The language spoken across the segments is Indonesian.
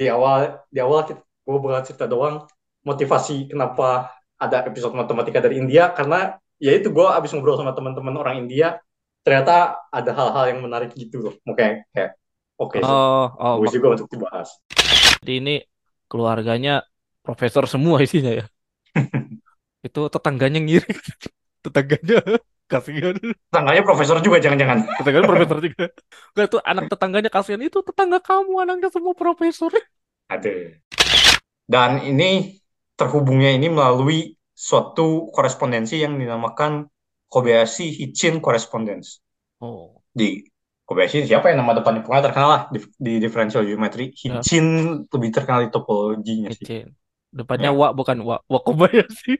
di awal di awal kita gue bakal cerita doang motivasi kenapa ada episode matematika dari India karena ya itu gue abis ngobrol sama teman-teman orang India ternyata ada hal-hal yang menarik gitu loh kayak kayak oke okay, Oh, oh, bagus mak- juga untuk dibahas jadi ini keluarganya profesor semua isinya ya. Itu tetangganya ngiri. Tetangganya kasihan. tetangganya profesor juga jangan-jangan Tetangganya profesor juga. Enggak itu anak tetangganya kasihan itu tetangga kamu anaknya semua profesor. ada dan ini terhubungnya ini melalui suatu korespondensi yang dinamakan Kobayashi Hitchin Correspondence Oh, di Kobayashi siapa yang nama depannya pokoknya terkenal lah di, di differential geometry Ya. Hitchin lebih terkenal di topologinya sih kecil. Depannya Ya. wa bukan wa. Wa Kobayashi.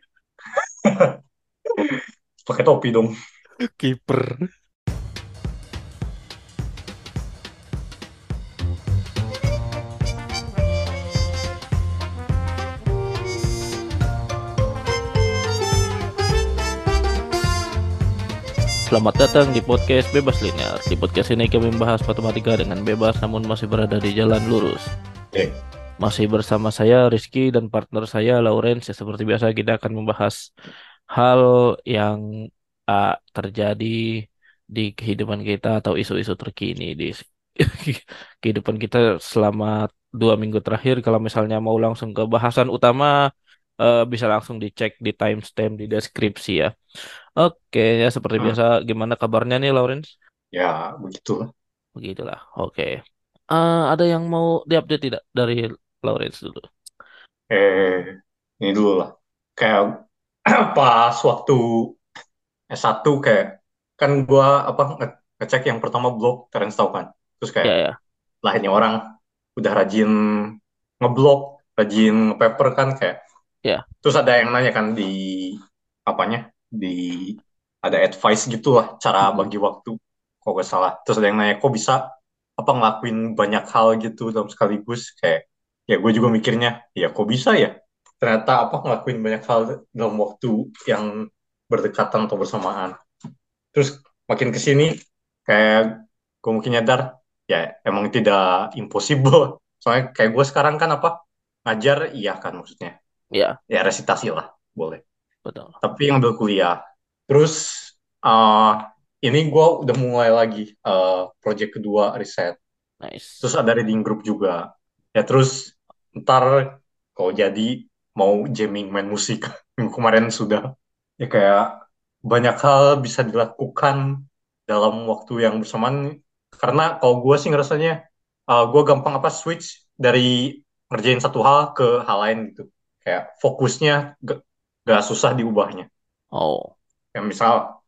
pakai topi dong Kiper. Selamat datang di podcast Bebas Linear. Di podcast ini kami membahas matematika dengan bebas namun masih berada di jalan lurus. Oke. Masih bersama saya Rizky dan partner saya Lawrence. Ya, seperti biasa kita akan membahas hal yang ah, terjadi di kehidupan kita atau isu-isu terkini di kehidupan kita selama dua minggu terakhir. Kalau misalnya mau langsung ke bahasan utama, eh, bisa langsung dicek di timestamp di deskripsi ya. Oke, ya seperti Hmm. biasa, gimana kabarnya nih Lawrence? ya begitu Begitulah. Oke. Eh, ada yang mau diupdate tidak dari Lawrence dulu? eh ini dulu lah kayak pas waktu S1 kayak kan gua apa nge- ngecek yang pertama blog Terence tahu kan terus kayak Ya ya. lah ini orang udah rajin ngeblog rajin ngepaper kan kayak Ya. terus ada yang nanya kan di apanya di ada advice gitu lah cara Mhm. bagi waktu kok gak salah terus ada yang nanya kok bisa apa ngelakuin banyak hal gitu dalam sekaligus kayak ya gue juga mikirnya ya kok bisa ya ternyata apa ngelakuin banyak hal dalam waktu yang berdekatan atau bersamaan. Terus makin ke sini kayak gue mungkin nyadar ya emang tidak impossible. Soalnya kayak gue sekarang kan apa ngajar iya kan maksudnya. Ya, ya resitasi lah boleh. Betul. tapi ngambil kuliah. Terus eh ini gue udah mulai lagi eh project kedua riset. Nice. terus ada reading group juga. Ya terus ntar kalau jadi mau jamming main musik. Minggu kemarin sudah. Ya kayak banyak hal bisa dilakukan dalam waktu yang bersamaan. Karena kalau gue sih ngerasanya gue gampang apa switch dari ngerjain satu hal ke hal lain gitu. Kayak fokusnya gak, gak susah diubahnya. Oh, kayak misal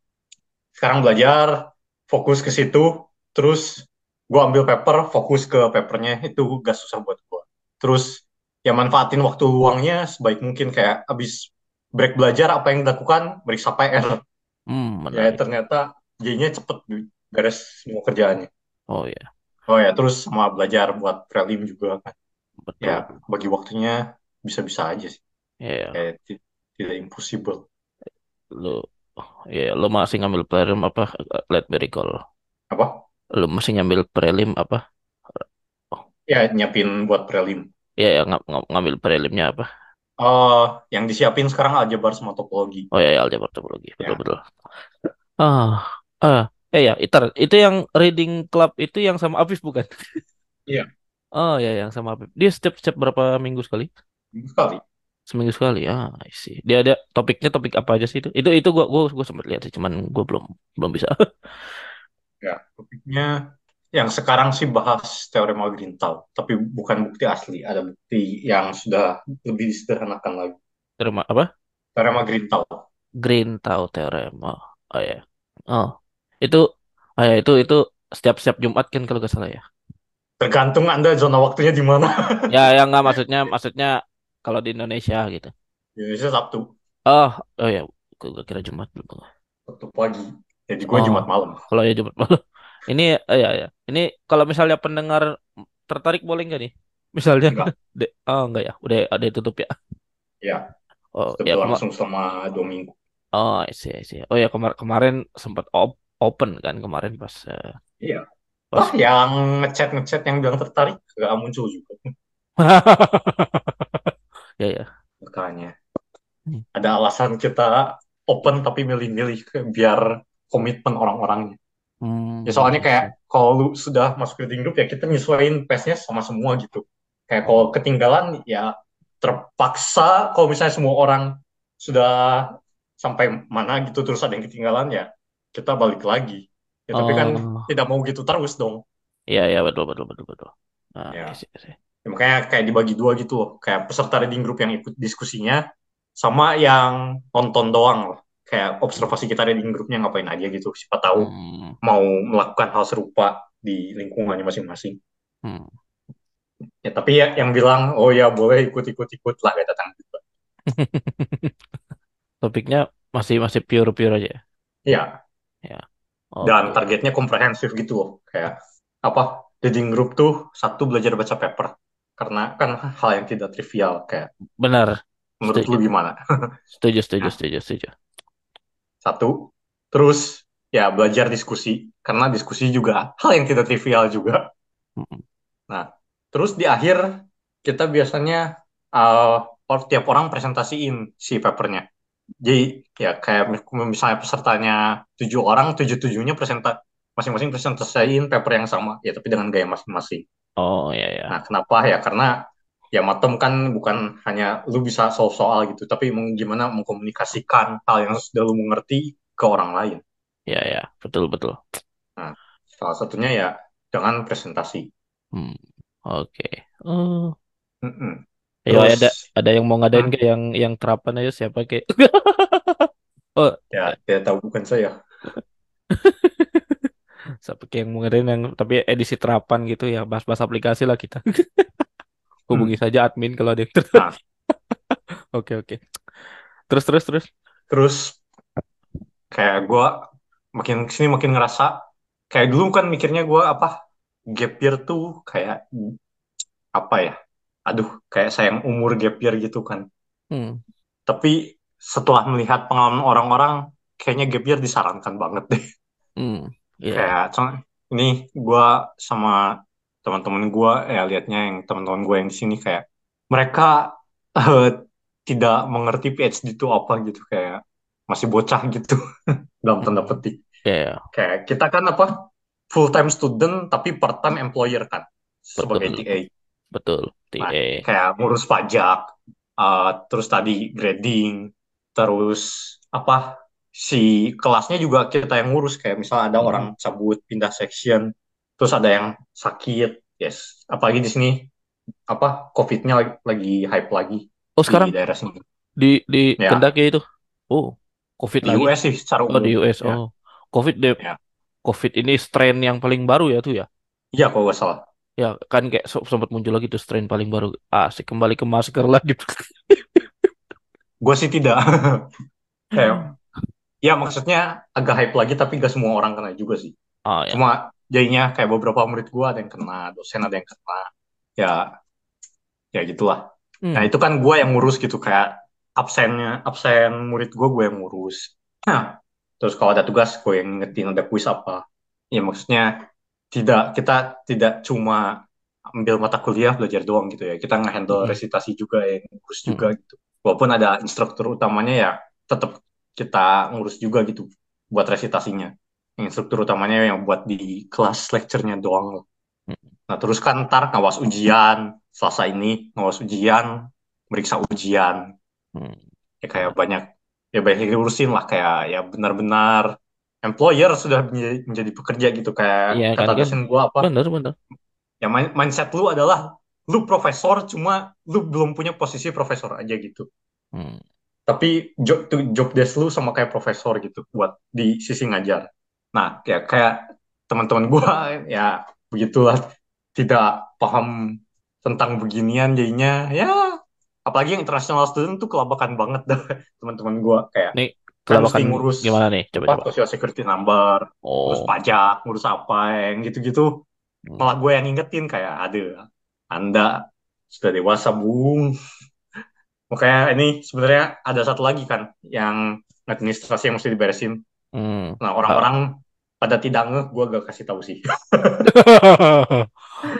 sekarang belajar fokus ke situ terus gue ambil paper fokus ke papernya itu gak susah buat gue terus ya manfaatin waktu luangnya sebaik mungkin kayak abis break belajar apa yang dilakukan meriksa PR hmm, ya ternyata jadinya cepet beres semua kerjaannya. Oh ya, oh ya terus sama belajar buat prelim juga kan. Betul. ya bagi waktunya bisa-bisa aja sih. Ya, kayak ti- tidak impossible. Lu, ya lu masih ngambil prelim apa? Let me recall. apa? Lu masih ngambil prelim apa? ya nyiapin buat prelim Ya, ya ng- ng- ngambil prelimnya apa? Eh, yang disiapin sekarang aljabar sama topologi Oh ya, ya aljabar topologi, betul Ya. betul. Ah, ah, eh ya, itu itu yang reading club itu yang sama Afif bukan? Iya. Oh ya, yang sama Afif. Dia setiap setiap berapa minggu sekali? sekali Seminggu sekali. Ah, I see. Dia ada topiknya topik apa aja sih itu? Itu itu gua gua gua sempat lihat sih, cuman gua belum belum bisa. Ya, topiknya yang sekarang sih bahas teorema Green-Tau, tapi bukan bukti asli, ada bukti yang sudah lebih disederhanakan lagi. Terima apa? Teorema. Green Tau teorema. Oh ya. Oh. Itu oh ya itu itu setiap setiap Jumat kan kalau nggak salah ya. Tergantung Anda zona waktunya di mana. Ya, yang nggak maksudnya maksudnya kalau di Indonesia gitu. Indonesia Sabtu, Oh, oh ya, gua kira Jumat belum. Sabtu pagi. Jadi gue Oh. Jumat malam. Kalau ya Jumat malam. Ini eh, ya ya. Ini kalau misalnya pendengar tertarik boleh nggak nih? Misalnya Enggak. de, oh enggak ya, udah ada tutup ya. Ya, Oh itu ya langsung selama dua minggu. oh I see, I see. Oh ya kemar kemarin sempat op open kan kemarin pas eh, Iya. pas Wah, yang ngechat-ngechat yang bilang tertarik, gak muncul juga. Ya ya. makanya Hmm, ada alasan kita open tapi milih-milih biar komitmen orang-orangnya ya Hmm, soalnya I kayak kalau lu sudah masuk reading group ya kita nyesuaiin pace-nya sama semua gitu kayak kalau ketinggalan ya terpaksa kalau misalnya semua orang sudah sampai mana gitu terus ada yang ketinggalan ya kita balik lagi ya tapi kan Oh, tidak mau gitu terus dong ya ya betul betul betul betul. Nah, ya see, I see. Ya, makanya kayak dibagi dua gitu loh. Kayak peserta reading group yang ikut diskusinya sama yang nonton doang loh. Kayak observasi kita reading groupnya ngapain aja gitu. Siapa tahu Hmm, mau melakukan hal serupa di lingkungannya masing-masing. hmm. Ya tapi ya yang bilang oh ya boleh ikut-ikut-ikut lah kayak datang juga. Topiknya masih masih pure-pure aja ya. Ya, Ya. dan Oke. targetnya komprehensif gitu loh. Kayak apa? Reading group tuh satu belajar baca paper. Karena kan hal yang tidak trivial. Kayak Benar. menurut lu Setuju. gimana? Setuju, setuju, Nah, setuju, setuju. Satu, terus ya belajar diskusi, karena diskusi juga hal yang tidak trivial juga. Nah, terus di akhir kita biasanya uh, tiap orang presentasiin si papernya. Jadi ya kayak mis- misalnya pesertanya tujuh orang, tujuh tujuhnya presenta masing-masing presentasiin paper yang sama, ya tapi dengan gaya masing-masing. Oh ya Nah, ya. kenapa ya? Karena ya matem kan bukan hanya lu bisa solve soal gitu, tapi gimana mengkomunikasikan hal yang sudah lu mengerti ke orang lain. Ya ya. Betul betul. Nah, salah satunya ya dengan presentasi. Hmm. Oke. Oh. Mm-mm. Ayo Terus, ada ada yang mau ngadain hmm, ke yang yang terapan aja siapa ke? Oh, ya tidak tahu bukan saya. siapa ke yang mau ngadain yang tapi edisi terapan gitu ya bahas-bahas aplikasi lah kita. Hmm. Hubungi saja admin kalau ada. Nah, Oke oke. Terus terus terus. terus kayak gue makin ke sini makin ngerasa kayak dulu kan mikirnya gue apa gap year tuh kayak apa ya? Aduh, kayak sayang umur gap year gitu kan. Hmm. Tapi setelah melihat pengalaman orang-orang, kayaknya gap year disarankan banget deh. Hmm. Ya. Kayak ini gue sama teman-teman gue ya liatnya yang teman-teman gue yang di sini kayak mereka eh, tidak mengerti PhD itu apa gitu kayak masih bocah gitu dalam tanda petik. Ya ya. Kayak kita kan apa full time student tapi part time employer kan sebagai Betul. TA. Betul. Nah, TA. kayak ngurus pajak, eh, terus tadi grading, terus apa si kelasnya juga kita yang ngurus kayak misalnya ada orang Hmm. cabut pindah section, terus ada yang sakit, yes. Apalagi di sini apa COVID-nya lagi, lagi hype lagi Oh di sekarang daerah sini. di di Ya, Kendaki itu. Oh, COVID di lagi. US sih secara Oh di umum. US. Ya, Oh, COVID deh. ya, COVID ini strain yang paling baru ya tuh ya. iya kalau nggak salah. Ya kan kayak so- sempat muncul lagi tuh strain paling baru. Asik kembali ke masker lagi. Gue sih tidak. Kayak ya maksudnya agak hype lagi tapi gak semua orang kena juga sih. Ah ya. Cuma jadinya kayak beberapa murid gue ada yang kena, dosen ada yang kena. Ya, ya gitulah. Nah Hmm. itu kan gue yang ngurus gitu kayak absennya, absen murid gue gue yang ngurus. Nah, terus kalau ada tugas gue yang ngingetin ada kuis apa. Ya maksudnya tidak kita tidak cuma ambil mata kuliah belajar doang gitu ya. Kita ngehandle Hmm. resitasi juga yang ngurus juga Hmm. gitu. Walaupun ada instruktur utamanya ya tetap kita ngurus juga gitu buat resitasinya. Instruktur utamanya yang buat di kelas lecture-nya doang. Nah, terus kan ntar ngawas ujian, Selasa ini ngawas ujian, meriksa ujian. Hmm. Ya kayak banyak, ya banyak yang diurusin lah kayak ya benar-benar employer sudah menjadi, menjadi pekerja gitu. Kayak Iya kan kata kan. dosen gua apa, Bener bener. ya min- mindset lu adalah lu profesor cuma lu belum punya posisi profesor aja gitu. Hmm. Tapi job, job desk lu sama kayak profesor gitu buat di sisi ngajar. Nah, ya kayak teman-teman gua ya begitulah tidak paham tentang beginian jadinya ya apalagi yang international student tuh kelabakan banget dah teman-teman gua kayak Nih kan kelabakan ngurus gimana nih? Coba apa coba. social security number, ngurus Oh. pajak, ngurus apa yang gitu-gitu. Hmm. Malah gue yang ngingetin kayak ada Anda sudah dewasa, Bung. Makanya ini sebenarnya ada satu lagi kan yang administrasi yang mesti diberesin. Hmm. Nah, Ah, orang-orang pada tidak ngeh gue gak kasih tahu sih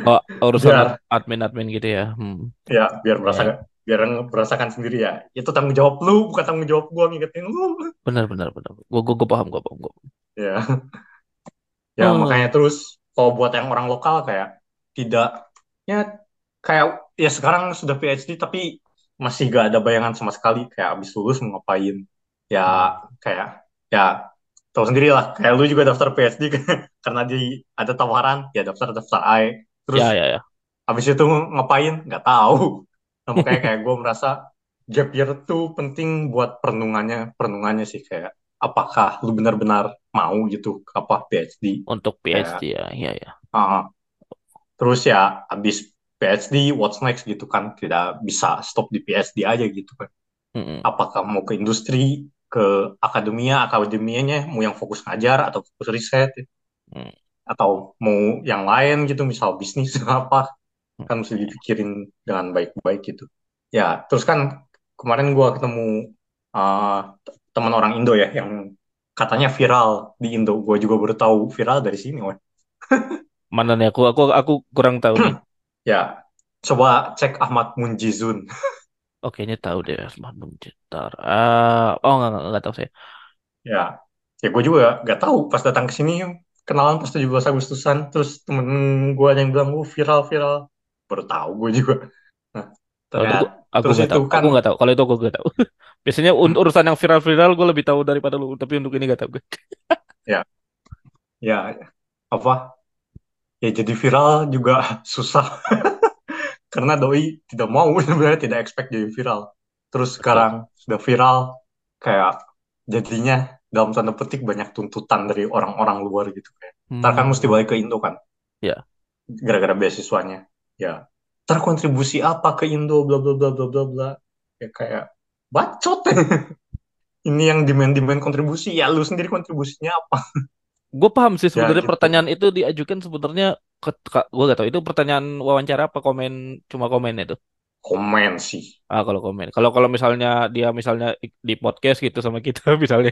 Oh, urusan admin-admin gitu ya. Hmm. ya biar Ya, merasa ya. biar merasakan sendiri ya itu tanggung jawab lu bukan tanggung jawab gue ngingetin lu Benar, benar, benar. Gue gue gue paham, gue paham, gue. ya ya Oh, makanya terus kalau buat yang orang lokal kayak tidak ya kayak ya sekarang sudah PhD tapi masih gak ada bayangan sama sekali kayak abis lulus mau ngapain ya kayak ya tahu sendiri lah kayak lu juga daftar PhD karena di ada tawaran ya daftar daftar AE terus Ya, ya, ya. habis itu ngapain? Nggak tahu. Nah, makanya kayak gue merasa gap year tuh penting buat perenungannya perenungannya sih kayak apakah lu benar-benar mau gitu apa PhD Untuk kayak PhD ya, ya, ya. uh, terus ya habis PhD what's next gitu kan tidak bisa stop di PhD aja gitu kan. Mm-mm. apakah mau ke industri ke akademia akademianya mau yang fokus ngajar atau fokus riset Mm. atau mau yang lain gitu misal bisnis apa Mm. kan mesti dipikirin dengan baik-baik gitu ya terus kan kemarin gua ketemu uh, teman orang Indo ya yang katanya viral di Indo gue juga baru tahu viral dari sini weh. Mana nih aku aku aku kurang tahu nih. ya coba cek Ahmad Munjizun Oke, ini tahu deh Asmar Bentar. Ah, oh enggak, enggak, enggak tahu saya. ya ya gue juga gak tahu pas datang ke sini kenalan pas 17 Agustusan terus temen gue yang bilang gue viral viral baru tahu gue juga nah gua- aku terus nggak itu tahu. kan Aku nggak tahu. Kalau itu aku nggak tahu. Biasanya un- urusan yang viral-viral gue lebih tahu daripada lu. Tapi untuk ini nggak tahu gue. ya ya apa ya jadi viral juga susah karena doi tidak mau sebenarnya tidak expect jadi viral. Terus Betul. sekarang sudah viral kayak jadinya dalam tanda petik banyak tuntutan dari orang-orang luar gitu. Kayak ntar kan mesti Hmm. balik ke Indo kan? Ya. gara-gara beasiswanya. Ya ntar kontribusi apa ke Indo bla bla bla bla bla bla. Ya kayak bacot. Ini yang demand demand kontribusi. Ya lu sendiri kontribusinya apa? Gue paham sih ya sebenarnya gitu. pertanyaan itu diajukan sebenarnya gue gak tahu itu pertanyaan wawancara apa komen cuma komen itu. komen sih Ah kalau komen. Kalau kalau misalnya dia misalnya di podcast gitu sama kita misalnya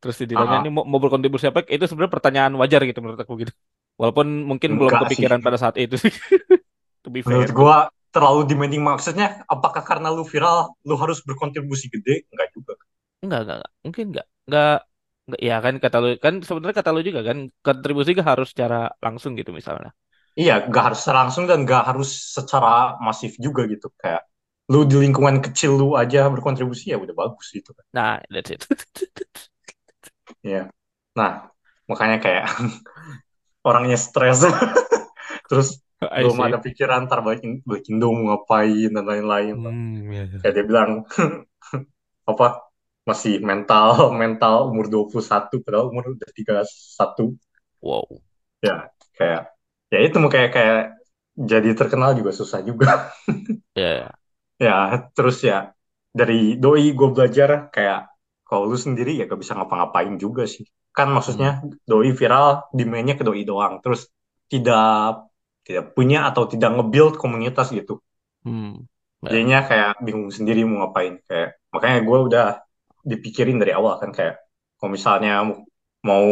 terus ditanya ah ini mau, mau berkontribusi apa itu sebenarnya pertanyaan wajar gitu menurut aku gitu. Walaupun mungkin belum enggak sih kepikiran pada saat itu sih. To be menurut fair. gua terlalu demanding maksudnya apakah karena lu viral lu harus berkontribusi gede enggak juga Enggak, enggak, enggak. Mungkin enggak. Enggak, enggak. Ya kan kata lu kan sebenarnya kata lu juga kan kontribusi gak harus secara langsung gitu misalnya. iya nggak harus langsung dan nggak harus secara masif juga gitu kayak lu di lingkungan kecil lu aja berkontribusi ya udah bagus gitu kan Nah, that's it. Iya. Nah, makanya kayak orangnya stres. Terus I belum see. ada pikiran ntar balik, balik Indo mau ngapain dan lain-lain. Hmm, ya, ya. Kayak dia bilang apa masih mental mental umur 21 padahal umur udah 31. Wow. Ya, kayak ya itu mau kayak kayak jadi terkenal juga susah juga. Ya, ya. ya, terus ya dari doi gue belajar kayak kalau lu sendiri ya gak bisa ngapa-ngapain juga sih. Kan Hmm. maksudnya doi viral, demand-nya ke doi doang. Terus tidak tidak punya atau tidak nge-build komunitas gitu. Hmm. Ya. Jadinya kayak bingung sendiri mau ngapain. Kayak makanya gue udah dipikirin dari awal kan kayak kalau misalnya mau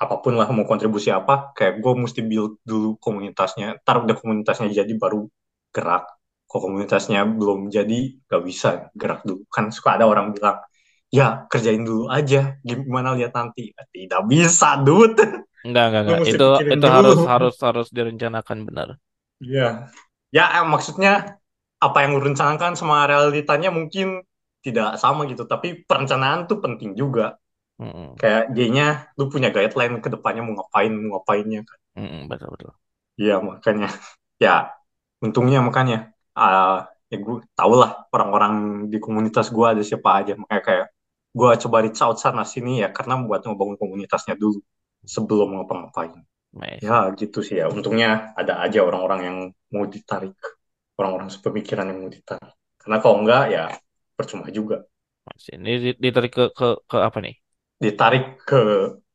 apa pun lah mau kontribusi apa, kayak gue mesti build dulu komunitasnya. Ntar udah komunitasnya jadi baru gerak. Kalau komunitasnya belum jadi gak bisa gerak dulu. Kan suka ada orang bilang ya kerjain dulu aja gimana lihat nanti tidak bisa dude Enggak, enggak, enggak. Itu itu dulu harus harus harus direncanakan benar. Iya. ya eh, maksudnya apa yang lu rencanakan sama realitanya mungkin tidak sama gitu. Tapi perencanaan tuh penting juga. Hmm. kayak G-nya lu punya guideline ke depannya mau ngapain mau ngapainnya kan. Hmm, betul betul. iya makanya. Ya untungnya makanya. Ah ya gue tau lah orang-orang di komunitas gue ada siapa aja. Makanya kayak gue coba reach out sana sini ya karena buat ngebangun komunitasnya dulu sebelum ngapa-ngapain. Nice. ya gitu sih ya. Untungnya ada aja orang-orang yang mau ditarik. Orang-orang sepemikiran yang mau ditarik. Karena kalau enggak ya percuma juga. Ini di- ditarik ke ke ke apa nih? ditarik ke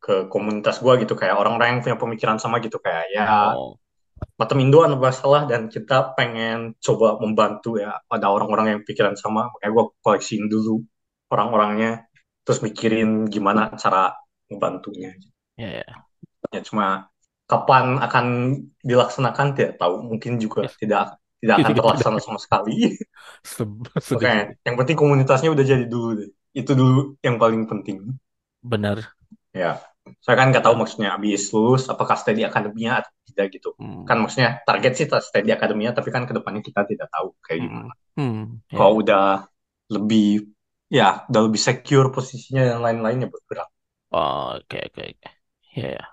ke komunitas gue gitu kayak orang-orang yang punya pemikiran sama gitu kayak ya Oh, Matem Indo masalah dan kita pengen coba membantu ya ada orang-orang yang pikiran sama makanya gue koleksiin dulu orang-orangnya terus mikirin gimana cara membantunya ya ya. Ya cuma kapan akan dilaksanakan tidak tahu. Mungkin juga Yes. tidak tidak akan Tidak, terlaksana tidak. sama sekali. Sedih. yang penting komunitasnya udah jadi dulu deh. Itu dulu yang paling penting. Benar. Ya, saya kan nggak tahu maksudnya habis lulus apakah stay di akademinya atau tidak gitu. Hmm. Kan maksudnya target sih stay di akademinya, tapi kan ke depannya kita tidak tahu kayak Hmm. gimana. Hmm. Ya. Kalau udah lebih ya udah lebih secure posisinya dan lain-lainnya bergerak. Oke, oke, oke. Ya, ya.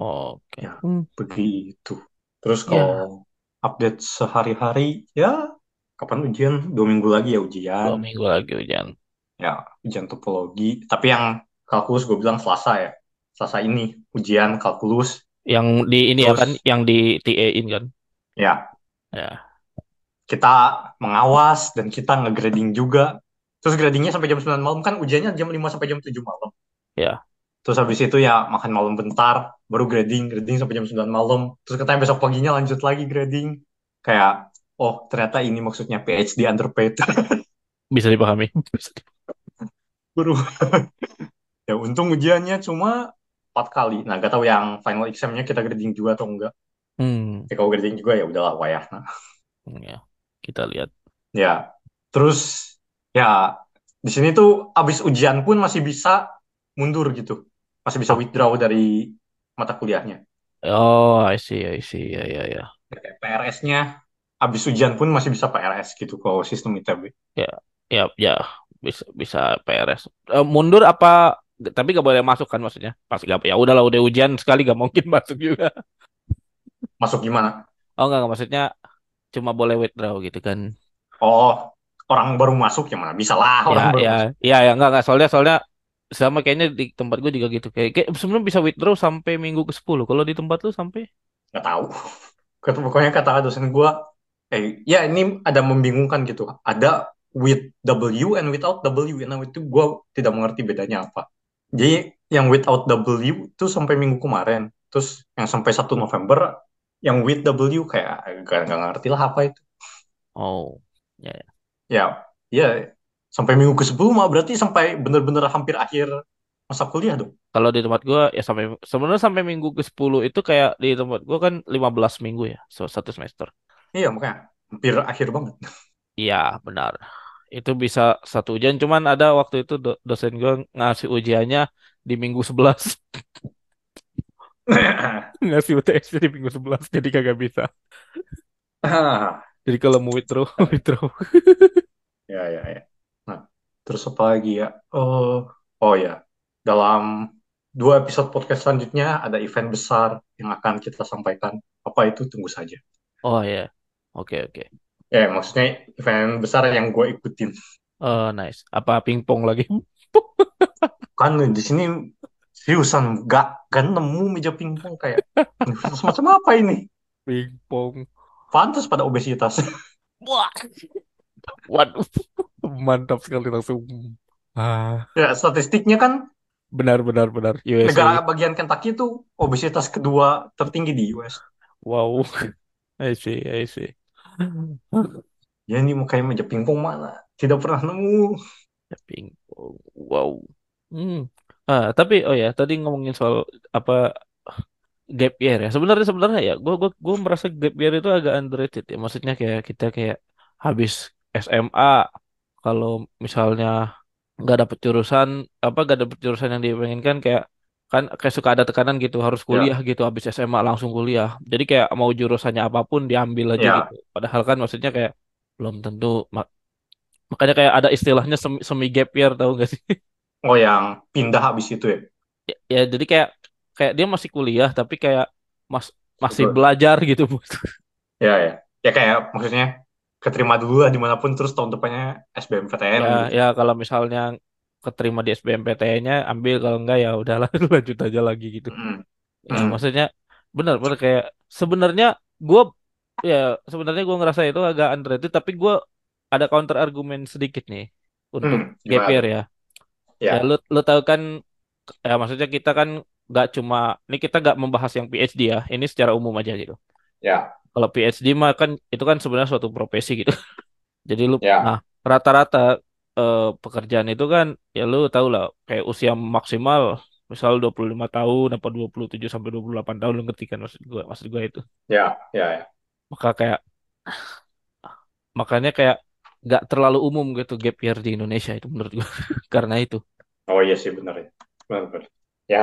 Oke. Ya, Hmm. begitu. Terus Ya. kalau update sehari-hari, ya kapan ujian? Dua minggu lagi ya Dua ujian. minggu lagi hujan. Ya, ujian topologi. Tapi yang kalkulus gue bilang Selasa ya. Selasa ini ujian kalkulus. Yang di ini ya Terus kan, yang di TA-in kan. ya Ya. kita mengawas dan kita nge-grading juga. Terus gradingnya sampai jam 9 malam kan ujiannya jam 5 sampai jam 7 malam. Ya. Terus habis itu ya makan malam bentar, baru grading, grading sampai jam 9 malam. Terus katanya besok paginya lanjut lagi grading. Kayak, oh ternyata ini maksudnya PhD underpaid. Bisa dipahami. Baru. ya untung ujiannya cuma 4 kali. Nah gak tahu yang final examnya kita grading juga atau enggak. Hmm. Ya kalau grading juga ya udahlah wayah. Nah. Ya. Kita lihat. Ya, terus ya di sini tuh abis ujian pun masih bisa mundur gitu, masih bisa withdraw dari mata kuliahnya. Oh, I see, I see. Ya, ya, ya. Kayak PRS-nya abis ujian pun masih bisa PRS gitu kalau sistem ITB. Ya, ya, ya. Bisa, bisa PRS. Eh, mundur apa? Tapi gak boleh masuk kan maksudnya? Pasti gak. Ya udahlah, udah ujian sekali gak mungkin masuk juga. Masuk gimana? Oh enggak, enggak, maksudnya cuma boleh withdraw gitu kan. Oh, orang baru masuk ya mana bisa lah Ya, orang baru ya, masuk. ya, ya, enggak, enggak. Soalnya, soalnya sama kayaknya di tempat gue juga gitu. Kayak, kayak sebenarnya bisa withdraw sampai minggu ke-10. Kalau di tempat lu sampai? Nggak tahu. Kata pokoknya kata dosen gua, eh ya ini ada membingungkan gitu. Ada with W and without W. Nah itu gua tidak mengerti bedanya apa. Jadi yang without W itu sampai minggu kemarin. Terus yang sampai 1 November yang with W kayak gak, gak ngerti lah apa itu. Oh, ya, ya. Ya, ya sampai minggu ke-10 mah berarti sampai bener-bener hampir akhir masa kuliah dong. Kalau di tempat gua ya sampai sebenarnya sampai minggu ke-10 itu kayak di tempat gua kan 15 minggu ya, so, satu semester. Iya makanya hampir akhir banget. Iya, benar. Itu bisa satu ujian, cuman ada waktu itu do- dosen gua ngasih ujiannya di minggu 11. Ngasih UTS di minggu 11, jadi kagak bisa. Jadi kalau mau withdraw, withdraw. ya ya ya. Terus apa lagi ya? Oh, oh ya. Dalam dua episode podcast selanjutnya ada event besar yang akan kita sampaikan. Apa itu? Tunggu saja. Oh ya. Oke, oke. Ya, maksudnya event besar yang gue ikutin. Oh, nice. Apa pingpong lagi? Kan di sini seriusan gak, gak nemu meja pingpong kayak semacam apa ini? Pingpong. Pantas pada obesitas. Wah. Waduh. Mantap sekali langsung. Ah, Ya, statistiknya kan benar benar benar. USA. negara bagian Kentucky itu obesitas kedua tertinggi di US. Wow. I see, I see. Ya ini mau kayak meja pingpong mana? Tidak pernah nemu. Pingpong. Wow. Hmm. Ah, tapi oh ya, tadi ngomongin soal apa gap year ya. Sebenarnya sebenarnya ya, gua gua gua merasa gap year itu agak underrated ya. Maksudnya kayak kita kayak habis SMA kalau misalnya nggak dapet jurusan apa nggak dapet jurusan yang diinginkan kayak kan kayak suka ada tekanan gitu harus Ya, kuliah gitu habis SMA langsung kuliah. Jadi kayak mau jurusannya apa pun diambil aja ya. gitu. Padahal kan maksudnya kayak belum tentu mak- makanya kayak ada istilahnya semi, semi gap year tahu gak sih? Oh yang pindah habis itu ya. Ya, ya, jadi kayak kayak dia masih kuliah tapi kayak mas masih Betul. belajar gitu. Ya ya. Ya kayak maksudnya keterima dulu lah di mana pun terus tahun depannya SBMPTN Ya, gitu. ya kalau misalnya keterima di SBMPTN-nya ambil kalau enggak ya udahlah lanjut aja lagi gitu. Mm, Ya mm. maksudnya benar benar kayak sebenarnya gue ya sebenarnya gue ngerasa itu agak underrated tapi gue ada counter argumen sedikit nih untuk Hmm, gap year ya. Ya, Ya lu lu tahu kan ya maksudnya kita kan nggak cuma ini kita nggak membahas yang PhD ya ini secara umum aja gitu. ya, Kalau PhD mah kan itu kan sebenarnya suatu profesi gitu. Jadi lu ya, nah rata-rata eh, pekerjaan itu kan ya lu tahu lah kayak usia maksimal misal 25 tahun apa 27 sampai 28 tahun lu ngerti kan maksud gua maksud gua itu Ya, ya, ya. maka kayak makanya kayak nggak terlalu umum gitu gap year di Indonesia itu menurut gua karena itu Oh iya sih benar ya. Benar, benar. Ya,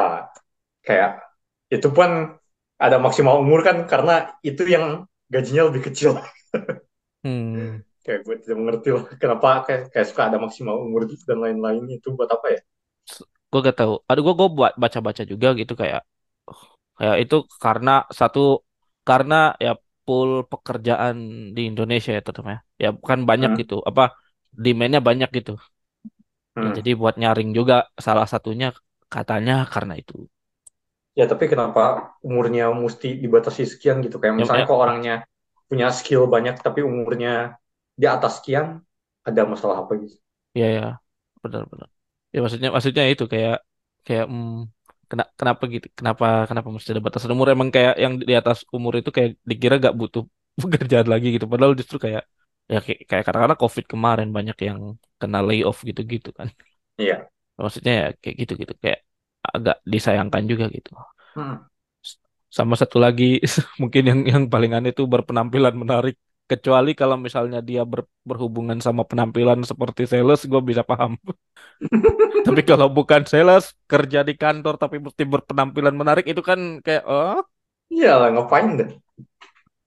kayak itu pun ada maksimal umur kan karena itu yang gajinya lebih kecil. hmm Kayak gue tidak mengerti lah kenapa kayak, kayak suka ada maksimal umur gitu dan lain-lain itu buat apa ya? gue gak tahu aduh gue gue buat baca-baca juga gitu kayak kayak itu karena satu karena ya pool pekerjaan di Indonesia ya terutama ya ya bukan banyak Hmm, gitu apa demandnya banyak gitu ya hmm. jadi buat nyaring juga salah satunya katanya karena itu Ya tapi kenapa umurnya mesti dibatasi sekian gitu? Kayak ya misalnya ya kalau orangnya punya skill banyak tapi umurnya di atas sekian, ada masalah apa gitu? ya, ya. Benar-benar ya maksudnya maksudnya itu kayak kayak hmm, kena- kenapa gitu? Kenapa kenapa mesti ada batasan umur? Emang kayak yang di atas umur itu kayak dikira gak butuh pekerjaan lagi gitu. Padahal justru kayak ya kayak, kayak katakanlah COVID kemarin banyak yang kena layoff gitu-gitu kan. Iya. maksudnya ya kayak gitu-gitu. Kayak agak disayangkan juga gitu Hmm. Sama satu lagi mungkin yang yang paling aneh itu berpenampilan menarik kecuali kalau misalnya dia ber- berhubungan sama penampilan seperti sales gue bisa paham Tapi kalau bukan sales, kerja di kantor tapi mesti berpenampilan menarik itu kan kayak oh Iya lah, ngapain deh?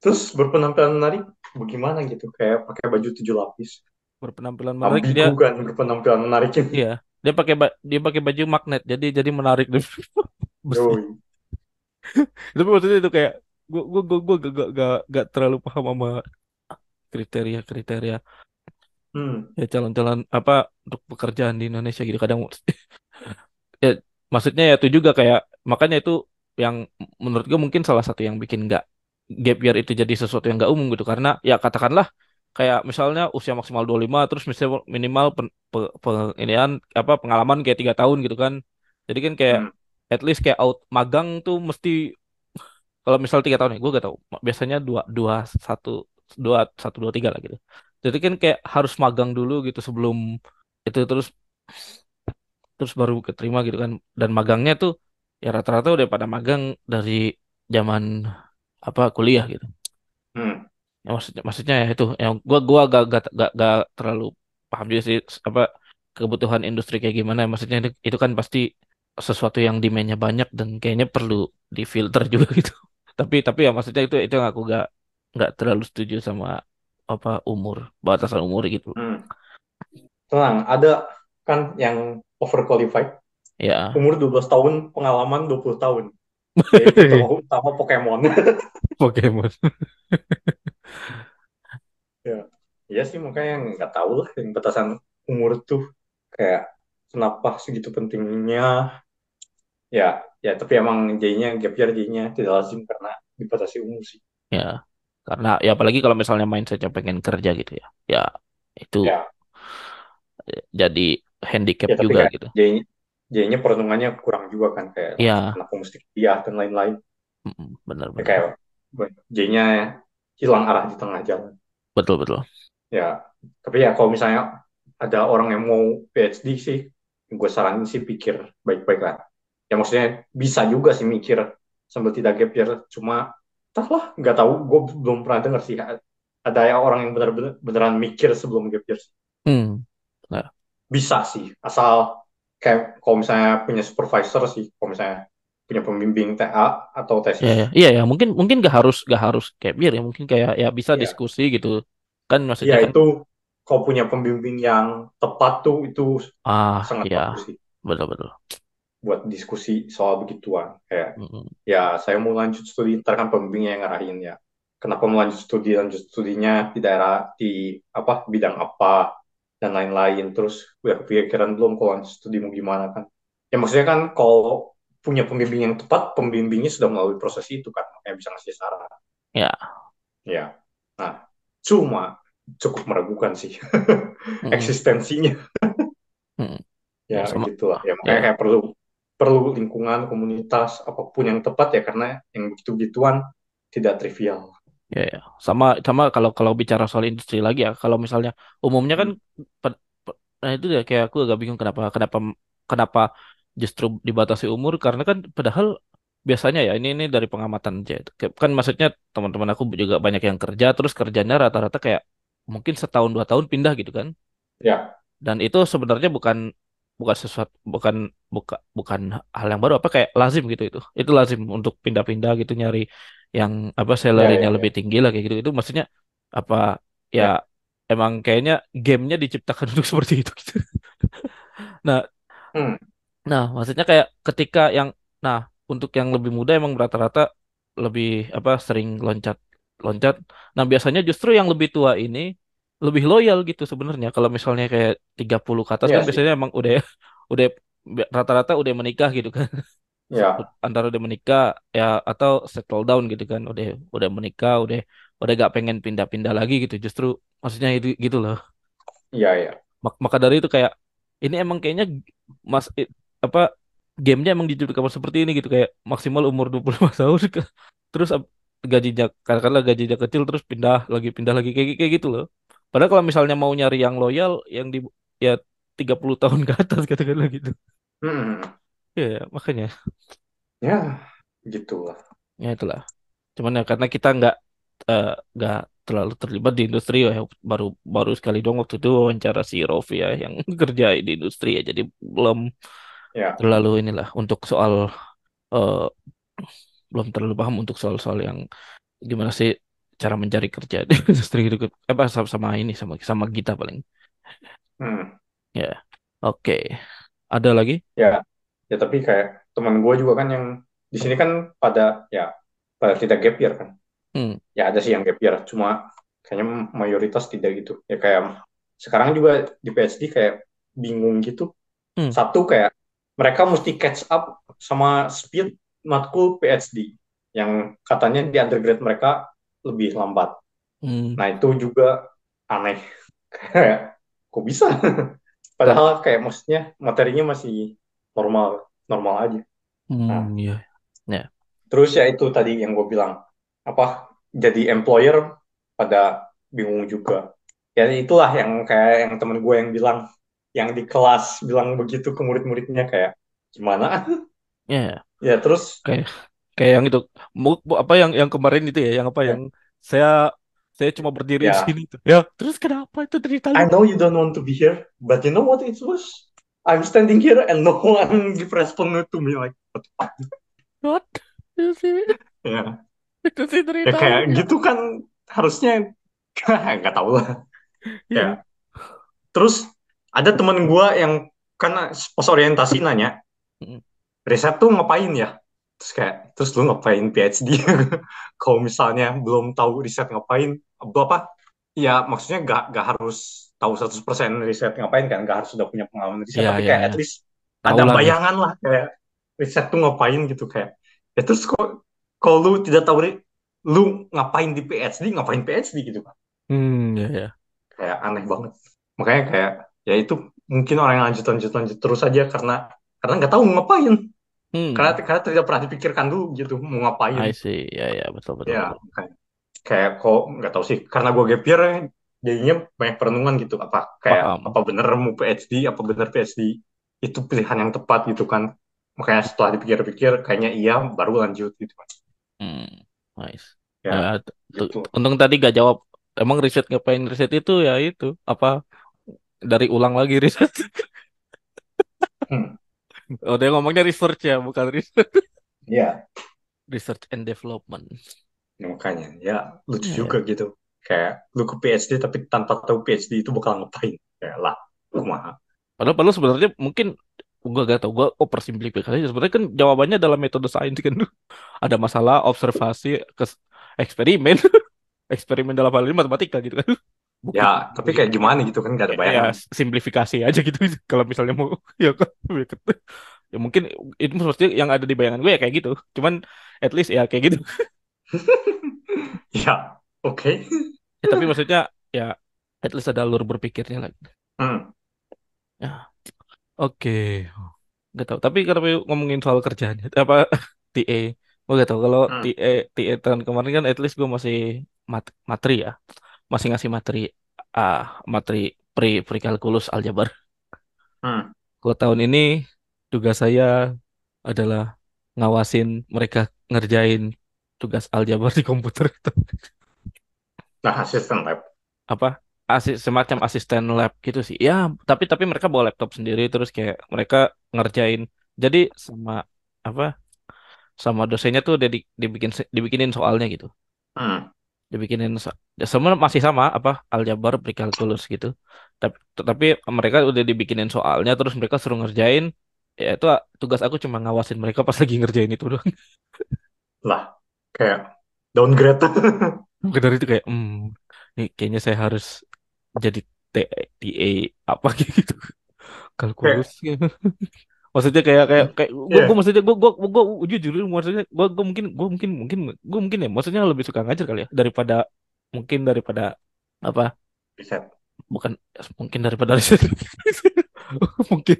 Terus berpenampilan menarik, bagaimana gitu? Kayak pakai baju tujuh lapis. berpenampilan menarik dia Ambigu kan berpenampilan menarik iya dia pakai ba- dia pakai baju magnet jadi jadi menarik. Yoi. Tapi maksudnya itu kayak gua gua gua, gua gak, gak, gak, gak terlalu paham sama kriteria kriteria Hmm. ya calon-calon apa untuk pekerjaan di Indonesia gitu kadang ya maksudnya ya itu juga kayak makanya itu yang menurut gue mungkin salah satu yang bikin nggak gap year itu jadi sesuatu yang nggak umum gitu karena ya katakanlah kayak misalnya usia maksimal 25 terus misalnya minimal pen, pe, pe- inian apa pengalaman kayak tiga tahun gitu kan. Jadi kan kayak Hmm. at least kayak out magang tuh mesti kalau misal tiga tahun ya gue gak tahu. Biasanya dua dua satu dua satu dua tiga lah gitu. Jadi kan kayak harus magang dulu gitu sebelum itu terus terus baru keterima gitu kan. Dan magangnya tuh ya rata-rata udah pada magang dari zaman apa kuliah gitu. Hmm. Ya maksudnya maksudnya ya itu yang gua gua gak, gak, gak, gak terlalu paham juga sih apa kebutuhan industri kayak gimana maksudnya itu, itu kan pasti sesuatu yang demandnya banyak dan kayaknya perlu difilter juga gitu tapi tapi ya maksudnya itu itu yang aku gak nggak terlalu setuju sama apa umur batasan umur gitu Hmm. Tenang, ada kan yang overqualified. ya Umur 12 tahun, pengalaman 20 tahun. Utama Pokemon. Pokemon. Iya sih, makanya nggak tahu lah yang batasan umur tuh. Kayak kenapa segitu pentingnya. Ya, ya tapi emang jadinya gap year jadinya tidak lazim karena dibatasi umur sih. ya karena ya apalagi kalau misalnya mindsetnya pengen kerja gitu ya ya itu Ya, jadi handicap ya juga gitu jadinya, jadinya perlindungannya kurang juga kan kayak ya kenapa mesti kuliah dan lain-lain. mm, Ya, kayak benar-benar jadinya hilang arah di tengah jalan. betul betul Ya, tapi ya kalau misalnya ada orang yang mau PhD sih, gue saranin sih pikir baik-baik lah. Ya maksudnya bisa juga sih mikir sambil tidak gap year, cuma entahlah nggak tahu, gue belum pernah dengar sih ada ya orang yang benar-benar beneran mikir sebelum gap year. hmm. Nah, Bisa sih, asal kayak kalau misalnya punya supervisor sih, kalau misalnya punya pembimbing TA atau ya ya tesis. iya ya mungkin mungkin gak harus gak harus kayak bir ya mungkin kayak ya bisa Ya, diskusi gitu kan ya maksudnya kan itu kalau punya pembimbing yang tepat tuh itu ah sangat ya bagus sih. betul betul buat diskusi soal begituan. Kayak, Mm-mm. ya saya mau lanjut studi, ntar kan pembimbingnya yang ngarahin ya. Kenapa mau lanjut studi, lanjut studinya di daerah, di apa bidang apa, dan lain-lain. Terus udah kepikiran belum kalau lanjut studi mau gimana kan. Ya maksudnya kan kalau punya pembimbing yang tepat, pembimbingnya sudah melalui proses itu kan, makanya bisa ngasih saran. ya Ya, nah cuma cukup meragukan sih Mm-mm. eksistensinya. Mm-mm. Ya ya sama gitulah. Ya ya makanya kayak perlu perlu lingkungan, komunitas, apa pun yang tepat ya karena yang begitu-gituan tidak trivial. ya ya sama sama kalau kalau bicara soal industri lagi ya kalau misalnya umumnya kan Hmm. nah itu ya kayak aku agak bingung kenapa kenapa kenapa justru dibatasi umur karena kan padahal biasanya ya ini ini dari pengamatan aja kan maksudnya teman-teman aku juga banyak yang kerja terus kerjanya rata-rata kayak mungkin setahun dua tahun pindah gitu kan. Ya, dan itu sebenarnya bukan bukan sesuatu bukan buka, bukan hal yang baru apa kayak lazim gitu itu. Itu lazim untuk pindah-pindah gitu nyari yang apa ya, salary-nya ya, lebih ya. tinggi lah kayak gitu. Itu maksudnya apa ya Ya, emang kayaknya gamenya diciptakan untuk seperti itu gitu. Nah, hmm, Nah, maksudnya kayak ketika yang, nah, untuk yang lebih muda emang rata-rata lebih apa sering loncat, loncat. Nah, biasanya justru yang lebih tua ini lebih loyal gitu sebenarnya. Kalau misalnya kayak 30 ke atas kan iya sih. biasanya emang udah udah rata-rata udah menikah gitu kan. Ya, Antara udah menikah ya atau settle down gitu kan. Udah udah menikah, udah udah gak pengen pindah-pindah lagi gitu. Justru maksudnya itu gitu loh. iya, iya. Mak- maka dari itu kayak ini emang kayaknya mas i- apa gamenya emang diciptakan seperti ini gitu kayak maksimal umur 25 tahun terus gajinya katakanlah gajinya kecil terus pindah lagi pindah lagi kayak kayak gitu loh. Padahal kalau misalnya mau nyari yang loyal yang di ya 30 tahun ke atas katakanlah gitu. Hmm, Ya makanya ya, gitulah. ya itulah. Cuman ya karena kita nggak eh, nggak terlalu terlibat di industri ya baru baru sekali dong waktu itu wawancara si Rofi ya yang kerja di industri ya jadi belum Ya, terlalu inilah untuk soal eh, belum terlalu paham untuk soal-soal yang gimana sih cara mencari kerja di industri gitu apa sama, sama ini sama sama kita paling hmm, ya oke ada lagi ya, ya. Tapi kayak teman gue juga kan yang di sini kan pada ya pada tidak gap year kan. hmm Ya ada sih yang gap year, cuma kayaknya mayoritas tidak gitu. Ya kayak sekarang juga di PhD kayak bingung gitu. hmm Satu kayak mereka mesti catch up sama speed matkul PhD yang katanya di undergrad mereka lebih lambat. hmm Nah itu juga aneh. Kayak kok bisa? Padahal kayak maksudnya materinya masih normal, normal aja. Nah, hmm ya ya terus ya itu tadi yang gue bilang apa jadi employer pada bingung juga. Ya itulah yang kayak yang temen gue yang bilang yang di kelas bilang begitu ke murid-muridnya kayak gimana? ya Ya terus? Kayak kayak yang itu. Apa yang yang kemarin itu ya yang apa ya, yang saya saya cuma berdiri di ya. sini tuh. Ya terus kenapa itu cerita I know you don't want to be here, but you know what it was? I'm standing here and no one give response to me like what? What? Itu sih. Ya, itu sih ya cerita lu kayak ya gitu kan harusnya nggak tahu lah. Iya. Ya. Terus ada temen gue yang karena pas orientasi nanya, Mm. Riset tuh ngapain ya? Terus kayak, terus lu ngapain PhD? Kalau misalnya belum tahu riset ngapain, apa? Ya maksudnya gak, gak harus tahu 100% riset ngapain kan, gak harus sudah punya pengalaman riset, Iya, tapi iya, kayak iya. at least Tahu ada lah bayangan lah kayak riset tuh ngapain gitu kayak. Ya terus kok kalau lu tidak tahu lu ngapain di PhD, ngapain PhD gitu kan? Hmm, ya, ya. Kayak aneh banget. Makanya kayak ya itu mungkin orang yang lanjut lanjut lanjut terus aja karena karena nggak tahu ngapain. Hmm, Karena karena tidak pernah dipikirkan dulu gitu mau I ngapain. see. Ya, ya, betul, betul, Ya betul. kayak, kayak kok nggak tahu sih karena gue gap year jadinya banyak perenungan gitu apa kayak Paham. apa bener mau PhD apa bener PhD itu pilihan yang tepat gitu kan makanya setelah dipikir-pikir kayaknya iya baru lanjut gitu kan Hmm, nice. ya Nah, gitu untung tadi gak jawab. Emang riset ngapain riset itu ya itu apa dari ulang lagi riset. Hmm. Oh, dia ngomongnya research ya, bukan riset. ya Research and development. makanya ya lucu Ya, ya. juga gitu kayak lu ke PhD tapi tanpa tahu PhD itu bakal ngapain kayak lah kumaha Padahal, padahal sebenarnya mungkin gua gak tau, gua oversimplifikasi. Sebenarnya kan jawabannya dalam metode sains kan. Ada masalah observasi ke eksperimen. eksperimen dalam hal ini matematika gitu kan. Ya tapi kayak gimana gitu kan gak ada ya bayangan. simplifikasi aja gitu. Kalau misalnya mau ya kan ya mungkin itu maksudnya yang ada di bayangan gue ya kayak gitu. Cuman at least ya kayak gitu. Ya oke. Ya, tapi maksudnya ya at least ada alur berpikirnya lah. Hmm. ya oke. Nggak tahu. Tapi kalau ngomongin soal kerjaannya apa TA gue gak tahu. Kalau Hmm. TA TA tahun kemarin kan at least gue masih mat- materi ya masih ngasih materi ah materi pre pre kalkulus aljabar Hmm. kalau tahun ini tugas saya adalah ngawasin mereka ngerjain tugas aljabar di komputer itu. Nah, asisten lab. Apa? Asis, semacam asisten lab gitu sih. Ya, tapi tapi mereka bawa laptop sendiri terus kayak mereka ngerjain. Jadi sama apa? Sama dosennya tuh udah di- dibikin dibikinin soalnya gitu. Hmm, Dibikinin so- ya semua masih sama apa? Aljabar, prekalkulus gitu. Tapi tapi mereka udah dibikinin soalnya terus mereka suruh ngerjain. Ya itu tugas aku cuma ngawasin mereka pas lagi ngerjain itu doang. lah, kayak downgrade. Maka dari itu kayak, hmm, ini kayaknya saya harus jadi TA apa gitu, kayak, kalkulus. gitu. Maksudnya kayak kayak kayak gue gue iya, maksudnya gue gue gue jujur maksudnya gue gue mungkin gue mungkin mungkin gue mungkin ya maksudnya lebih suka ngajar kali ya daripada mungkin daripada apa riset. bukan mungkin daripada riset mungkin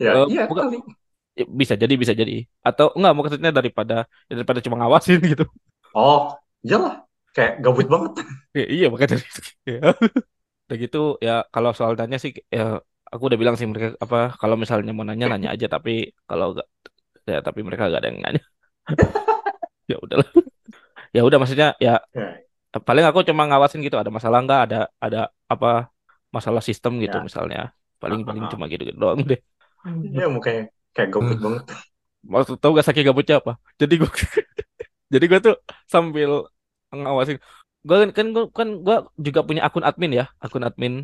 Ya, Eh, iya bukan kali. ya, bisa jadi bisa jadi atau enggak maksudnya daripada daripada cuma ngawasin gitu Oh, iyalah. Kayak gabut banget. Ya, iya makanya. Ya. Udah gitu ya kalau soal tanya sih ya aku udah bilang sih mereka apa kalau misalnya mau nanya nanya aja tapi kalau enggak ya tapi mereka gak ada yang nanya. Ya udahlah. Ya udah maksudnya ya Ya, paling aku cuma ngawasin gitu ada masalah enggak ada ada apa masalah sistem gitu ya. misalnya. Paling paling ah. cuma gitu, gitu doang deh. Iya, mukanya kayak gabut banget. Maksud tahu gak saking gabutnya apa? Jadi gue jadi gue tuh sambil ngawasin gue kan kan gue kan gue juga punya akun admin ya akun admin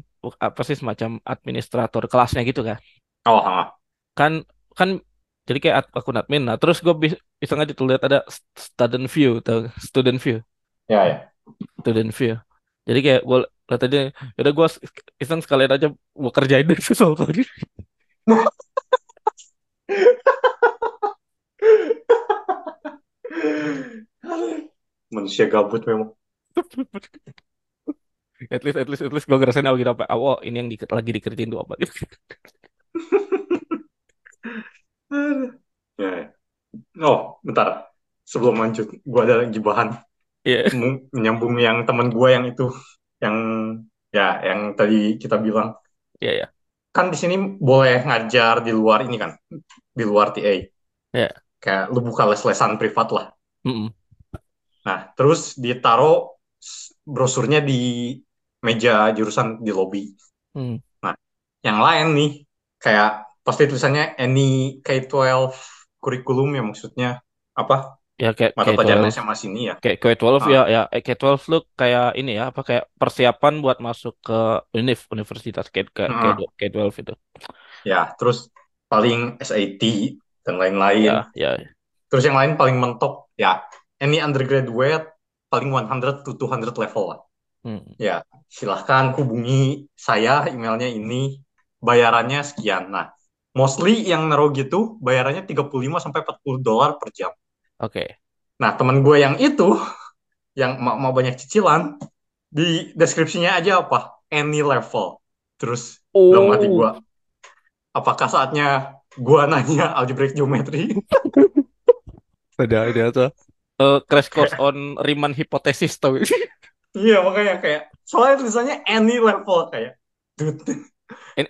apa sih semacam administrator kelasnya gitu kan Oh, ah. kan kan jadi kayak ak- akun admin nah terus gue bis, iseng aja tuh lihat ada st- student view atau student view Ya, ya. student view jadi kayak gue lihat aja udah gue iseng sekalian aja gue kerjain deh soal tadi Manusia gabut memang. at least at least at least gue ngerasain oh gitu apa oh ini yang di, lagi dikerjain tuh apa gitu Ya, ya. Oh, bentar. Sebelum lanjut, gua ada lagi bahan Mu- menyambung yang teman gua yang itu, yang ya, yang tadi kita bilang. iya iya Kan di sini boleh ngajar di luar ini kan, di luar TA. iya Kayak lu buka les-lesan privat lah. Mm-mm. Nah, terus ditaruh brosurnya di meja jurusan di lobi. Hmm. Nah, yang lain nih, kayak pasti tulisannya any K-12 kurikulum ya maksudnya apa? ya kayak Mata pelajaran 12 SMA sini ya. kayak K12 ya Ah, ya eh, K12 lu kayak ini ya apa kayak persiapan buat masuk ke univ universitas K K mm, K- K12 itu ya, terus paling SAT dan lain-lain. ya ya Terus yang lain paling mentok ya any undergraduate paling 100 to 200 level lah. Hmm. Ya, silahkan hubungi saya, emailnya ini, bayarannya sekian. Nah, mostly yang naruh gitu, bayarannya 35 sampai 40 dolar per jam. oke Nah, teman gue yang itu, yang mau, mau banyak cicilan, di deskripsinya aja apa? Any level. Terus dalam hati gue, oh apakah saatnya gue nanya algebraic geometry? ada ada tuh Eh, crash course Kayak, on Riemann hypothesis tau. Iya makanya kayak, soalnya tulisannya any level kayak, dude,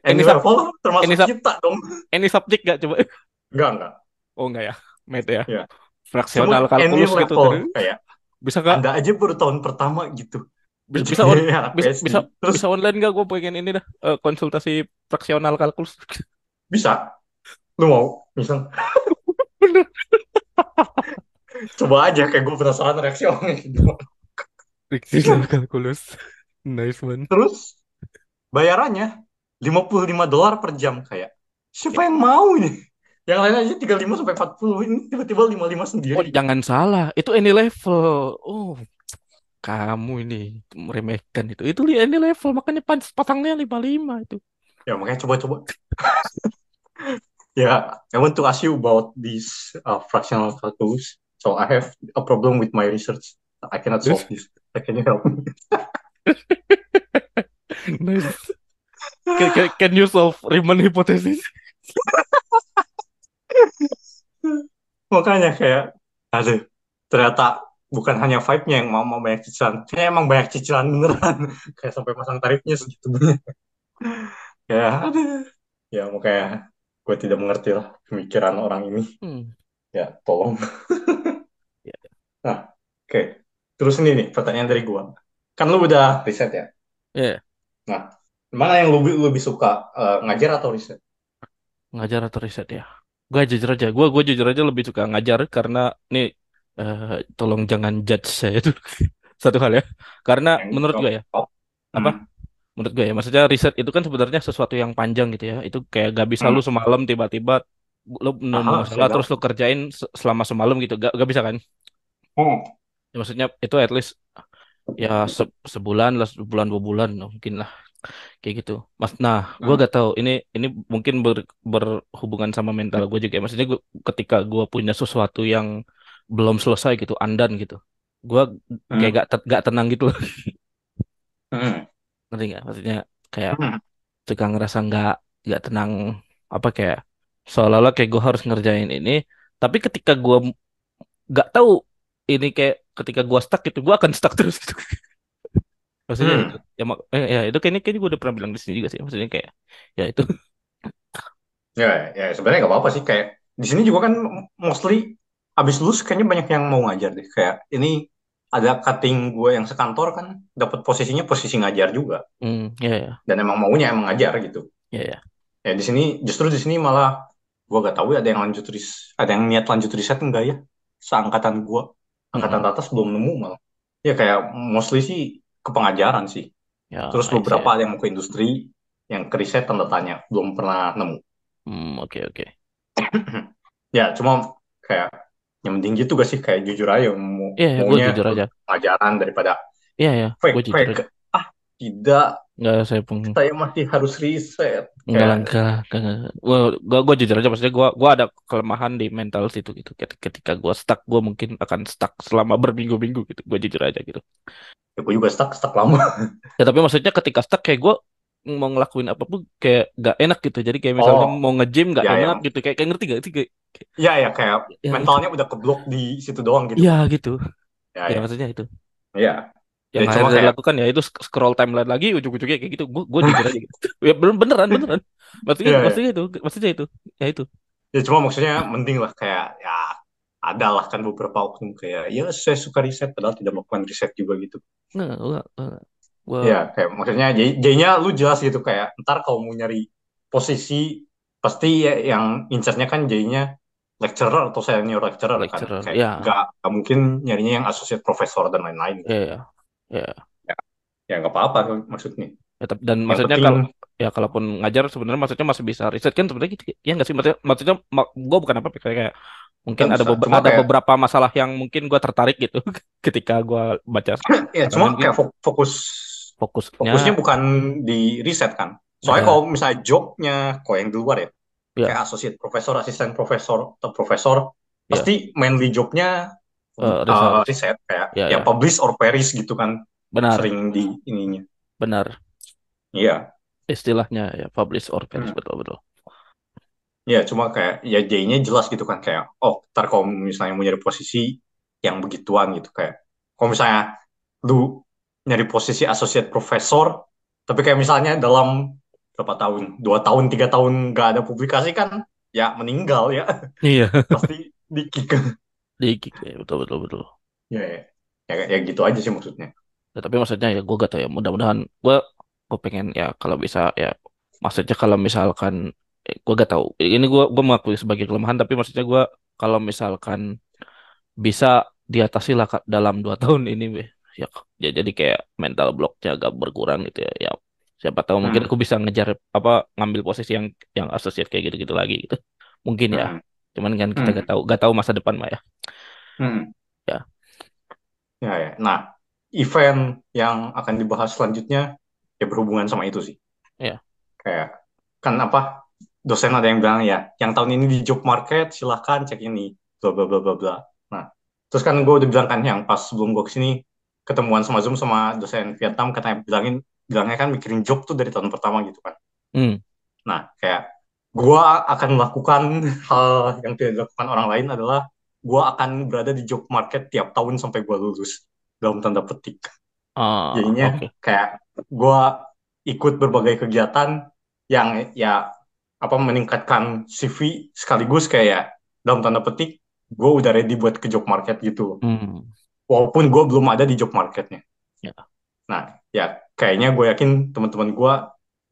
any sub level termasuk sub kita dong. ini subjek gak coba? Enggak, enggak. oh enggak ya? Med ya? Ya. fraksional any kalkulus gitu tadi. kayak, bisa gak Anda aja baru tahun pertama gitu. bisa bisa on Ya, bisa bisa Terus bisa online gak gue pengen ini dah eh, konsultasi fraksional kalkulus. Bisa, lu mau? Bener coba aja kayak gue penasaran reaksi orangnya gimana. fraksional kalkulus nice one Terus bayarannya 55 dolar per jam kayak siapa yang mau ini? Yang lain aja 35 sampai 40 ini tiba-tiba 55 oh sendiri. jangan salah itu any level oh kamu ini meremehkan itu itu any level makanya pas- pasangnya 55 itu Ya makanya coba-coba. Ya, I want to ask you about this uh, fractional calculus. So I have a problem with my research. I cannot solve this. Can you help me? nice can, can, can you solve Riemann hypothesis Makanya kayak, aduh, ternyata bukan hanya vibe-nya yang mau, mau banyak cicilan. Kayaknya emang banyak cicilan beneran. kayak sampai pasang tarifnya segitu banyak. Ya, aduh. ya makanya gue tidak mengerti lah pemikiran orang ini Hmm. ya tolong nah oke terus ini nih pertanyaan dari gue kan lu udah riset ya ya, nah mana yang lu lu lebih suka eh, ngajar atau riset ngajar atau riset ya. Gue jujur aja, gue gue jujur aja lebih suka ngajar karena nih eh, tolong jangan judge saya dulu satu hal ya. Karena yang menurut gue ya, oh, apa? hmm, Menurut gue ya, maksudnya riset itu kan sebenarnya sesuatu yang panjang gitu ya. Itu kayak gak bisa lu hmm. semalam tiba-tiba lu nemu masalah terus lu kerjain se- selama semalam gitu. Gak, gak bisa kan? Hmm, Ya, maksudnya itu at least ya se- sebulan lah, sebulan dua bulan mungkin lah kayak gitu. Mas, nah, gue hmm, gak tahu ini ini mungkin ber- berhubungan sama mental gue juga. ya. Maksudnya gua, ketika gue punya sesuatu yang belum selesai gitu, andan gitu, gue kayak hmm, gak te- gak tenang gitu loh. hmm, Ngerti gak? Maksudnya kayak hmm, suka ngerasa nggak nggak tenang apa kayak seolah-olah kayak gue harus ngerjain ini tapi ketika gue nggak tahu ini kayak ketika gue stuck itu gue akan stuck terus gitu maksudnya itu hmm. ya, mak- eh, ya itu kayaknya kayaknya gue udah pernah bilang di sini juga sih maksudnya kayak ya itu Ya, ya sebenarnya nggak apa-apa sih kayak di sini juga kan mostly abis lulus kayaknya banyak yang mau ngajar deh. Kayak ini ada cutting gue yang sekantor kan dapat posisinya posisi ngajar juga hmm, ya ya dan emang maunya emang ngajar gitu. ya ya Ya di sini justru di sini malah gue gak tahu ya ada yang lanjut ris ada yang niat lanjut riset enggak ya seangkatan gue angkatan Mm-mm. atas belum nemu malah. Ya kayak mostly sih ke pengajaran sih. ya Terus beberapa ada yang mau ke industri yang ke riset tanda tanya belum pernah nemu. Hmm, oke oke Ya, cuma kayak yang mending gitu gak sih kayak jujur aja mau Iya ya gue maunya jujur aja pelajaran daripada iya ya gue fake jujur fake aja ah tidak nggak saya pun saya masih harus riset Enggak kayak enggak enggak, enggak. Gua, gua, gua jujur aja, maksudnya gua, gua ada kelemahan di mental situ gitu. Ket- Ketika gua stuck, gua mungkin akan stuck selama berminggu-minggu gitu. Gua jujur aja gitu. ya, gue juga stuck stuck lama Ya tapi maksudnya ketika stuck kayak gua mau ngelakuin apa pun kayak gak enak gitu. Jadi kayak misalkan oh mau nge-gym gak ya enak yang gitu. Kayak, kayak ngerti gak sih? Kayak, ya ya kayak ya itu. mentalnya udah keblok di situ doang gitu Iya gitu. ya Ya ya maksudnya itu. ya ya Yang cuma akhirnya kayak dilakukan ya itu scroll timeline lagi ujung-ujungnya kayak gitu. Gua, gua jujur aja gitu. Ya belum beneran, beneran. Maksudnya, ya ya maksudnya itu, maksudnya itu. Ya itu. ya cuma maksudnya mending lah kayak ya ada lah kan beberapa oknum kayak ya saya suka riset padahal tidak melakukan riset juga gitu Nggak, gua, gua, Ya, kayak maksudnya J- J-nya lu jelas gitu kayak ntar kalau mau nyari posisi pasti ya, yang incernya kan J-nya lecturer atau senior lecturer kan. lecturer. Kayak Ya, nggak nggak mungkin nyarinya yang associate professor dan lain-lain. ya, ya. Ya, Ya, ya nggak apa-apa maksudnya. Ya, tapi- dan Yang maksudnya penting kalau ya kalaupun ngajar sebenarnya maksudnya masih bisa riset kan sebenarnya gitu ya nggak sih? Maksudnya maksudnya gue bukan apa kayak, kayak mungkin ada beber- ada kayak beberapa masalah yang mungkin gue tertarik gitu ketika gue baca ya cuma mungkin kayak fo- fokus fokusnya fokusnya bukan di riset kan. Soalnya ya. kalau misalnya jobnya kalau yang di luar ya kayak ya associate professor, asisten profesor atau profesor ya. pasti mainly jobnya eh, uh, research riset kayak ya ya ya. publish or perish gitu kan benar. sering di ininya. benar. Iya. istilahnya ya publish or perish Hmm. betul betul. Ya, cuma kayak ya J-nya jelas gitu kan kayak oh, ntar kalau misalnya mau nyari posisi yang begituan gitu kayak kalau misalnya lu nyari posisi associate professor tapi kayak misalnya dalam berapa tahun, dua tahun, tiga tahun nggak ada publikasi kan ya meninggal ya. Iya. Pasti di di ya, betul betul. Betul Ya, ya, ya, ya gitu aja sih maksudnya. Ya, tapi maksudnya ya gue gak tau ya. Mudah-mudahan gue gue pengen ya kalau bisa ya maksudnya kalau misalkan eh, gue gak tahu. Ini gue gue mengakui sebagai kelemahan tapi maksudnya gue kalau misalkan bisa diatasi lah dalam dua tahun ini Be. ya ya jadi kayak mental blocknya agak berkurang gitu ya. Ya siapa tahu mungkin Hmm, aku bisa ngejar apa ngambil posisi yang yang associate kayak gitu-gitu lagi gitu. Mungkin ya. Hmm, cuman kan kita hmm, gak tahu gak tahu masa depan mah ya hmm. ya Ya, ya. Nah, event yang akan dibahas selanjutnya ya berhubungan sama itu sih. ya Kayak kan apa dosen ada yang bilang ya, yang tahun ini di job market silahkan cek ini, bla bla bla bla bla. Nah, terus kan gue udah bilang kan yang pas sebelum gue ke sini ketemuan sama Zoom sama dosen Vietnam katanya bilangin bilangnya kan mikirin job tuh dari tahun pertama gitu kan. hmm Nah, kayak gue akan melakukan hal yang tidak dilakukan orang lain adalah gue akan berada di job market tiap tahun sampai gue lulus dalam tanda petik. ah Jadinya oke kayak gue ikut berbagai kegiatan yang ya apa meningkatkan CV sekaligus kayak dalam tanda petik gue udah ready buat ke job market gitu. Hmm. Walaupun gue belum ada di job marketnya. Ya. Nah, ya kayaknya gue yakin teman-teman gue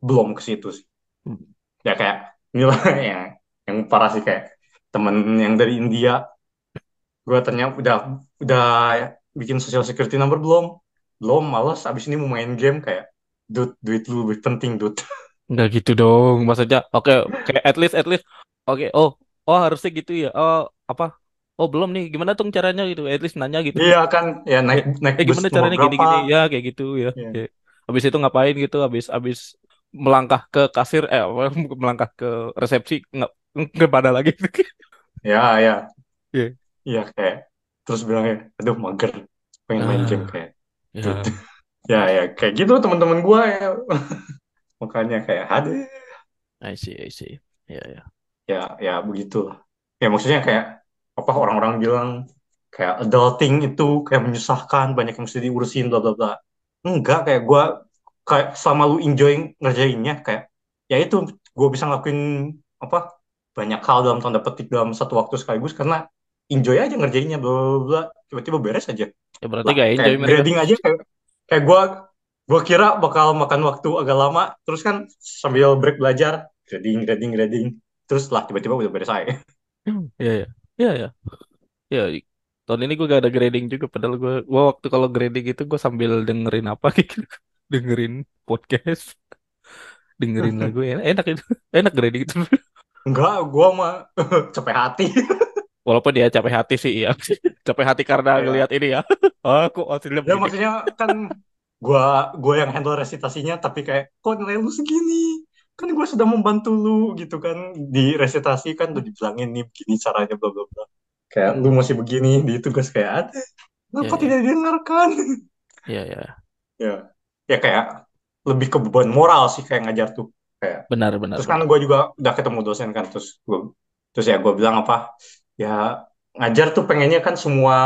belum ke situ sih. Hmm. Ya kayak inilah yang yang parah sih kayak temen yang dari India. Gue ternyata udah udah bikin social security number belum? Belum, males. Abis ini mau main game kayak, dude, duit lu lebih penting, dude. Nggak gitu dong, maksudnya. Oke, kayak at least, at least. Oke, oh, oh harusnya gitu ya. Oh, apa? Oh belum nih, gimana tuh caranya gitu? At least nanya gitu. Iya kan, ya naik naik eh gimana caranya berapa? gini-gini? Ya kayak gitu ya. Iya. Kayak, Habis itu ngapain gitu? Habis habis melangkah ke kasir, eh melangkah ke resepsi nggak pada lagi. Ya, ya, Iya. iya kayak terus bilangnya, aduh mager, pengen main game Ah, kayak, ya, dude. Ya, ya kayak gitu teman-teman gue ya. Makanya kayak, aduh, I see, I see. Ya, ya. ya, ya begitu. Ya maksudnya kayak apa orang-orang bilang kayak adulting itu kayak menyusahkan, banyak yang mesti diurusin, bla bla bla. Enggak, kayak gue kayak selama lu enjoy ngerjainnya kayak ya itu gue bisa ngelakuin apa banyak hal dalam tanda petik dalam satu waktu sekaligus karena enjoy aja ngerjainnya bla bla bla tiba-tiba beres aja Ya berarti lah gak kayak enjoy mereka. grading aja kayak kayak gue gue kira bakal makan waktu agak lama terus kan sambil break belajar grading grading grading terus lah tiba-tiba udah beres aja Ya, ya. Ya, ya. Ya, tahun ini gue gak ada grading juga. Padahal gue, gue waktu kalau grading itu gue sambil dengerin apa gitu. Dengerin podcast. Dengerin lagu. Enak, enak itu. Enak grading itu. enggak gue mah capek hati Walaupun dia capek hati sih, iya. Capek hati karena ya ngelihat ini ya. Oh, kok hasilnya ya maksudnya kan gue gue yang handle resitasinya tapi kayak kok nilai lu segini kan gue sudah membantu lu gitu kan di resitasi kan udah dibilangin nih begini caranya bla bla bla kayak lu masih begini di tugas kayak ada Ya, kenapa ya. tidak didengarkan Ya, ya. ya ya kayak lebih ke beban moral sih kayak ngajar tuh. Kayak Benar, benar, terus kan gue juga udah ketemu dosen kan terus gue terus ya gue bilang apa ya ngajar tuh pengennya kan semua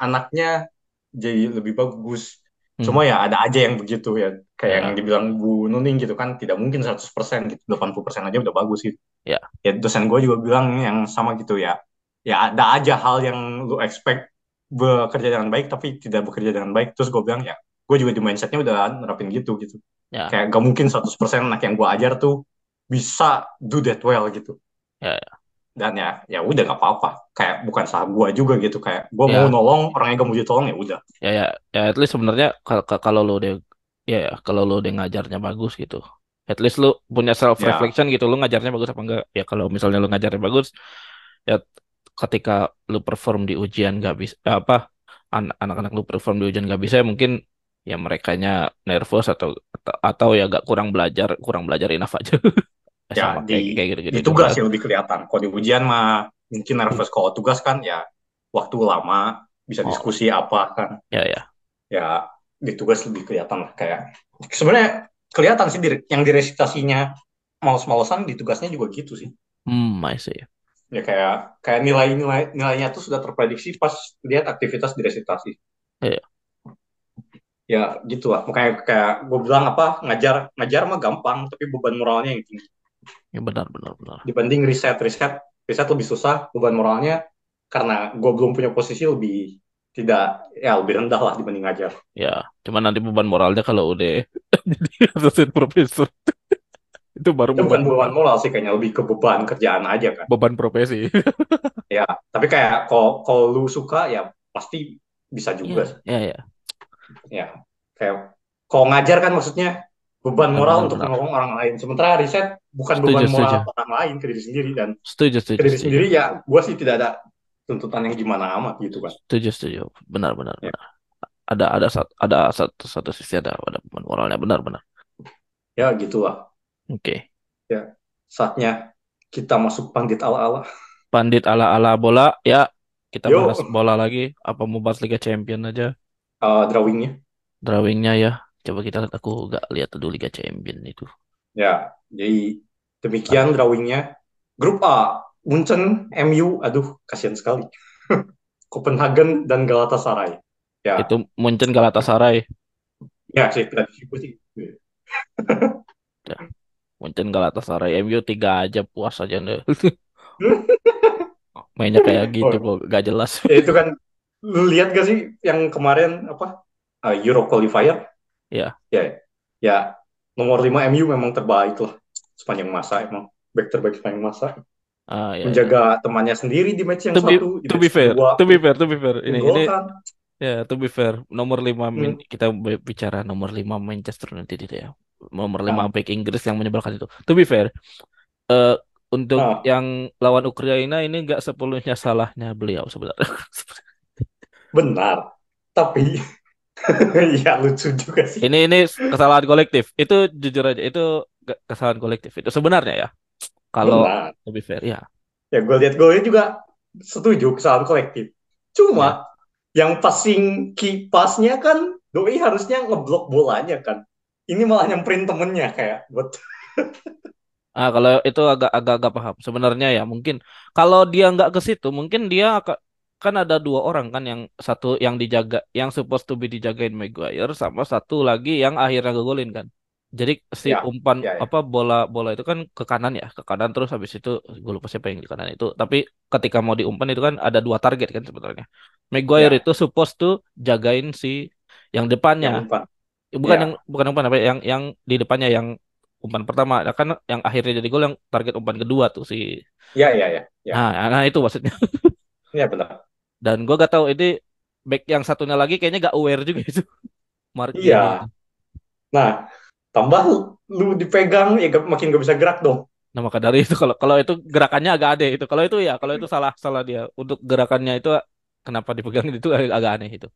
anaknya jadi lebih bagus. Hmm. cuma ya ada aja yang begitu ya kayak yang Ya, dibilang Bu Nuning gitu kan tidak mungkin 100% gitu 80% aja udah bagus gitu. Ya. ya dosen gue juga bilang yang sama gitu ya. Ya ada aja hal yang lu expect bekerja dengan baik tapi tidak bekerja dengan baik. Terus gue bilang ya gue juga di mindsetnya udah nerapin gitu gitu. Ya, kayak gak mungkin 100% anak yang gue ajar tuh bisa do that well gitu. Ya, ya. dan ya ya udah gak apa-apa. Kayak bukan salah gue juga gitu. Kayak gue mau Ya, nolong orangnya gak mau ditolong ya udah. Ya, ya. Ya, at least sebenarnya kal- kal- kalau lo udah, ya, ya, kalau lo udah ngajarnya bagus gitu. At least lo punya self reflection gitu, lo ngajarnya bagus apa enggak? Ya kalau misalnya lo ngajarnya bagus, ya ketika lu perform di ujian gak bisa apa an- anak-anak lu perform di ujian gak bisa ya mungkin ya merekanya nervous atau atau, atau ya gak kurang belajar kurang belajar enough aja. Ya, ya sama kayak di kayak gitu-gitu di juga. tugas sih lebih kelihatan. Kalau di ujian mah mungkin nervous. Kalau tugas kan ya waktu lama bisa oh. diskusi apa kan. Ya ya. Ya di tugas lebih kelihatan lah kayak sebenarnya kelihatan sih di, yang diresitasinya males-malesan di tugasnya juga gitu sih. Hmm I see. Ya kayak kayak nilai-nilai nilainya tuh sudah terprediksi pas lihat aktivitas di resitasi ya ya gitu lah. Makanya kayak gue bilang apa ngajar ngajar mah gampang tapi beban moralnya yang tinggi. Ya benar benar benar. Dibanding riset riset riset lebih susah beban moralnya karena gue belum punya posisi lebih tidak ya lebih rendah lah dibanding ngajar. Ya cuman nanti beban moralnya kalau udah jadi asisten profesor. Itu baru itu bukan beban beban moral sih kayaknya. Lebih ke beban kerjaan aja kan. Beban profesi. Ya tapi kayak kalau kalau lu suka ya pasti bisa juga ya ya ya ya kayak kalau ngajar kan maksudnya beban moral benar untuk benar. menolong orang lain. Sementara riset bukan setuju beban setuju. moral orang lain ke diri sendiri dan setuju ke setuju diri setuju. sendiri ya gue sih tidak ada tuntutan yang gimana amat gitu kan setuju setuju. Benar benar ya, benar. Ada ada satu ada satu satu sisi ada ada beban moralnya. Benar benar. Ya gitulah. Oke. Ya saatnya kita masuk pandit ala-ala. Pandit ala-ala bola, ya kita yuk bahas bola lagi. Apa mau bahas Liga Champion aja? Uh, drawingnya. Drawingnya ya. Coba kita aku gak lihat dulu Liga Champion itu. ya jadi demikian drawingnya. Grup A Munchen MU aduh kasihan sekali. Copenhagen dan Galatasaray. Ya. Itu Munchen Galatasaray. ya sih prediksi gue sih. Ya, Munchen Munchen Galatasaray MU tiga aja puas aja deh. Mainnya kayak gitu Oh, kok gak jelas. ya itu kan lu lihat gak sih yang kemarin apa uh, Euro qualifier? Ya, Ya, ya nomor 5 MU memang terbaik lah sepanjang masa emang back terbaik sepanjang masa. ah ya, ya. Menjaga temannya sendiri di match yang To be, satu, to be fair, kedua, to be fair, to be fair. Ini ini ya to be fair. Nomor 5 Hmm. kita bicara nomor 5 Manchester United ya. Nomor 5 Nah, back Inggris yang menyebalkan itu. To be fair, eh untuk nah, yang lawan Ukraina ini nggak sepenuhnya salahnya beliau sebenarnya. benar. Tapi ya lucu juga sih. Ini ini kesalahan kolektif. Itu jujur aja itu ke- kesalahan kolektif. Itu sebenarnya ya. Kalau Benar. be fair ya. Ya gue lihat golnya juga setuju kesalahan kolektif. Ya. Cuma yang passing key pass-nya kan Doi harusnya ngeblok bolanya kan. Ini malah nyamperin temennya kayak buat Ah, kalau itu agak agak agak paham. Sebenarnya ya mungkin kalau dia nggak ke situ, mungkin dia akan kan ada dua orang kan yang satu yang dijaga, yang supposed to be dijagain Maguire sama satu lagi yang akhirnya ngegolin kan. Jadi si ya umpan ya ya. apa bola bola itu kan ke kanan ya, ke kanan terus habis itu gue lupa siapa yang di kanan itu. Tapi ketika mau diumpan itu kan ada dua target kan sebenarnya. Maguire Ya, itu supposed to jagain si yang yang depannya, umpan. bukan yang Ya, bukan umpan apa yang yang di depannya yang umpan pertama Nah, kan yang akhirnya jadi gol yang target umpan kedua tuh si ya, ya, ya, ya. nah, nah itu maksudnya Ya benar. Dan gue gak tahu ini back yang satunya lagi kayaknya gak aware juga itu Martial Iya. Nah, tambah lu, dipegang ya gak- makin gak bisa gerak dong. nah maka dari itu kalau kalau itu gerakannya agak aneh itu kalau itu ya kalau itu salah salah dia untuk gerakannya itu kenapa dipegang itu agak, agak aneh itu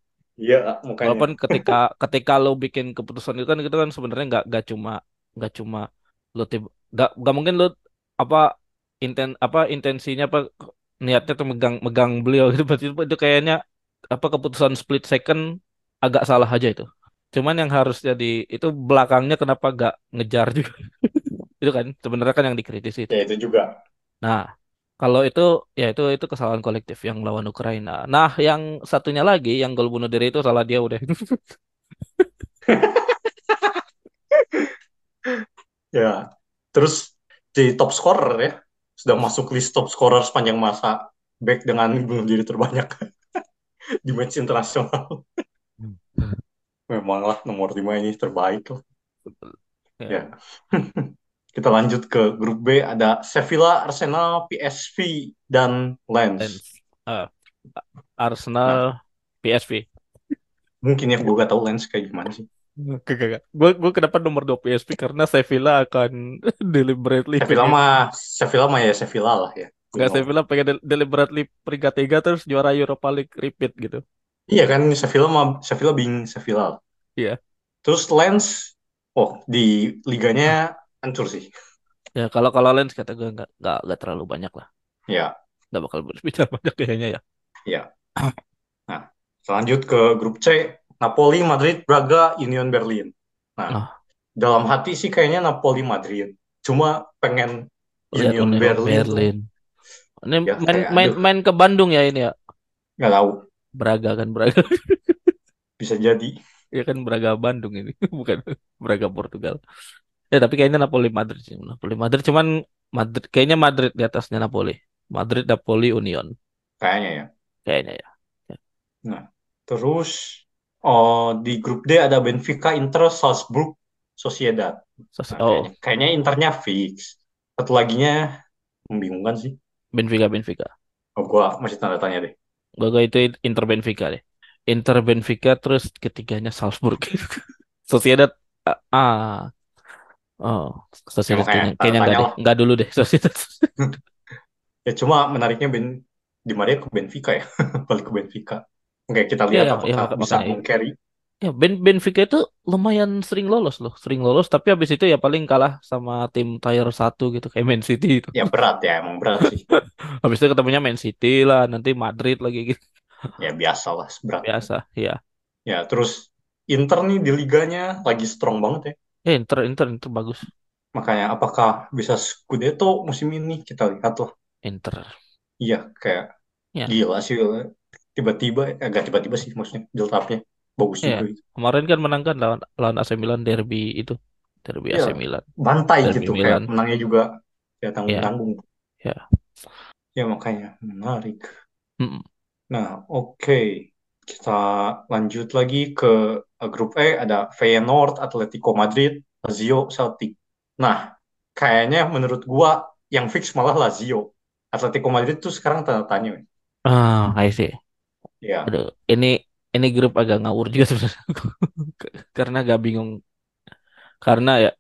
Iya, makanya. walaupun ketika ketika lo bikin keputusan itu kan itu kan sebenarnya nggak nggak cuma nggak cuma lo tiba nggak nggak mungkin lo apa inten apa intensinya apa niatnya tuh megang megang beliau gitu berarti itu, kayaknya apa keputusan split second agak salah aja itu cuman yang harus jadi itu belakangnya kenapa nggak ngejar juga itu kan sebenarnya kan yang dikritisi itu Ya itu juga. nah kalau itu ya itu itu kesalahan kolektif yang lawan Ukraina nah yang satunya lagi yang gol bunuh diri itu salah dia udah Ya. Terus di top scorer ya. Sudah masuk list top scorer sepanjang masa. Back dengan bunuh diri terbanyak di match internasional. Memang lah nomor 5 ini terbaik lah. ya Ya. Kita lanjut ke grup B ada Sevilla, Arsenal, PSV dan Lens Lens. Ah, Nah, Arsenal PSV mungkin ya gue gak tahu Lens kayak gimana sih. Gak, gak, gak. Gue gue kenapa nomor 2 PSV karena Sevilla akan deliberately Sevilla pengen mah Sevilla mah ya Sevilla lah ya. You nggak know. Sevilla pengen del- deliberately peringkat tiga terus juara Europa League repeat gitu. Iya kan Sevilla mah Sevilla being Sevilla. Iya. Terus Lens oh di liganya hancur sih. Ya kalau kalau Lens kata gue nggak nggak nggak terlalu banyak lah. Ya, Nggak bakal berbicara banyak kayaknya ya. ya. Nah, selanjut ke grup C, Napoli, Madrid, Braga, Union Berlin. Nah, Nah, dalam hati sih kayaknya Napoli Madrid. Cuma pengen lihat Union Berlin Berlin. Ini ya main kayak main aduh main ke Bandung ya ini ya. nggak tahu Braga kan Braga. bisa jadi. Ya kan Braga Bandung ini bukan Braga Portugal. Ya tapi kayaknya Napoli Madrid sih. Napoli Madrid cuman Madrid kayaknya Madrid di atasnya Napoli. Madrid Napoli Union Kayaknya ya. kayaknya ya. Ya. Nah, terus oh, di grup D ada Benfica, Inter, Salzburg, Sociedad. Sos- Nah, Oh, kayaknya, kayaknya Internya fix. Satu laginya membingungkan sih. Benfica Benfica. Oh, gua masih tanda tanya deh. Gue gue itu Inter Benfica deh. Inter Benfica terus ketiganya Salzburg. Sociedad ah, ah. oh Ya Sociedad makanya kayaknya kayaknya enggak deh. Enggak dulu deh Sociedad. Ya cuma menariknya Ben Di Maria ke Benfica ya. Balik ke Benfica. Oke, kita Iya lihat ya, ya apakah maka- bisa meng-carry. ya Ben Benfica itu lumayan sering lolos loh, sering lolos tapi habis itu ya paling kalah sama tim tier 1 gitu kayak Man City itu. Ya berat ya, emang berat sih. Habis itu ketemunya Man City lah, nanti Madrid lagi gitu. Ya biasa lah, berat. Biasa, ya. Ya, terus Inter nih di liganya lagi strong banget ya. Eh, Inter Inter Inter bagus. Makanya apakah bisa Scudetto musim ini? Kita lihat lah. Inter. Iya, kayak Ya. gila sih. Tiba-tiba, eh, agak tiba-tiba sih maksudnya build up-nya. Bagus Iya. juga itu. Kemarin kan menang kan lawan lawan AC Milan derby itu. Derby ya AC Milan. bantai Derby gitu kayak Milan. menangnya juga ya tanggung-tanggung ya. ya makanya menarik Mm-mm. nah oke kita lanjut lagi ke eh, grup E ada Feyenoord Atletico Madrid Lazio Celtic nah kayaknya menurut gua yang fix malah Lazio Atletico Madrid tuh sekarang tanda tanya. Ah, I see. Ya Aduh, ini ini grup agak ngawur juga sebenarnya. Karena agak bingung. Karena ya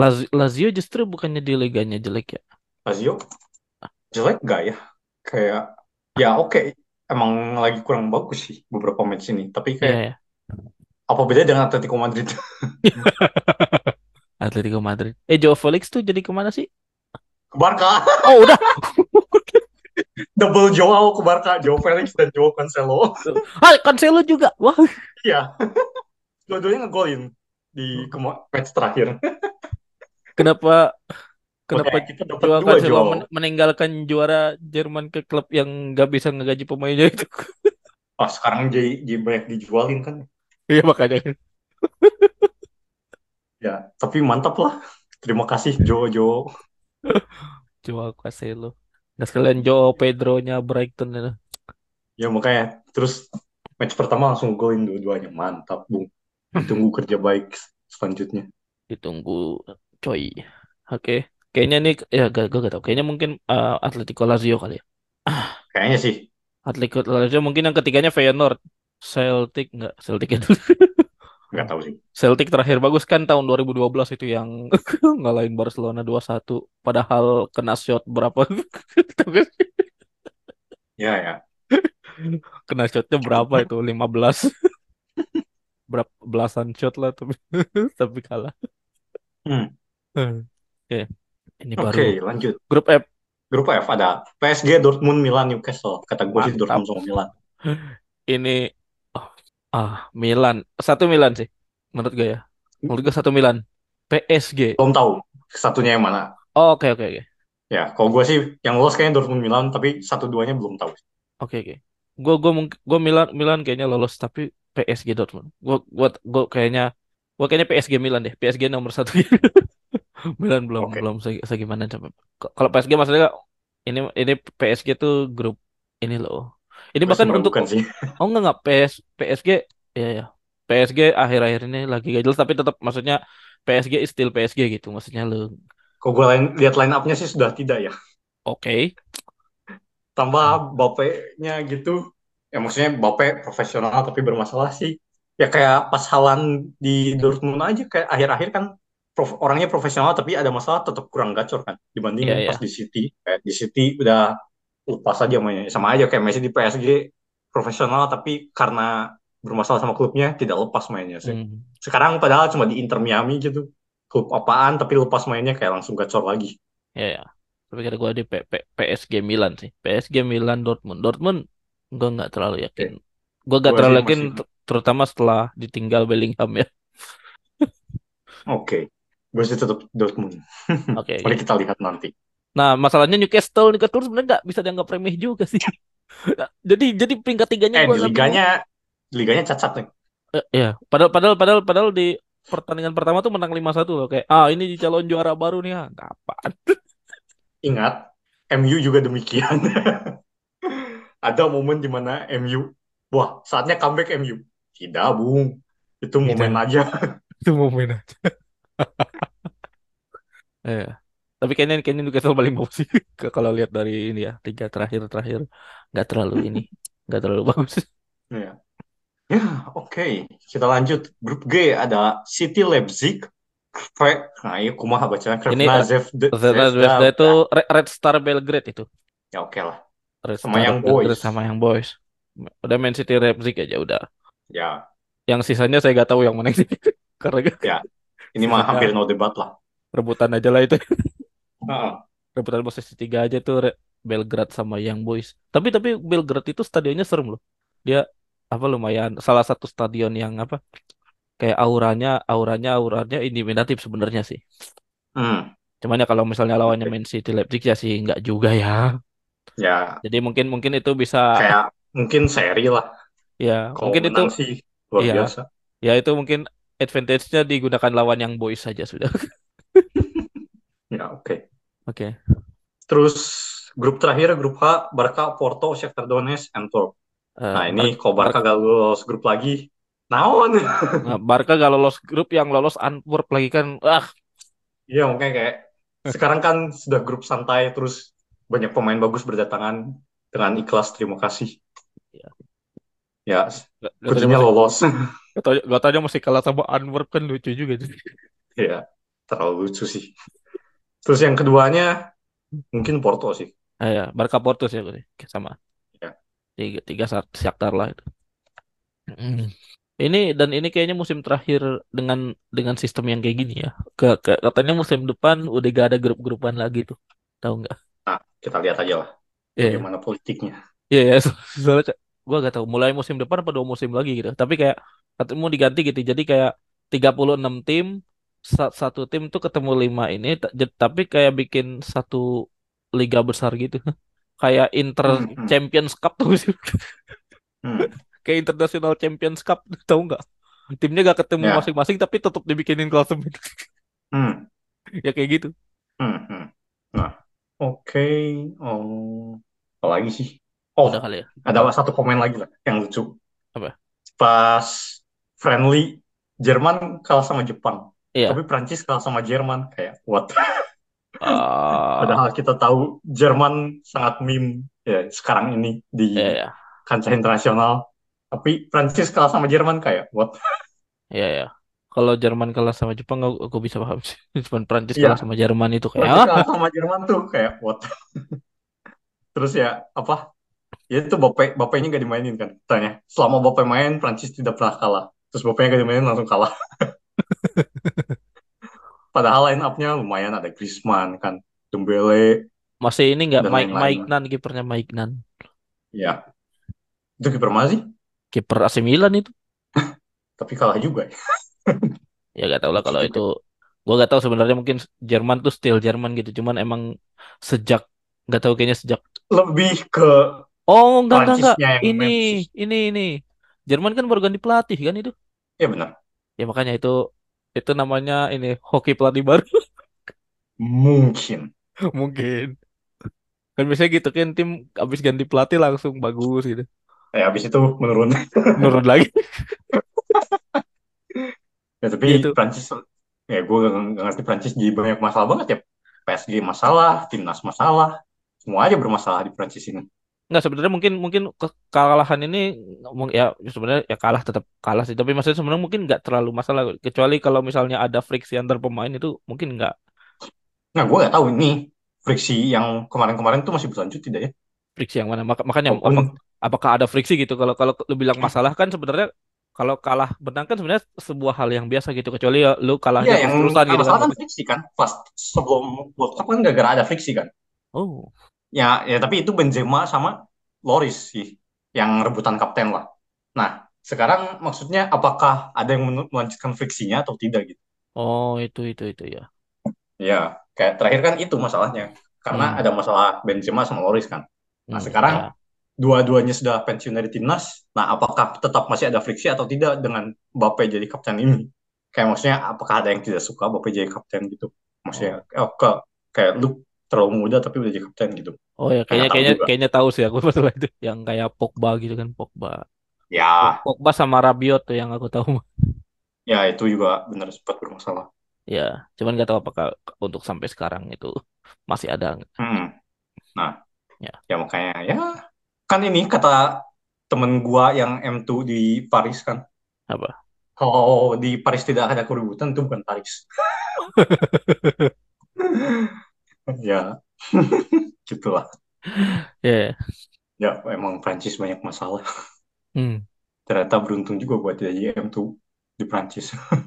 Laz- Lazio justru bukannya di liganya jelek ya. Lazio jelek gak ya kayak ya oke emang lagi kurang bagus sih beberapa match ini tapi Iya kayak ya. apa bedanya dengan Atletico Madrid Atletico Madrid. Eh, Joao Felix tuh jadi ke mana sih? ke Barca Oh, udah. double Joao ke Barca Joao Felix dan Joao Cancelo Ah, Cancelo juga. Wah, iya dua-duanya ngegolin di match terakhir kenapa kenapa Makanya kita dapat Joao Cancelo Joao men- meninggalkan juara Jerman ke klub yang nggak bisa ngegaji pemainnya itu? pas sekarang jadi, jadi banyak dijualin kan Iya makanya. ya tapi mantap lah terima kasih Joao Joao Cancelo. Nah sekalian Joao Pedro-nya Brighton itu. ya makanya terus match pertama langsung golin dua-duanya mantap bung ditunggu kerja baik selanjutnya Ditunggu coy. Oke. Kayaknya nih ya gak, gue gak tau. Kayaknya mungkin uh, Atletico Lazio kali ya. kayaknya sih Atletico Lazio mungkin yang ketiganya Feyenoord. Celtic nggak Celtic itu. nggak tahu sih Celtic terakhir bagus kan tahun 2012 itu yang ngalahin Barcelona 2-1 padahal kena shot berapa? Gak ya ya kena shotnya berapa itu? 15 berapa belasan shot lah tapi tapi kalah. Hmm. Oke. Ini oke baru lanjut grup F. grup F ada PSG Dortmund Milan Newcastle kata gue sih. Dortmund sama Milan Ini ah Milan. Satu Milan sih. Menurut gue ya. Menurut gue satu Milan. PSG. belum tahu satunya yang mana Oh, Oke oke oke. ya kalau gue sih yang lolos kayaknya Dortmund Milan tapi satu duanya belum tahu Oke oke. Gue gue mungkin gue Milan Milan kayaknya lolos tapi PSG Dortmund. Gue gue gue kayaknya gue kayaknya PSG Milan deh. PSG nomor satu. Milan belum Oke. belum segi, segimana coba. Kalau PSG maksudnya ini ini PSG tuh grup ini loh. Ini Gue sih bahkan untuk sih oh enggak enggak PS PSG ya ya. PSG akhir-akhir ini lagi gak jelas tapi tetap maksudnya PSG is still PSG gitu maksudnya lo. kalau gue lain, lihat line up-nya sih sudah tidak ya Oke. tambah Bape-nya gitu ya maksudnya Bape profesional tapi bermasalah sih ya kayak pas Haaland di Dortmund aja kayak akhir-akhir kan prof- orangnya profesional tapi ada masalah tetap kurang gacor kan dibandingin Iya, pas iya. di City kayak di City udah lepas aja mainnya sama aja kayak Messi di PSG profesional tapi karena bermasalah sama klubnya tidak lepas mainnya sih Hmm. sekarang padahal cuma di Inter Miami gitu klub apaan tapi lepas mainnya kayak langsung gacor lagi Ya, ya. Tapi kata gue di P- P- PSG Milan sih. PSG Milan Dortmund. Dortmund gue nggak terlalu yakin. Gue nggak Gua terlalu yakin masih- terutama setelah ditinggal Bellingham ya. oke gue sih tetap Dortmund Oke. mari oke. kita lihat nanti Nah masalahnya Newcastle Newcastle sebenarnya nggak bisa dianggap remeh juga sih. jadi jadi peringkat tiganya eh liganya di liganya cacat nih ya. Padahal padahal padahal padahal di pertandingan pertama tuh menang 5-1 loh kayak ah ini di calon juara baru nih ah apaan. ingat MU juga demikian ada momen di mana MU wah saatnya comeback MU tidak bung itu momen Tidak. aja Itu momen aja. Iya. Tapi kayaknya kayaknya Newcastle paling bagus sih kalau lihat dari ini ya tiga terakhir terakhir nggak terlalu ini nggak terlalu bagus. ya ya oke kita lanjut grup G ada City Leipzig Kre- nah iya kumaha bacanya Ini, Krevna Zvezda itu Re- Red Star Belgrade itu. ya oke lah Red Sama Star Young Belgrade Boys. sama yang boys. Udah Man City Leipzig aja udah. ya Yang sisanya saya nggak tahu yang mana sih. Karena Ya. ini mah hampir no debat lah rebutan aja lah itu. Rebutan posisi tiga aja tuh Re- Belgrade sama Young Boys. Tapi tapi Belgrade itu stadionnya serem loh. Dia apa lumayan salah satu stadion yang apa kayak auranya auranya auranya intimidatif sebenarnya sih. Hmm, Cuman ya kalau misalnya lawannya. Man City Leipzig ya sih nggak juga ya. ya Jadi mungkin mungkin itu bisa kayak mungkin seri lah ya kalau mungkin itu sih luar iya. biasa ya itu mungkin advantage-nya digunakan lawan yang boys saja sudah. Ya, oke. Oke. Terus grup terakhir grup H Barca, Porto, Shakhtar Donetsk, Antwerp. Eh, Nah, ini Bar- kalau Barca Bar- gak lolos grup lagi, naon? nah, Barca gak lolos grup yang lolos Antwerp lagi kan. Ah, Iya, makanya kayak sekarang kan sudah grup santai, terus banyak pemain bagus berdatangan dengan ikhlas, terima kasih. Iya. Ya, kuncinya masih, lolos. gak gak taunya masih kalah sama Antwerp kan lucu juga. tuh. Ya, terlalu lucu sih. Terus yang keduanya mungkin Porto sih. Ah, ya, Barca Porto sih nih. sama. Ya. Tiga, tiga Shakhtar lah itu. Mm. Ini dan ini kayaknya musim terakhir dengan dengan sistem yang kayak gini ya. Ke, ke- katanya musim depan udah gak ada grup-grupan lagi tuh. Tahu nggak? Nah, kita lihat aja lah Iya. bagaimana politiknya. Iya, ya, so- soalnya gue gak tahu mulai musim depan apa dua musim lagi gitu. Tapi kayak katanya mau diganti gitu. Jadi kayak 36 tim satu tim tuh ketemu lima ini tapi kayak bikin satu liga besar gitu. Kayak Inter Hmm, hmm. Champions Cup tuh. Hmm. Kayak International Champions Cup tahu nggak? Timnya gak ketemu Ya. masing-masing tapi tetap dibikinin klasemen. Hmm. ya kayak gitu. Hmm. Hmm. Nah, oke. Oh, apa lagi sih? Oh, Udah kali ya. ada Apa? satu komen lagi lah yang lucu. Apa? Pas friendly Jerman kalah sama Jepang, Iya. tapi Prancis kalah sama Jerman kayak what? Ah, Padahal kita tahu Jerman sangat meme ya sekarang ini di iya ya. kancah internasional. Tapi Prancis kalah sama Jerman kayak what? Iya ya. Kalau Jerman kalah sama Jepang aku, aku bisa paham sih. Cuman Prancis Iya. kalah sama Jerman itu kayak Prancis ah, kalah sama Jerman tuh kayak what? Terus ya apa? Ya itu Bape Bapaknya gak dimainin kan? Tanya. Selama Bape main Prancis tidak pernah kalah. Terus Bapaknya gak dimainin langsung kalah. Padahal line up-nya lumayan ada Griezmann kan, Dembele, masih ini nggak Mike. Mike Nan kipernya Mike Nan. Ya, itu kiper mana sih? Kiper AC Milan itu. Tapi kalah juga. ya. Ya gak tau lah kalau itu. Gua gak tahu sebenarnya mungkin Jerman tuh still Jerman gitu. Cuman emang sejak nggak tahu kayaknya sejak Lebih ke Oh enggak enggak enggak. Ini ini ini. Jerman kan baru ganti pelatih kan itu. Ya benar. Ya makanya itu itu namanya ini hoki pelatih baru Mungkin. mungkin. Kan biasanya gitu kan tim habis ganti pelatih langsung bagus gitu. Ya, habis itu menurun. Menurun lagi. Ya, tapi Gitu. Prancis, ya gue gak, gak ngerti Prancis jadi banyak masalah banget ya. PSG masalah, timnas masalah, semua aja bermasalah di Prancis ini. Nggak sebenarnya mungkin mungkin kekalahan ini ngomong ya sebenarnya ya kalah tetap kalah sih. Tapi maksudnya sebenarnya mungkin nggak terlalu masalah kecuali kalau misalnya ada friksi antar pemain itu mungkin nggak. Nah, gue gak tahu ini friksi yang kemarin-kemarin tuh masih berlanjut tidak ya? friksi yang mana? Maka- makanya apa- Walaupun, apakah ada friksi gitu? Kalau kalau lu bilang masalah kan sebenarnya kalau kalah menang kan sebenarnya sebuah hal yang biasa gitu. Kecuali ya lu kalahnya iya yang terus-terusan gitu masalah kan kan friksi kan. Pas sebelum World Cup kan gara-gara ada friksi kan. oh Ya, ya tapi itu Benzema sama Loris sih yang rebutan kapten lah. Nah, sekarang maksudnya apakah ada yang melanjutkan friksinya atau tidak gitu? oh itu itu itu ya Ya, kayak terakhir kan itu masalahnya. Karena Hmm. ada masalah Benzema sama Loris kan. Nah, Hmm, sekarang ya. dua-duanya sudah pensiun dari timnas. Nah, apakah tetap masih ada friksi atau tidak dengan Mbappe jadi kapten ini? Kayak maksudnya apakah ada yang tidak suka Mbappe jadi kapten gitu? Maksudnya oh, ke, kayak lu terlalu muda tapi udah jadi kapten gitu. oh ya kayaknya kayaknya juga. kayaknya tahu sih aku masalah itu yang kayak Pogba gitu kan Pogba Ya, Pogba sama Rabiot tuh yang aku tahu ya itu juga benar sempat bermasalah. Ya, cuman nggak tahu apakah untuk sampai sekarang itu masih ada. Hmm. Nah, Ya. ya makanya ya kan ini kata temen gua yang M2 di Paris kan. Apa? Kalau di Paris tidak ada keributan itu bukan Paris. ya, gitulah. Ya, Ya, emang Prancis banyak masalah. hmm, Ternyata beruntung juga buat jadi M2 di Prancis.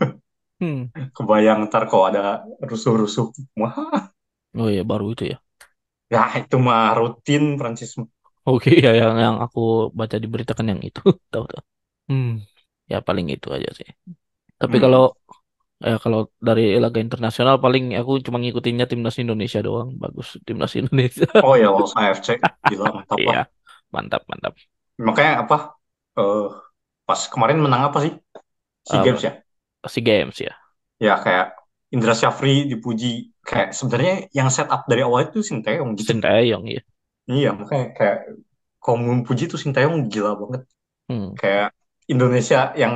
hmm. Kebayang ntar kalau ada rusuh-rusuh. Wah, Oh iya baru itu ya. ya itu mah rutin Prancis. Oke ya yang yang aku baca diberitakan yang itu tahu tahu. Hmm, ya paling itu aja sih. Tapi Hmm. kalau ya kalau dari laga internasional paling aku cuma ngikutinnya timnas Indonesia doang. Bagus timnas Indonesia. Oh ya, lolos AFC. Gila, mantap. Iya, mantap mantap. Makanya apa? eh pas kemarin menang apa sih? SEA Apa? Games ya? SEA Games ya. Ya kayak Indra Syafri dipuji kayak sebenarnya yang setup dari awal itu Sinteyong gitu. Sinteyong ya. Iya, makanya kayak kalau puji tuh Sinteyong gila banget. Hmm. Kayak Indonesia yang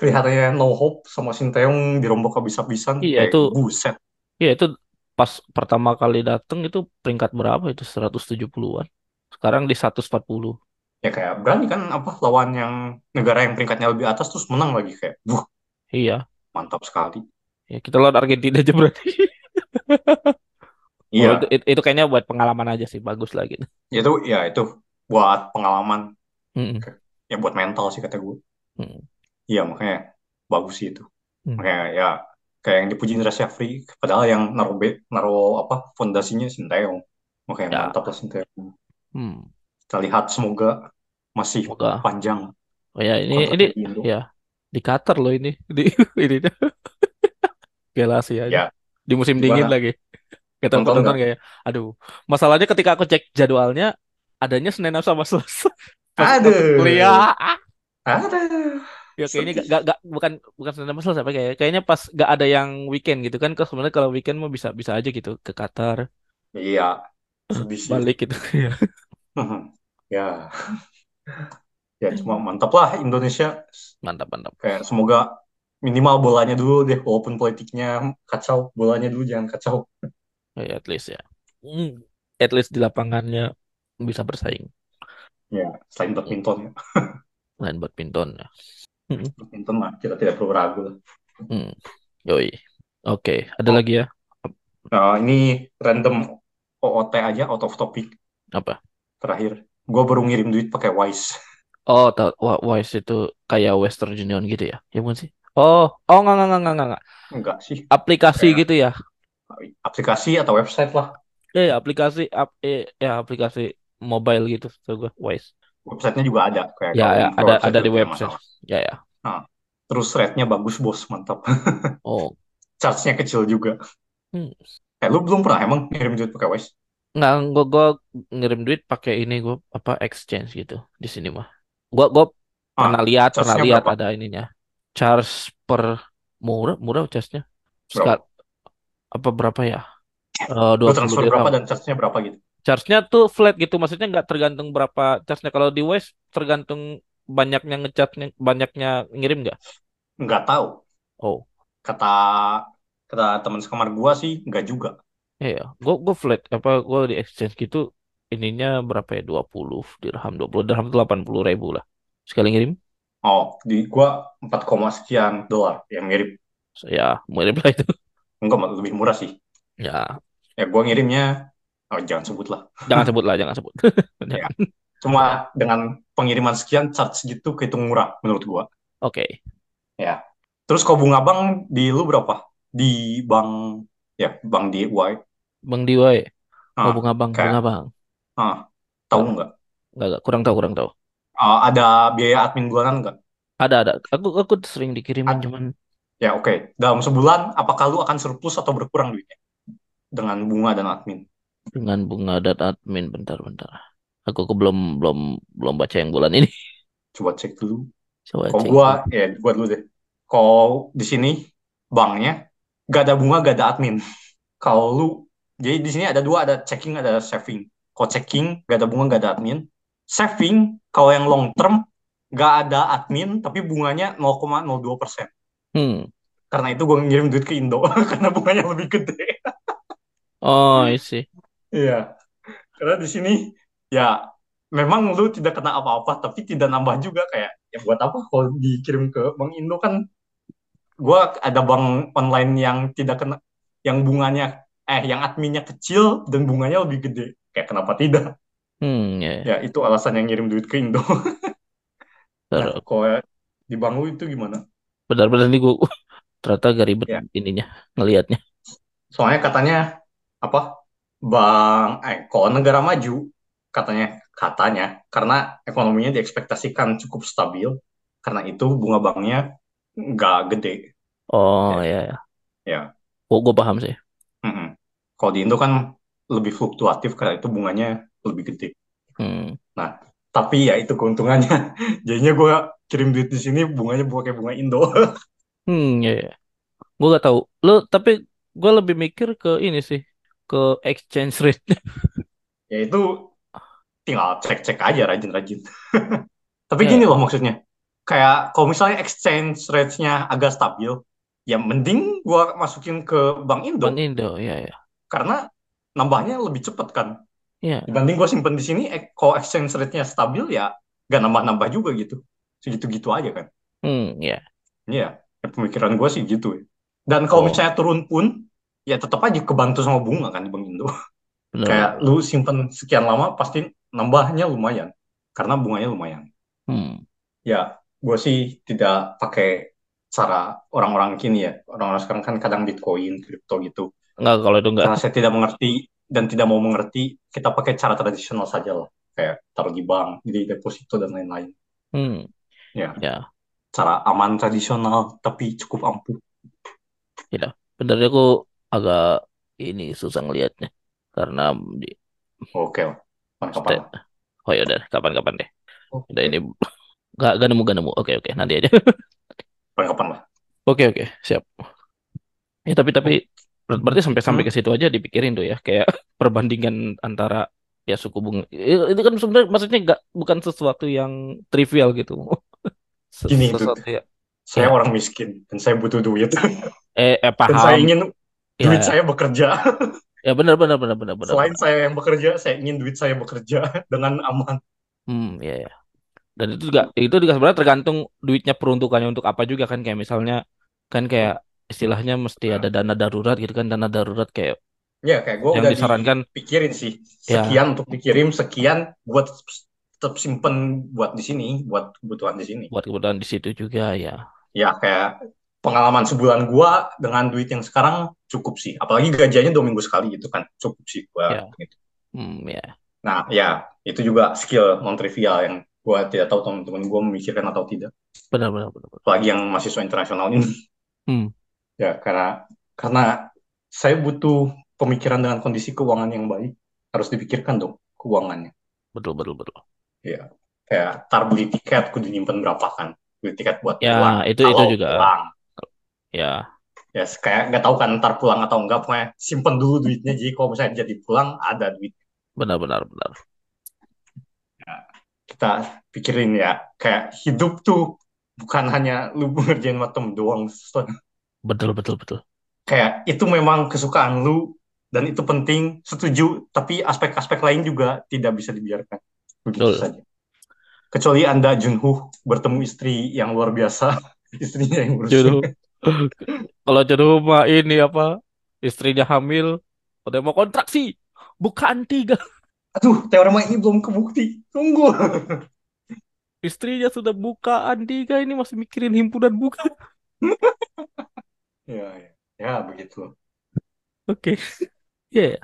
kelihatannya no hope sama Sinteyong dirombak habis-habisan Iya kayak itu buset. Iya itu pas pertama kali datang itu peringkat berapa itu 170-an. Sekarang di 140. Ya kayak berani kan apa lawan yang negara yang peringkatnya lebih atas terus menang lagi kayak, buh Iya. mantap sekali. Ya, kita lawan Argentina aja berarti. Oh, Iya, itu, itu, itu kayaknya buat pengalaman aja sih bagus lagi. itu ya itu buat pengalaman, Hmm. ya buat mental sih kata gue. Hmm. Iya makanya bagus sih itu. Hmm. Makanya ya kayak yang dipuji Indra Syafri, padahal yang naruh be, naruh apa fondasinya Sinteyong. Makanya Ya. mantap lah Sinteyong. Hmm. Kita lihat semoga masih Semoga. panjang Oh ya ini ini Indo. ya di Qatar loh ini di ini Gelasi aja. Ya, Di musim gimana? dingin lagi. Kita Nonton nonton kayak aduh. Masalahnya ketika aku cek jadwalnya adanya Senin sama Selasa. Aduh. kuliah ah, Aduh. Ya kayaknya gak, gak, gak- bukan bukan Senin sama Selasa apa kayak kayaknya pas gak ada yang weekend gitu kan. Sebenarnya kalau weekend mah bisa bisa aja gitu ke Qatar Iya, balik gitu. Ya. Ya, ya cuma mantap lah Indonesia. Mantap mantap. Kayak semoga minimal bolanya dulu deh, walaupun politiknya kacau, bolanya dulu jangan kacau. Ya, at least ya. Hmm. At least di lapangannya bisa bersaing. Ya, selain badminton ya. Lain badminton ya. Hmm. Mah kita tidak perlu ragu. Hmm. Yoi. Oke, ada Oh. lagi ya? Nah, ini random OOT aja, out of topic Apa? terakhir. Gue baru ngirim duit pakai Wise. Oh, Wa- Wise itu kayak Western Union gitu ya? Ya bukan sih? Oh, oh enggak enggak enggak enggak enggak. Enggak sih, Aplikasi Kayak- gitu ya? aplikasi atau website lah. Eh, aplikasi ap, eh, ya aplikasi mobile gitu, so gue Wise. Websitenya juga ada. Kayak Ya, ya, ada ada di website. Ya ya. Terus rate-nya bagus bos, mantap. Oh, Charge-nya kecil juga. Hmm. Eh, lu belum pernah emang ngirim duit pakai Wise? Nggak, gue gue ngirim duit pakai ini gue apa exchange gitu di sini mah. Gue gue Ah, pernah lihat pernah lihat berapa? ada ininya. Charge per murah murah charge-nya. Sekal apa berapa ya? Eh Lu 20 transfer berapa dan charge-nya berapa gitu? Charge-nya tuh flat gitu, maksudnya nggak tergantung berapa charge-nya. Kalau di Wise tergantung banyaknya ngechatnya, banyaknya ngirim nggak? Nggak tahu. Oh, Kata kata teman sekamar gua sih nggak juga. iya, gue gue flat apa gue di exchange gitu ininya berapa ya? 20 dirham, 20 dirham itu 80 ribu lah. Sekali ngirim, Oh, di gua 4, koma sekian dolar yang ngirim. ya mirip lah itu. Enggak, lebih murah sih. Ya, Ya gua ngirimnya oh jangan sebut lah. jangan sebut lah, jangan sebut. Ya. Cuma dengan pengiriman sekian charge gitu kehitung murah menurut gua. Oke, Ya. Terus kalau bunga bank di lu berapa? Di bank ya, bank di Y. Bang Diwai, oh Ah, bunga bang, kayak- bunga bang, ah, tahu nggak? nggak nggak kurang tahu kurang tahu. Ah, ada biaya admin bulanan nggak? Ada ada, aku aku sering dikirimin Ada. cuman Ya oke, dalam sebulan apakah lu akan surplus atau berkurang duitnya dengan bunga dan admin? Dengan bunga dan admin bentar-bentar. Aku, aku belum belum belum baca yang bulan ini. Coba cek dulu. Coba Kalau cek. gua, ya gua dulu deh. Kalau di sini banknya gak ada bunga, gak ada admin. Kalau lu, jadi di sini ada dua, ada checking, ada saving. Kalau checking gak ada bunga, gak ada admin. Saving, kalau yang long term gak ada admin, tapi bunganya 0,02 persen. Hmm. Karena itu gua ngirim duit ke Indo, karena bunganya lebih gede. Oh, I see. Iya, karena di sini ya memang lu tidak kena apa-apa, tapi tidak nambah juga kayak ya buat apa kalau dikirim ke Bank Indo kan gua ada bank online yang tidak kena yang bunganya eh yang adminnya kecil dan bunganya lebih gede. Kayak kenapa tidak? Hmm, ya. Ya itu alasan yang ngirim duit ke Indo. Nah, kalau di bank lu itu gimana? bentar-bentar nih gua ternyata gak ribet Ya. ininya ngelihatnya. Soalnya katanya apa? Bank eh kalau negara maju katanya katanya karena ekonominya diekspektasikan cukup stabil karena itu bunga banknya nggak gede. Oh, ya ya. Ya. Gua, gua paham sih. Mm-mm. Kalau di Indo kan lebih fluktuatif karena itu bunganya lebih gede. Hmm. Tapi ya itu keuntungannya. Jadinya gue kirim duit di sini bunganya pakai bunga Indo. Hmm, ya, ya. Gue gak tahu. Lo tapi gue lebih mikir ke ini sih, ke exchange rate. Ya itu tinggal cek-cek aja rajin-rajin. Tapi Ya, gini loh maksudnya, kayak kalau misalnya exchange rate-nya agak stabil, ya mending gua masukin ke Bank Indo Indo, ya, ya, karena nambahnya lebih cepet kan. ya. Dibanding gua simpen di sini, eh, kalau exchange rate-nya stabil ya gak nambah-nambah juga gitu. Segitu-gitu aja kan. Hmm, ya. Iya, ya, pemikiran gua sih gitu. ya. Dan kalau Oh, misalnya turun pun, ya tetap aja kebantu sama bunga kan di Bank Indo. Kayak benar-benar. lu simpen sekian lama pasti nambahnya lumayan. Karena bunganya lumayan. Hmm, Ya, gue sih tidak pakai cara orang-orang kini ya. Orang-orang sekarang kan kadang Bitcoin, kripto gitu. enggak kalau itu enggak. Karena saya tidak mengerti dan tidak mau mengerti, kita pakai cara tradisional saja lah. Kayak taruh di bank, di deposito, dan lain-lain. Hmm, Ya, ya, cara aman tradisional, tapi cukup ampuh. ya. Benernya aku agak ini susah ngelihatnya karena di Oke kapan-kapan. Oh ya udah, kapan-kapan deh. Udah ini gak, gak nemu gak nemu. Oke oke nanti aja. kapan-kapan lah. Oke oke siap. Ya tapi tapi ber- berarti sampai sampai ke hmm, situ aja dipikirin tuh ya kayak perbandingan antara ya suku bunga itu kan sebenarnya maksudnya nggak bukan sesuatu yang trivial gitu Ses- gini itu, sesuatu ya ya saya orang miskin dan saya butuh duit. eh, eh Dan saya paham ingin duit ya saya bekerja. ya benar benar benar benar benar Selain benar. saya yang bekerja, saya ingin duit saya bekerja dengan aman. hmm ya ya dan itu juga itu juga sebenarnya tergantung duitnya peruntukannya untuk apa juga kan. Kayak misalnya kan kayak istilahnya mesti ada Nah, dana darurat gitu kan. Dana darurat kayak ya kayak gue udah disarankan. dipikirin sih. ya. Sekian untuk dikirim, sekian buat tetap simpen buat di sini, buat kebutuhan di sini. buat kebutuhan di situ juga ya. Ya kayak pengalaman sebulan gua dengan duit yang sekarang cukup sih. Apalagi gajiannya dua minggu sekali gitu kan. Cukup sih gua. ya gitu. hmm ya Nah ya itu juga skill non trivial yang gua tidak tahu teman-teman gua memikirkan atau tidak. benar benar benar benar. Apalagi yang mahasiswa internasional ini. hmm Ya karena karena saya butuh pemikiran dengan kondisi keuangan yang baik. Harus dipikirkan dong keuangannya. betul betul betul Ya kayak tar beli tiket kudu nyimpen berapa kan. Beli tiket buat Ya, pulang. itu itu Kalau juga pulang. ya Ya kayak nggak tahu kan ntar pulang atau enggak. Pokoknya simpen dulu duitnya. Jadi kalau misalnya jadi pulang ada duit. benar-benar benar. Ya, kita pikirin ya. Kayak hidup tuh bukan hanya lu ngerjain matem doang. Betul betul betul. kayak itu memang kesukaan lu dan itu penting setuju tapi aspek-aspek lain juga tidak bisa dibiarkan begitu Betul. saja kecuali anda Junho bertemu istri yang luar biasa istrinya yang Jodoh. Kalau jodoh mah ini apa? Istrinya hamil, udah mau kontraksi. Bukan tiga. aduh teorema ini belum kebukti tunggu Istrinya sudah bukaan tiga ini masih mikirin himpunan bukan. ya ya, ya begitu Oke. Iya. ya.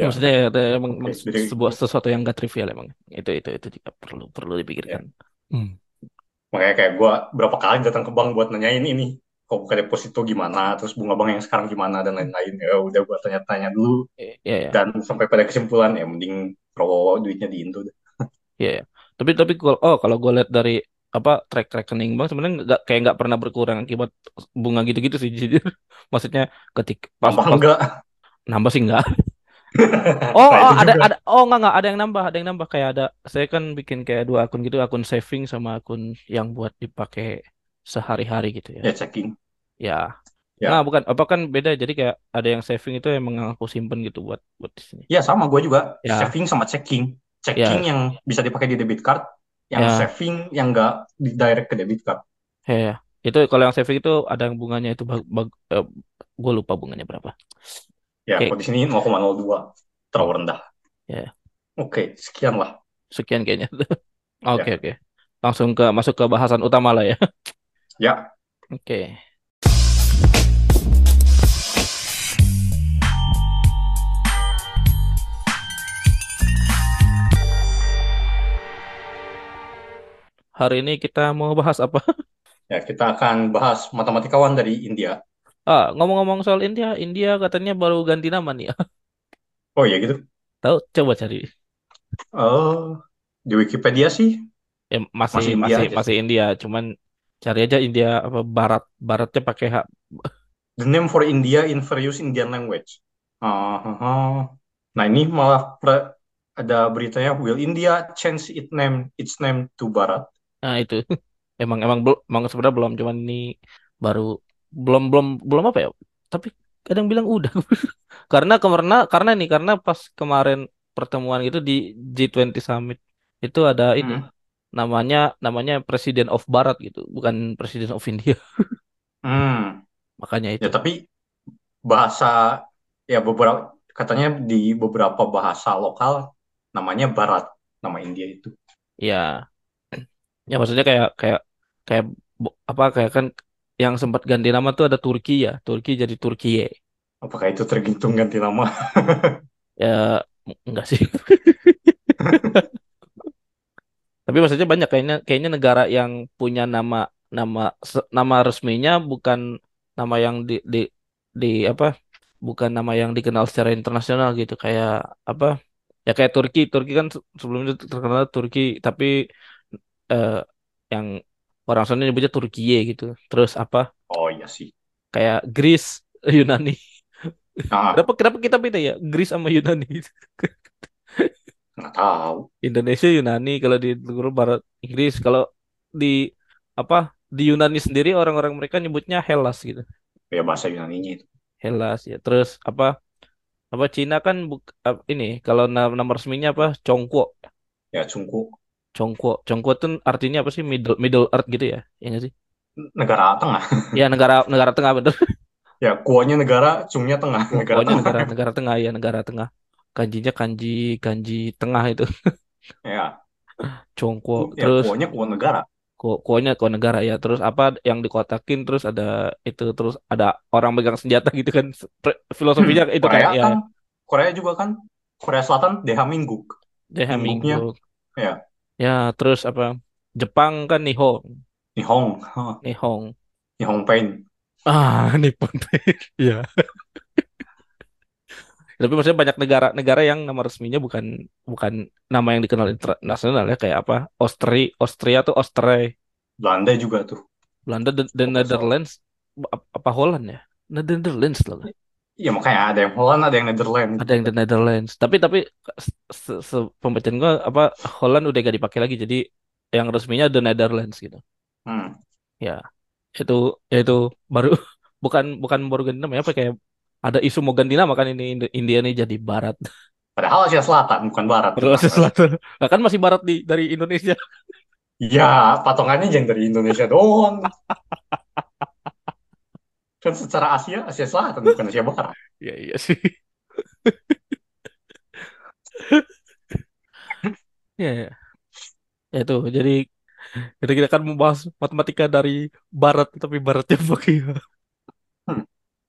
ya Maksudnya ya, emang, oke emang jadi sebuah sesuatu yang gak trivial emang. Itu itu itu juga perlu perlu dipikirkan. ya Hmm. makanya kayak gue berapa kali datang ke bank buat nanyain ini kok buka deposito gimana terus bunga bank yang sekarang gimana dan lain-lain ya udah gue tanya-tanya dulu I- Iya ya. dan sampai pada kesimpulan ya mending taruh duitnya di Indo. Iya ya. Tapi tapi kalau oh kalau gue lihat dari apa track rekening bank sebenarnya nggak kayak nggak pernah berkurang akibat bunga gitu-gitu sih jujur. Maksudnya ketik pas Tambah pas enggak nambah sih nggak. Oh, oh ada ada oh enggak enggak ada yang nambah, ada yang nambah kayak ada saya kan bikin kayak dua akun gitu, akun saving sama akun yang buat dipakai sehari-hari gitu ya. ya checking Ya. ya Nah, bukan apa kan beda jadi kayak ada yang saving itu emang aku simpen gitu buat buat di sini. ya sama gue juga Ya, saving sama checking checking ya, yang bisa dipakai di debit card yang ya, saving yang enggak di direct ke debit card ya. ya. Itu kalau yang saving itu ada yang bunganya itu bag, bag, eh, gue lupa bunganya berapa. ya Oke. kalau di sini 0,02 terlalu rendah Ya, oke sekian lah sekian kayaknya. Oke, ya oke. Langsung ke masuk ke bahasan utama lah ya. ya Oke. Hari ini kita mau bahas apa? ya kita akan bahas matematikawan dari India Ah, ngomong-ngomong soal India, India katanya baru ganti nama nih. oh ya gitu Tahu? Coba cari. oh di Wikipedia sih Ya masih masih India masih masih sih India, cuman Cari aja India apa Barat, Baratnya pakai H. The name for India in various Indian language. Ah. Nah ini malah pra- ada beritanya Will India change its name its name to Barat? Nah itu emang emang belum emang sebenarnya belum cuman ini baru belum belum belum apa ya? Tapi kadang bilang udah karena karena karena nih karena pas kemarin pertemuan itu di G20 Summit itu ada ini Hmm. Namanya namanya President of Barat gitu bukan President of India Hmm. makanya itu Ya tapi bahasa ya beberapa katanya di beberapa bahasa lokal namanya Barat nama India itu. ya ya maksudnya kayak kayak kayak apa kayak kan yang sempat ganti nama tuh ada Turki ya Turki jadi Turkiye Apakah itu terhitung ganti nama? ya enggak sih tapi maksudnya banyak kayaknya kayaknya negara yang punya nama nama nama resminya bukan nama yang di di di apa bukan nama yang dikenal secara internasional gitu. Kayak apa ya kayak Turki. Turki kan se- sebelumnya terkenal Turki tapi eh, yang orang sana nyebutnya Turkiye gitu. Terus apa? Oh iya sih. kayak Greece Yunani. Ah, kenapa kenapa kita beda ya? Greece sama Yunani nggak tahu. Indonesia Yunani kalau di negara Barat Inggris kalau di apa di Yunani sendiri orang-orang mereka nyebutnya Hellas gitu Ya bahasa Yunaninya itu. Hellas ya terus apa apa Cina kan buk, ini kalau nama, resminya apa Chongguo Ya Cungku. Chongguo Chongguo itu artinya apa sih Middle Middle Earth gitu ya ya nggak sih Negara tengah. ya negara negara tengah bener Ya kuahnya negara, cungnya tengah. Negara pokoknya tengah. negara negara tengah ya negara tengah kanjinya kanji kanji tengah itu Ya, Chongguo ku- ya terus kuahnya kuah negara. Ko konya ko negara ya. Terus apa yang dikotakin terus ada itu terus ada orang megang senjata gitu kan. Filosofinya Hmm, itu kan Korea ya. kan, Korea juga kan, Korea Selatan DH Mingguk. DH Mingguknya, Mingguk. ya, Ya, terus apa? Jepang kan Nihon. Nihong, Nihong. Nihong Pain. Ah, Nippon Paint. Iya. Tapi maksudnya banyak negara-negara yang nama resminya bukan bukan nama yang dikenal internasional ya kayak apa? Austria, Austria tuh Austria. Belanda juga tuh. Belanda the, the. Netherlands apa, Holland ya? Netherlands lah. Iya makanya ada yang Holland, ada yang Netherlands. ada yang the Netherlands tapi tapi se, se pembacaan gua apa Holland udah gak dipakai lagi jadi yang resminya the Netherlands gitu Hmm. ya itu ya itu baru bukan bukan baru ganti nama ya apa kayak ada isu mau ganti nama kan ini Ind- India ini jadi Barat Padahal Asia Selatan, bukan Barat. padahal Asia Selatan Nah, kan masih Barat di dari Indonesia Ya, patongannya jangan dari Indonesia doang. Kan secara Asia, Asia Selatan, bukan Asia Barat. ya iya sih ya ya Ya, itu jadi kita kita akan membahas matematika dari Barat tapi Baratnya pakai Hmm.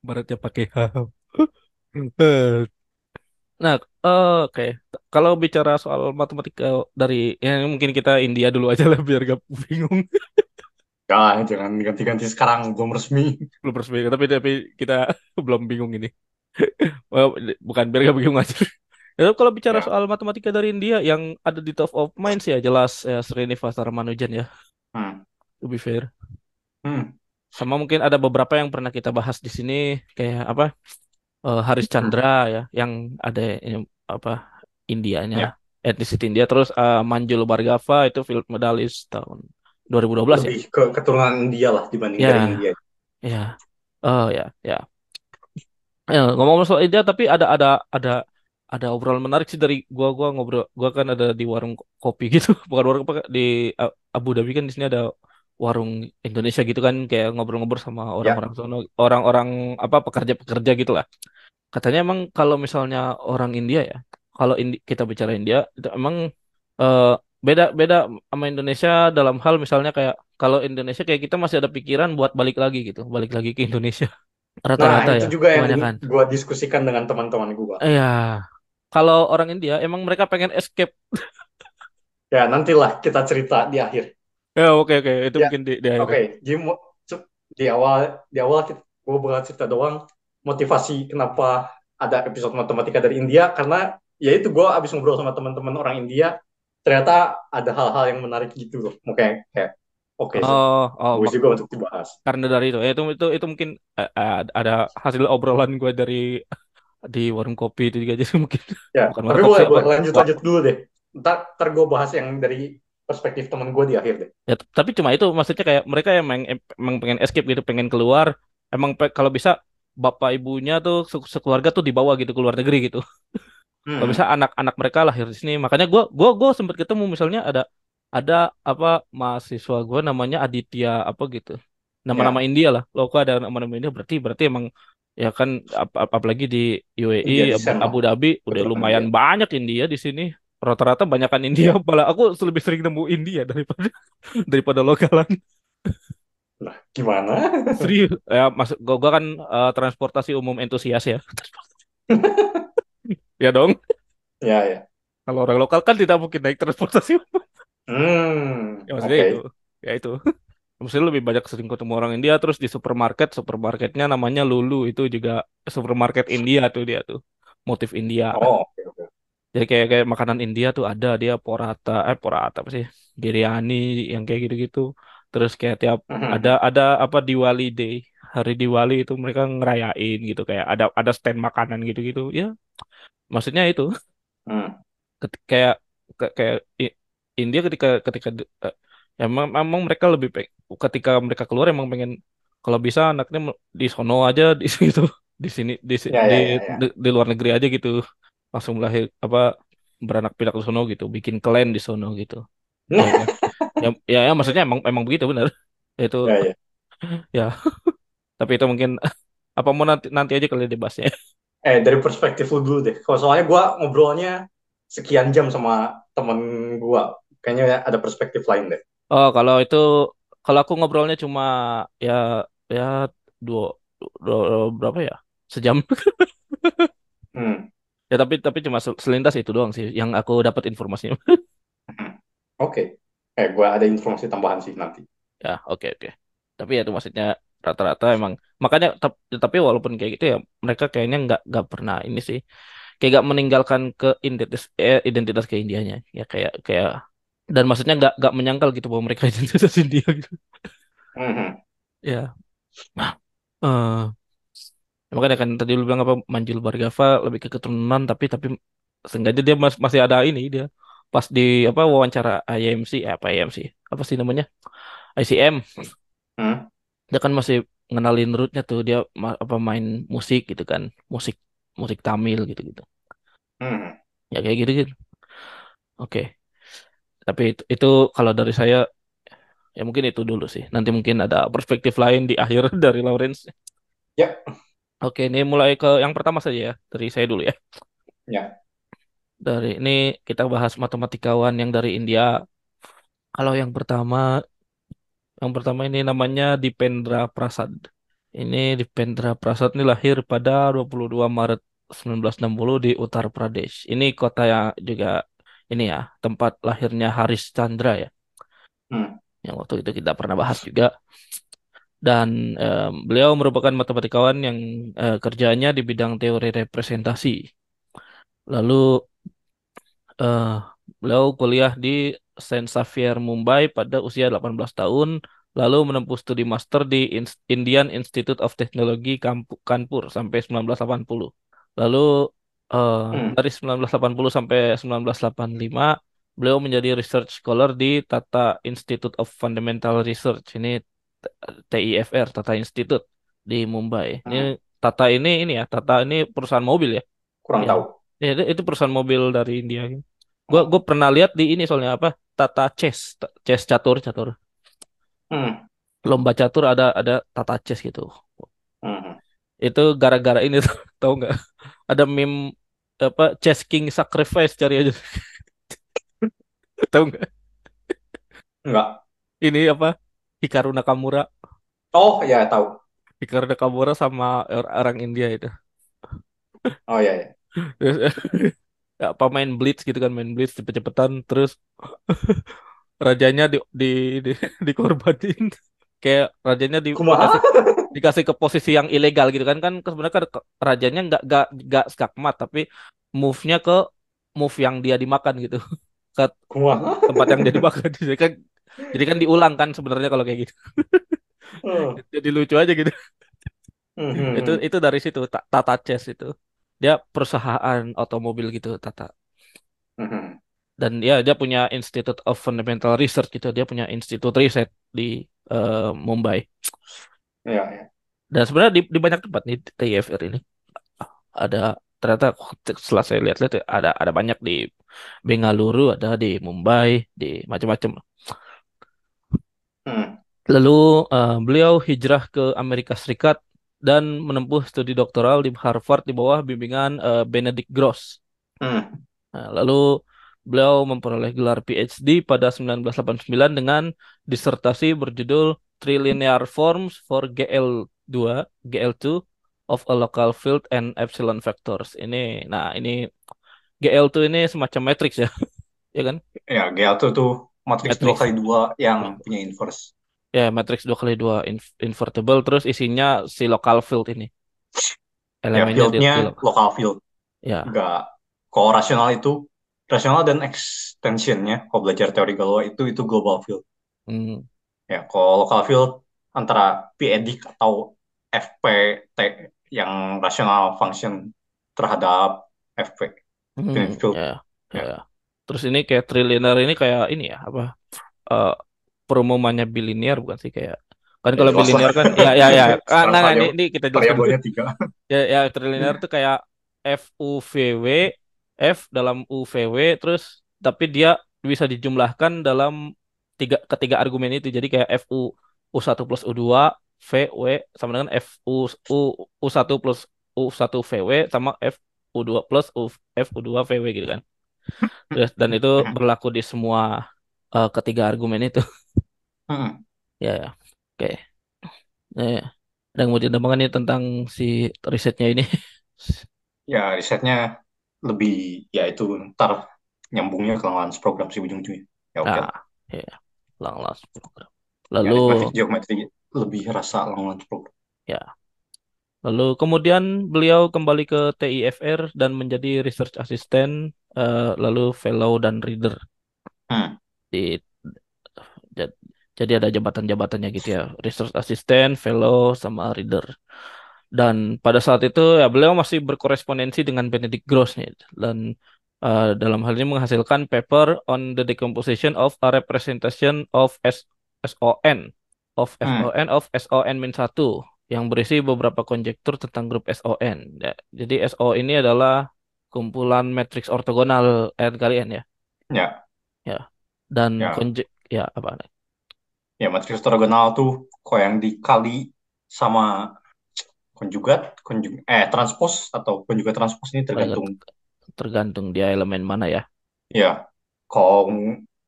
Baratnya pakai H Nah, eh, oke. Kalau bicara soal matematika dari yang mungkin kita India dulu aja lah biar gak bingung. Jangan, jangan ganti-ganti sekarang, belum resmi. Belum resmi, tapi tapi kita belum bingung ini. Well, Bukan biar gak bingung aja. Ya, kalau bicara Ya. soal matematika dari India yang ada di top of mind sih ya jelas ya Srinivasa Ramanujan ya, Hmm. to be fair. Hmm. Sama mungkin ada beberapa yang pernah kita bahas di sini kayak apa? eh, Haris Chandra ya, yang ada ini, apa Indianya, Ya. etnisit India. Terus eh, Manjul Bhargava itu field medalis tahun 2012 ya. Lebih ke keturunan India lah dibanding Ya. dari India. Ya. Oh ya, ya. Eh, ngomong soal India tapi ada ada ada ada obrolan menarik sih dari gua gua ngobrol gua kan ada di warung kopi gitu bukan warung apa di A- Abu Dhabi kan di sini ada warung Indonesia gitu kan kayak ngobrol-ngobrol sama orang-orang sono orang-orang apa pekerja-pekerja gitu lah katanya emang kalau misalnya orang India ya kalau Indi- kita bicara India itu emang eh, beda beda sama Indonesia dalam hal misalnya kayak kalau Indonesia kayak kita masih ada pikiran buat balik lagi gitu balik lagi ke Indonesia Nah, rata-rata itu ya juga yang kebanyakan gue diskusikan dengan teman-teman gue. Iya, kalau orang India emang mereka pengen escape. Ya, nantilah kita cerita di akhir. Ya oke oke itu Ya, mungkin di, di akhir. Oke, jadi mo- cu- di awal di awal gue bakal cerita doang motivasi kenapa ada episode matematika dari India karena ya itu gue abis ngobrol sama teman-teman orang India ternyata ada hal-hal yang menarik gitu loh. Kayak, kayak oke sih. Oh, oh, mak- juga untuk dibahas. karena dari itu, ya, itu itu itu mungkin eh, ada hasil obrolan gue dari di warung kopi itu juga jadi mungkin Ya, bukan tapi warung kopi boleh, boleh lanjut-lanjut dulu deh. Ntar, ntar gue bahas yang dari perspektif temen gue di akhir deh. Ya, tapi cuma itu maksudnya kayak mereka emang emang pengen escape gitu, pengen keluar. Emang pe- kalau bisa bapak ibunya tuh se- sekeluarga tuh dibawa gitu ke luar negeri gitu. Kalau bisa Hmm. anak-anak mereka lahir di sini. Makanya gua gua gua sempat ketemu misalnya ada ada apa mahasiswa gua namanya Aditya apa gitu. Nama-nama Ya, India lah. Loh kok ada nama-nama India berarti berarti emang ya kan ap ap- apalagi di UAE Abu. Abu Dhabi udah lumayan India. banyak India di sini. Rata-rata banyakan India malah aku lebih sering nemu India daripada daripada lokalan. lah gimana? Serius ya masuk gua, gua kan eh, transportasi umum entusias ya. Ya dong. Ya, ya. Kalau orang lokal kan tidak mungkin naik transportasi umum. Hmm, Ya maksudnya oke. itu. Ya itu. Maksudnya lebih banyak sering ketemu orang India terus di supermarket, supermarketnya namanya Lulu itu juga supermarket India tuh dia tuh. Motif India. Oh, oke, oke. Jadi kayak kayak makanan India tuh ada dia porata, eh porata apa sih? Biryani yang kayak gitu-gitu. Terus kayak tiap ada ada apa Diwali Day. Hari Diwali itu mereka ngerayain gitu kayak ada ada stand makanan gitu-gitu. Ya, maksudnya itu hmm, Ket- kayak kayak India ketika ketika eh, ya memang, mereka lebih pe- ketika mereka keluar emang pengen kalau bisa anaknya di sono aja di situ di sini di Ya, di, ya, ya, ya. di, di luar negeri aja gitu langsung lahir apa beranak pinak di sono gitu bikin klan di sono gitu ya ya ya, ya, ya, maksudnya emang emang begitu benar itu Ya, ya. ya tapi itu mungkin apa mau nanti nanti aja kali dibahasnya Eh, dari perspektif lu dulu deh. Kalau soalnya gue ngobrolnya sekian jam sama temen gue. Kayaknya ada perspektif lain deh. Oh, kalau itu kalau aku ngobrolnya cuma ya ya dua, dua- berapa ya? Sejam. Hmm, Ya tapi tapi cuma sel- selintas itu doang sih yang aku dapat informasinya. Oke. Eh, gue ada informasi tambahan sih nanti. Ya, oke oke. Tapi ya itu maksudnya rata-rata emang makanya tap- tapi walaupun kayak gitu ya mereka kayaknya nggak nggak pernah ini sih kayak nggak meninggalkan ke identitas eh, identitas ke Indianya ya kayak kayak dan maksudnya nggak nggak menyangkal gitu bahwa mereka identitas India gitu. Hmm, hmm. Ya. Nah, Ya, makanya kan tadi lu bilang apa Manjul Bargava lebih ke keturunan tapi tapi sengaja dia mas- masih ada ini dia. Pas di apa wawancara IMC eh, apa IMC apa sih namanya? ICM Hmm, dia kan masih ngenalin rootnya tuh. Dia ma- apa main musik gitu kan. Musik musik Tamil gitu gitu hmm. ya kayak gitu gitu oke. Tapi itu, itu kalau dari saya ya mungkin itu dulu sih. Nanti mungkin ada perspektif lain di akhir dari Lawrence. Ya, oke ini mulai ke yang pertama saja ya dari saya dulu ya ya. Dari ini kita bahas matematikawan yang dari India. Kalau yang pertama, yang pertama ini namanya Dipendra Prasad. Ini Dipendra Prasad ini lahir pada 22 Maret 1960 di Uttar Pradesh. Ini kota yang juga ini ya, tempat lahirnya Haris Chandra ya. Hmm, Yang waktu itu kita pernah bahas juga. Dan em, beliau merupakan matematikawan yang eh, kerjanya di bidang teori representasi. Lalu eh beliau kuliah di Saint Xavier Mumbai pada usia 18 tahun, lalu menempuh studi master di Indian Institute of Technology Kanpur sampai 1980. Lalu eh, hmm, dari 1980 sampai 1985, beliau menjadi research scholar di Tata Institute of Fundamental Research. Ini TIFR, Tata Institute di Mumbai. Ini hmm. Tata ini ini ya, Tata ini perusahaan mobil ya. Kurang Ya, tahu. ya itu, itu perusahaan mobil dari India. Gue gue pernah lihat di ini soalnya apa? Tata Chess, Chess catur catur. hmm, Lomba catur ada ada Tata Chess gitu. hmm, hmm. Itu gara-gara ini tahu nggak? Ada meme apa Chess King Sacrifice cari aja. Tahu nggak? Enggak. Ini apa? Hikaru Nakamura. Oh, ya tahu. Hikaru Nakamura sama or- orang India itu. Oh, ya, ya. Ya, apa main blitz gitu kan main blitz cepet-cepetan terus rajanya di di, di dikorbanin kayak rajanya di, dikasih dikasih ke posisi yang ilegal gitu kan kan sebenarnya kan rajanya nggak nggak nggak skakmat tapi move-nya ke move yang dia dimakan gitu ke Kumaha? tempat yang dia dimakan kan Jadi kan diulang kan sebenarnya kalau kayak gitu. Hmm. Jadi lucu aja gitu. Hmm, Itu itu dari situ Ta- Tata Chess itu. Dia perusahaan otomobil gitu Tata. hmm. Dan ya dia punya Institute of Fundamental Research gitu. Dia punya institut riset di eh, Mumbai. Ya, ya. Dan sebenarnya di, di banyak tempat nih TIFR ini ada ternyata setelah saya lihat-lihat ada ada banyak di Bengaluru, ada di Mumbai, di macam-macam. Hmm, Lalu eh, beliau hijrah ke Amerika Serikat dan menempuh studi doktoral di Harvard di bawah bimbingan eh, Benedict Gross. hmm, Nah, lalu beliau memperoleh gelar PhD pada 1989 dengan disertasi berjudul Trilinear Forms for GL2, GL2 of a Local Field and Epsilon Vectors. Ini, nah ini GL2 ini semacam matrix ya, ya kan? Ya, GL tuh tuh matriks dua Matrix. kali dua yang punya inverse. Ya, matrix dua kali dua in- invertible terus isinya si local field ini. Ya, Elemennya di, fieldnya di lo- local field. Ya, Enggak. Kalau rasional itu, rasional dan extensionnya, kalau belajar teori Galois itu, itu global field. hmm, Ya, kalau local field antara p-edik atau FPT yang rasional function terhadap FP, hmm, field. ya, Ya, ya. Terus ini kayak trilinear ini kayak ini ya apa? eh perumpamannya bilinear bukan sih kayak kan kalau lah. bilinear kan ya ya ya ah, nah, nah, ini, ini kita jelaskan tiga. ya ya trilinear itu kayak F U V W F dalam U V W terus tapi dia bisa dijumlahkan dalam tiga ketiga argumen itu jadi kayak F U U1 plus U2 V W sama dengan F U U U1 plus U1 V W sama F U2 plus U, F U2 V W gitu kan terus dan itu berlaku di semua eh, ketiga argumen itu Hmm. ya ya oke Eh, ada yang mau ditambahkan nih tentang si risetnya ini Ya, risetnya lebih, ya itu ntar nyambungnya ke Lance program sih ujung-ujungnya. Ya oke lah. Nah, ya, Langlands program. Ya, Lalu, aritmatik geometri lebih rasa Lance program. ya, lalu kemudian beliau kembali ke TIFR dan menjadi research assistant, eh, lalu fellow dan reader Hmm. di. ja- Jadi ada jabatan-jabatannya gitu ya, research assistant, fellow, sama reader. Dan pada saat itu ya beliau masih berkorespondensi dengan Benedict Gross nih, dan eh, dalam hal ini menghasilkan paper on the decomposition of a representation of S SON of Hmm. SON of SON-1 yang berisi beberapa konjektur tentang grup SON. Ya, jadi SO ini adalah kumpulan matriks ortogonal eh, kalian ya. Ya, Ya. Dan ya, konjek ya apa? ya matriks ortogonal tuh kok yang dikali sama konjugat, konjug eh transpos atau konjugat transpos ini tergantung tergantung dia elemen mana ya. ya kalau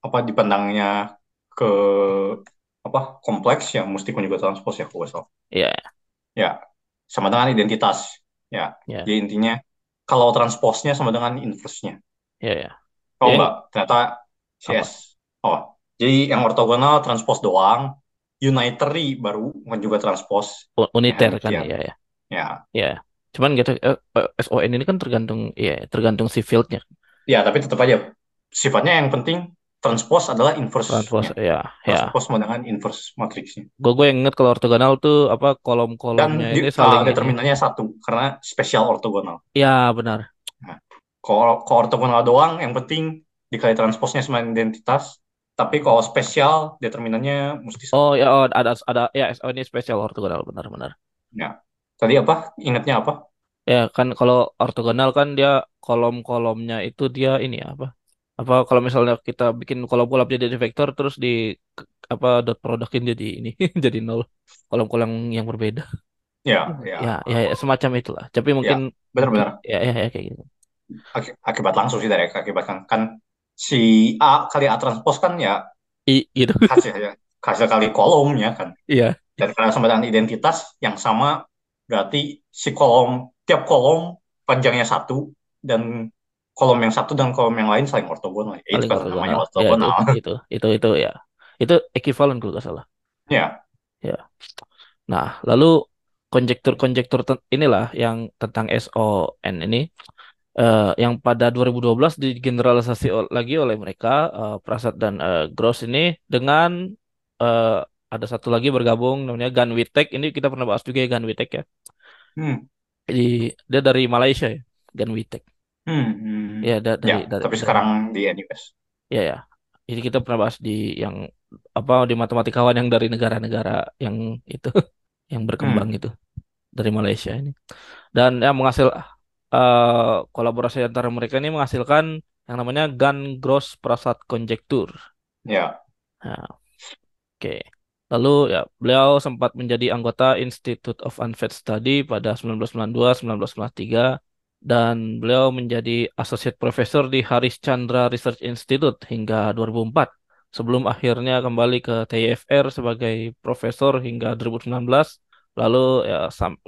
apa dipandangnya ke apa kompleks ya mesti konjugat transpos ya kalau salah. Iya, Ya, sama dengan identitas. Ya, ya, jadi intinya kalau transposnya sama dengan inverse-nya. ya, ya. Oh Ya, enggak, ternyata apa? CS. Oh, jadi yang ortogonal transpos doang, unitary baru juga transpos. U- Ya, Uniter kan demikian. ya, ya. Ya, Ya. Cuman gitu eh, eh, SON ini kan tergantung ya, tergantung si fieldnya. ya tapi tetap aja sifatnya yang penting transpos adalah Transpose inverse-nya. ya, ya. Transpos sama dengan inverse matriksnya. Gue gue yang inget kalau ortogonal tuh apa kolom-kolomnya ini ah, saling ya. determinannya satu karena spesial ortogonal. Ya, benar. Nah, kalau kalau ortogonal doang yang penting dikali transposnya sama identitas. Tapi kalau spesial determinannya mesti satu. Oh ya, oh, ada ada ya SO ini spesial ortogonal benar-benar. Ya. Tadi apa? Ingatnya apa? Ya kan kalau ortogonal kan dia kolom-kolomnya itu dia ini ya, apa? Apa kalau misalnya kita bikin kolom-kolom jadi vektor terus di apa dot productin jadi ini jadi nol kolom-kolom yang berbeda. Ya, ya, Ya, ya, ya, semacam itulah. Tapi ya, mungkin mungkin benar-benar. ya ya, ya kayak gitu. Aki- Akibat langsung sih dari akibat kan, kan si A kali A transpos kan ya I gitu. hasil ya hasil kali kolomnya kan. Iya. Dan karena sama dengan identitas yang sama berarti si kolom tiap kolom panjangnya satu dan kolom yang satu dan kolom yang lain saling ortogonal. Ya, itu kan namanya ortogonal. Ya itu itu itu itu ya. Itu ekuivalen kalau nggak salah. Ya, Ya. Nah, lalu konjektur-konjektur inilah yang tentang SON ini eh, yang pada 2012 digeneralisasi lagi oleh mereka eh, Prasad dan eh, Gross ini dengan eh, ada satu lagi bergabung namanya Gan Witek ini kita pernah bahas juga ya Gan Witek ya Hmm. Jadi dia dari Malaysia ya Gan Witek Hmm. ya da- Ya, dari dari tapi dari sekarang di NUS. ya ya ini kita pernah bahas di yang apa di matematikawan yang dari negara-negara yang itu yang berkembang Hmm. itu dari Malaysia ini dan yang menghasil eh, kolaborasi antara mereka ini menghasilkan yang namanya Gan Gross Prasad Conjecture. Ya. Nah, oke. Lalu ya beliau sempat menjadi anggota Institute of Unfed Study pada 1992-1993 dan beliau menjadi Associate Professor di Haris Chandra Research Institute hingga 2004 sebelum akhirnya kembali ke TIFR sebagai profesor hingga 2019 lalu ya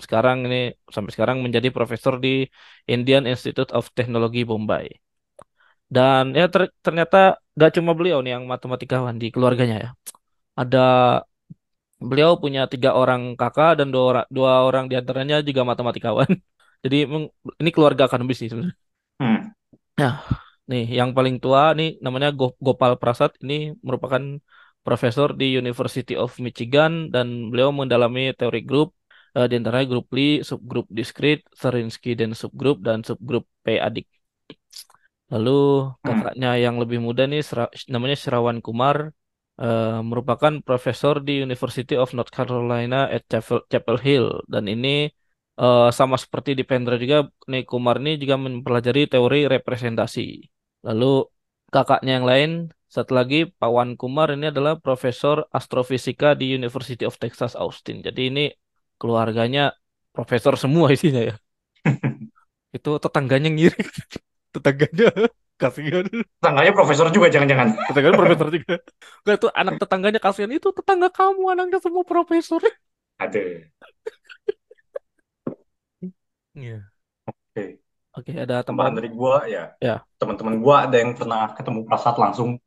sekarang ini sampai sekarang menjadi profesor di Indian Institute of Technology Bombay. Dan ya ter- ternyata gak cuma beliau nih yang matematikawan di keluarganya ya. Ada beliau punya tiga orang kakak dan dua orang dua orang di antaranya juga matematikawan jadi ini keluarga akademis sih sebenarnya Hmm. Nah, nih yang paling tua nih namanya Go- Gopal Prasad ini merupakan profesor di University of Michigan dan beliau mendalami teori grup eh, di antaranya grup Lie, subgrup discrete, Zarinsky dan subgrup dan subgrup P-adik. Lalu Hmm. kakaknya yang lebih muda nih namanya Shravan Kumar eh, merupakan profesor di University of North Carolina at Chapel, Chapel Hill dan ini eh, sama seperti di Pendra juga nih Kumar ini juga mempelajari teori representasi. Lalu kakaknya yang lain satu lagi Pawan Kumar ini adalah profesor astrofisika di University of Texas Austin. Jadi ini keluarganya profesor semua isinya ya. Itu tetangganya ngiri. Tetangganya kasihan. Tetangganya profesor juga jangan-jangan. Tetangganya profesor juga. Enggak itu anak tetangganya kasihan itu tetangga kamu anaknya semua profesor. Ada. Iya. Oke. Oke, ada Tambahan tambahan. dari gua ya. Ya, Teman-teman gua ada yang pernah ketemu Prasad langsung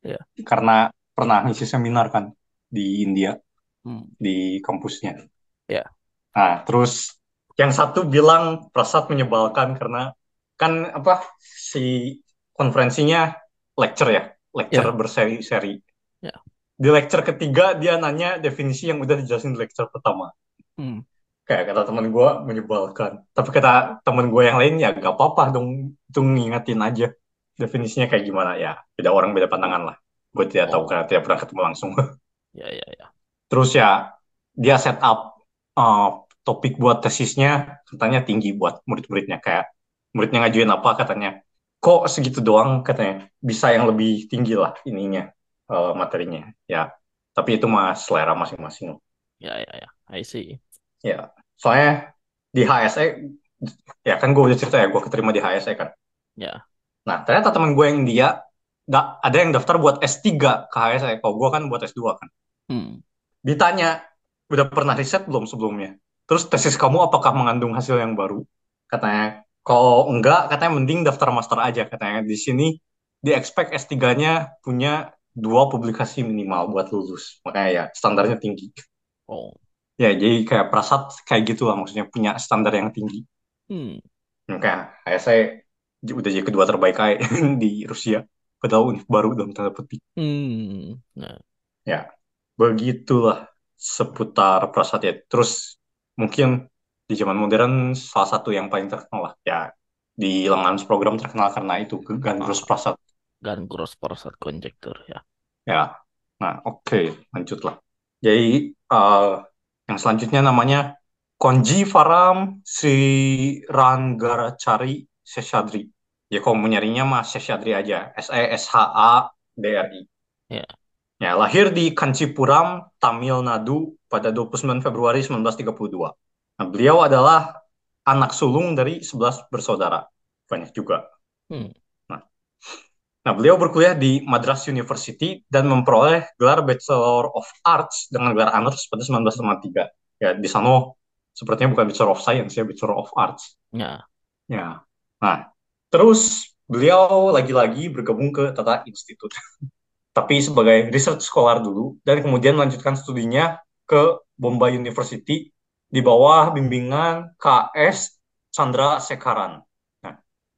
ya. karena pernah ngisi seminar kan di India Hmm. di kampusnya. Ya. Nah, terus yang satu bilang Prasad menyebalkan karena kan apa si konferensinya lecture ya, lecture Ya. berseri-seri. Ya. Di lecture ketiga dia nanya definisi yang udah dijelasin di lecture pertama. Hmm. Kayak kata teman gue menyebalkan. Tapi kata teman gue yang lain ya gak apa-apa dong, itu ngingetin aja definisinya kayak gimana ya. Beda orang beda pandangan lah. Gue tidak tahu Oh, karena tidak pernah ketemu langsung. ya ya ya. Terus ya dia set up uh, topik buat tesisnya katanya tinggi buat murid-muridnya kayak muridnya ngajuin apa katanya kok segitu doang katanya bisa yang lebih tinggi lah ininya uh, materinya ya tapi itu mah selera masing-masing Ya ya ya. I see. ya soalnya di HSE ya kan gue udah cerita ya gue keterima di HSE kan. Ya. nah ternyata teman gue yang dia nggak ada yang daftar buat S3 ke HSE kalau gue kan buat S2 kan. Hmm. ditanya udah pernah riset belum sebelumnya? Terus tesis kamu apakah mengandung hasil yang baru? Katanya kalau enggak katanya mending daftar master aja katanya. Di sini di expect S3-nya punya dua publikasi minimal buat lulus. Makanya ya standarnya tinggi. Oh. Ya jadi kayak prasat kayak gitu lah maksudnya punya standar yang tinggi. Hmm. kayak kayak saya udah jadi kedua terbaik kayak di Rusia. Padahal univ baru dalam tanda petik. Hmm. Nah, ya begitulah seputar prasat ya. Terus mungkin di zaman modern salah satu yang paling terkenal lah. Ya di lengan program terkenal karena itu Gandrus ah, Prasat Gan Gross Prasad Conjecture ya. ya nah oke lanjutlah. Jadi eh, yang selanjutnya namanya Konji Faram Sri Ranggarachari Seshadri ya kalau mau nyarinya mah Seshadri aja S E S H A D R I Ya. Ya, lahir di Kanchipuram, Tamil Nadu pada 29 Februari 1932. Nah, beliau adalah anak sulung dari 11 bersaudara. Banyak juga. Hmm. Nah, beliau berkuliah di Madras University dan memperoleh gelar Bachelor of Arts dengan gelar honors pada 1953. Ya, di sana sepertinya bukan Bachelor of Science ya, Bachelor of Arts. Ya. Ya. Nah, terus beliau lagi-lagi bergabung ke Tata Institute. Tapi sebagai research scholar dulu dan kemudian melanjutkan studinya ke Bombay University di bawah bimbingan KS Chandra Sekaran.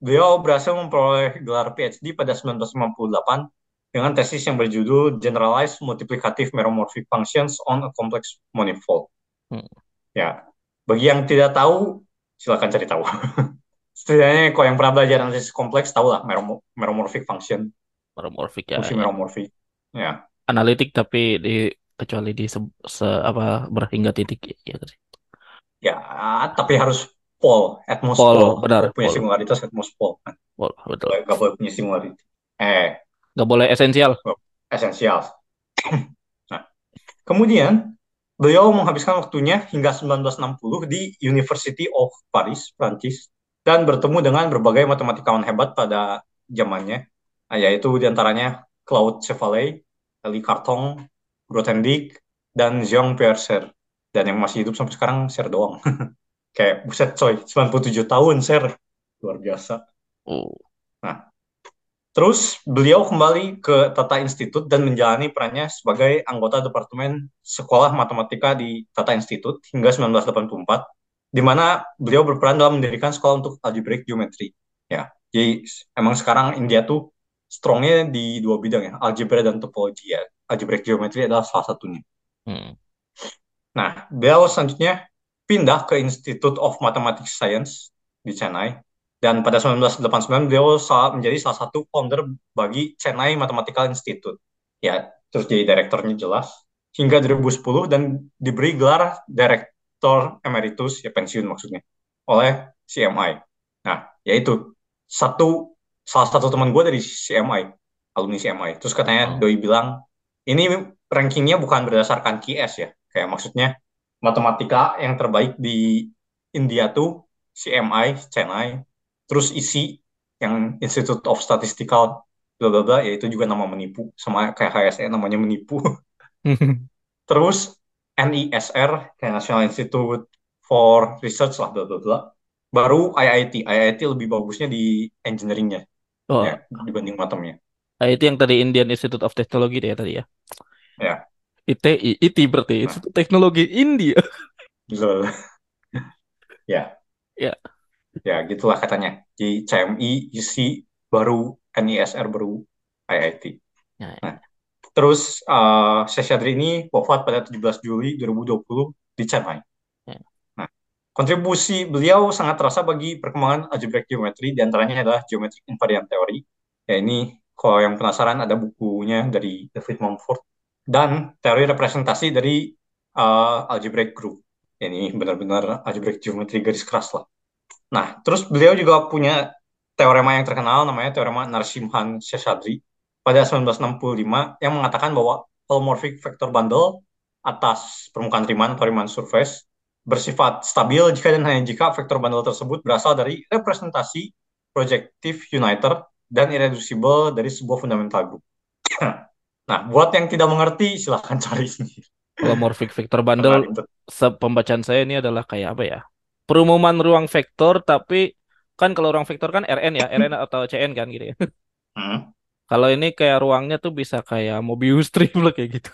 Beliau berhasil memperoleh gelar PhD pada 1958 dengan tesis yang berjudul Generalized Multiplicative Meromorphic Functions on a Complex Manifold. Hmm. Ya, bagi yang tidak tahu, silakan cari tahu. Setidaknya kalau yang pernah belajar analisis kompleks tahu lah meromorphic function. Meromorphic ya. Fungsi ya. meromorphic. Ya. Analitik tapi di kecuali di se, se apa berhingga titik ya, ya Ya, tapi harus pol, atmos pol, pol. benar. punya pol. singularitas atmos pol. Pol, betul. Gak boleh punya singularitas. Eh. Gak boleh esensial. Esensial. nah, kemudian beliau menghabiskan waktunya hingga 1960 di University of Paris, Prancis, dan bertemu dengan berbagai matematikawan hebat pada zamannya, yaitu di antaranya Claude Chevalier, Elie Carton, Grothendieck, dan Jean Pierre Serre dan yang masih hidup sampai sekarang share doang kayak buset coy 97 tahun share luar biasa. Oh. nah terus beliau kembali ke Tata Institute dan menjalani perannya sebagai anggota departemen sekolah matematika di Tata Institute hingga 1984 di mana beliau berperan dalam mendirikan sekolah untuk algebraic geometry. Ya jadi emang sekarang India tuh strongnya di dua bidang ya algebra dan topologi ya. Algebraic geometry adalah salah satunya. Hmm. Nah, beliau selanjutnya pindah ke Institute of Mathematics Science di Chennai. Dan pada 1989 beliau menjadi salah satu founder bagi Chennai Mathematical Institute. Ya, terus jadi direkturnya jelas. Hingga 2010 dan diberi gelar Direktur Emeritus, ya pensiun maksudnya, oleh CMI. Nah, yaitu satu salah satu teman gue dari CMI, alumni CMI. Terus katanya oh. Doi bilang, ini rankingnya bukan berdasarkan QS ya, Kayak maksudnya matematika yang terbaik di India tuh CMI, Chennai, terus isi yang Institute of Statistical bla bla bla yaitu juga nama menipu sama kayak HSE namanya menipu. terus NISR kayak National Institute for Research lah bla bla bla. Baru IIT, IIT lebih bagusnya di engineeringnya oh. ya, dibanding matemnya. IIT yang tadi Indian Institute of Technology deh ya tadi ya. Ya. ITI, IT berarti itu teknologi India. Betul. ya. Ya. Ya, gitulah katanya. Di CMI isi baru NISR baru IIT. Ya, ya. Nah, terus uh, Seshadri ini wafat pada 17 Juli 2020 di Chennai. Ya. Nah, kontribusi beliau sangat terasa bagi perkembangan algebraic geometry, di antaranya adalah geometric invariant theory. Ya ini kalau yang penasaran ada bukunya dari David Mumford dan teori representasi dari uh, algebraic group. Ini benar-benar algebraic geometry garis keras lah. Nah, terus beliau juga punya teorema yang terkenal namanya teorema Narsimhan Seshadri pada 1965 yang mengatakan bahwa holomorphic vector bundle atas permukaan Riemann atau Riemann surface bersifat stabil jika dan hanya jika vektor bundle tersebut berasal dari representasi projective uniter dan irreducible dari sebuah fundamental group. Nah, buat yang tidak mengerti, silahkan cari sendiri. Kalau morphic vector bundle, pembacaan saya ini adalah kayak apa ya? Perumuman ruang vektor, tapi kan kalau ruang vektor kan Rn ya, Rn atau Cn kan gitu ya. Hmm. Kalau ini kayak ruangnya tuh bisa kayak Mobius strip lah kayak gitu.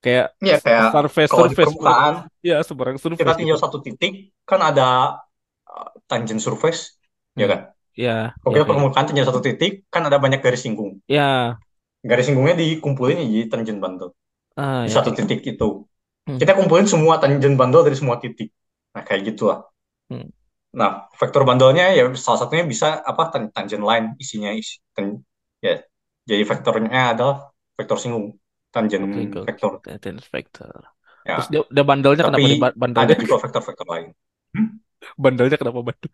Kayak, ya, kayak surface kalau surface. Permukaan, ya sebarang surface. Kita tinjau gitu. satu titik, kan ada uh, tangent surface, ya hmm. ya kan? Ya. Oke, ya, permukaan tinjau satu titik, kan ada banyak garis singgung. Ya garis singgungnya dikumpulin jadi tangent bundle ah, di ya, satu ya. titik itu. Hmm. kita kumpulin semua tangent bundle dari semua titik. Nah kayak gitulah. Hmm. nah vektor bundlenya ya salah satunya bisa apa tangent line isinya isi ten, ya jadi vektornya adalah vektor singgung. Tangent vektor. Tangent vektor. Ya. terus dia, dia bundlenya Tapi kenapa bundle ada juga vektor-vektor lain. Hmm? bundlenya kenapa bundle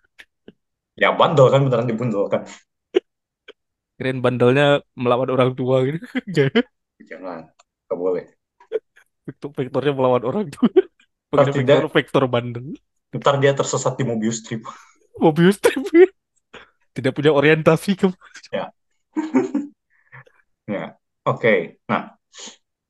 ya bundle kan beneran dibundle kan Kirain bandelnya melawan orang tua gitu. Jangan, nggak boleh. Vektor vektornya melawan orang tua. Pakai vektor, vektor bandel. Ntar dia tersesat di Mobius strip. Mobius strip. Tidak punya orientasi ke. Ya. ya. Oke. Okay. Nah,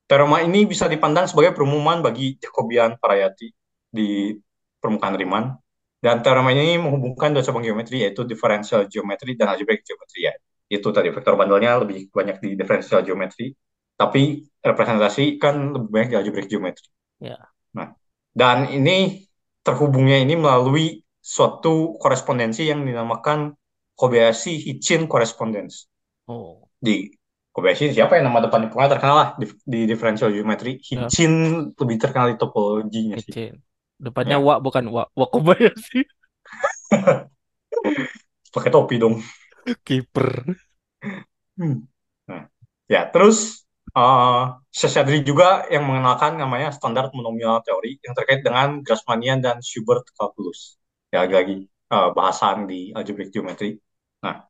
teorema ini bisa dipandang sebagai perumuman bagi Jacobian Parayati di permukaan Riemann. Dan teorema ini menghubungkan dua cabang geometri yaitu differential geometry dan algebraic geometry ya itu tadi vektor bandelnya lebih banyak di differential geometry, tapi representasi kan lebih banyak di algebraic geometry. Yeah. Nah, dan ini terhubungnya ini melalui suatu korespondensi yang dinamakan Kobayashi Hitchin correspondence. Oh. Di Kobayashi siapa yang nama depan pokoknya terkenal lah di, di differential geometry. Ya. Hitchin lebih terkenal di topologinya sih. Hitchin. Depannya Ya. wa bukan wa wa Kobayashi. Pakai topi dong. Kiper. Hmm. Nah, ya terus Shashadri juga yang mengenalkan namanya standar monomial teori yang terkait dengan Grassmannian dan Schubert calculus. Ya lagi-lagi eh, bahasan di algebraic geometry. Nah,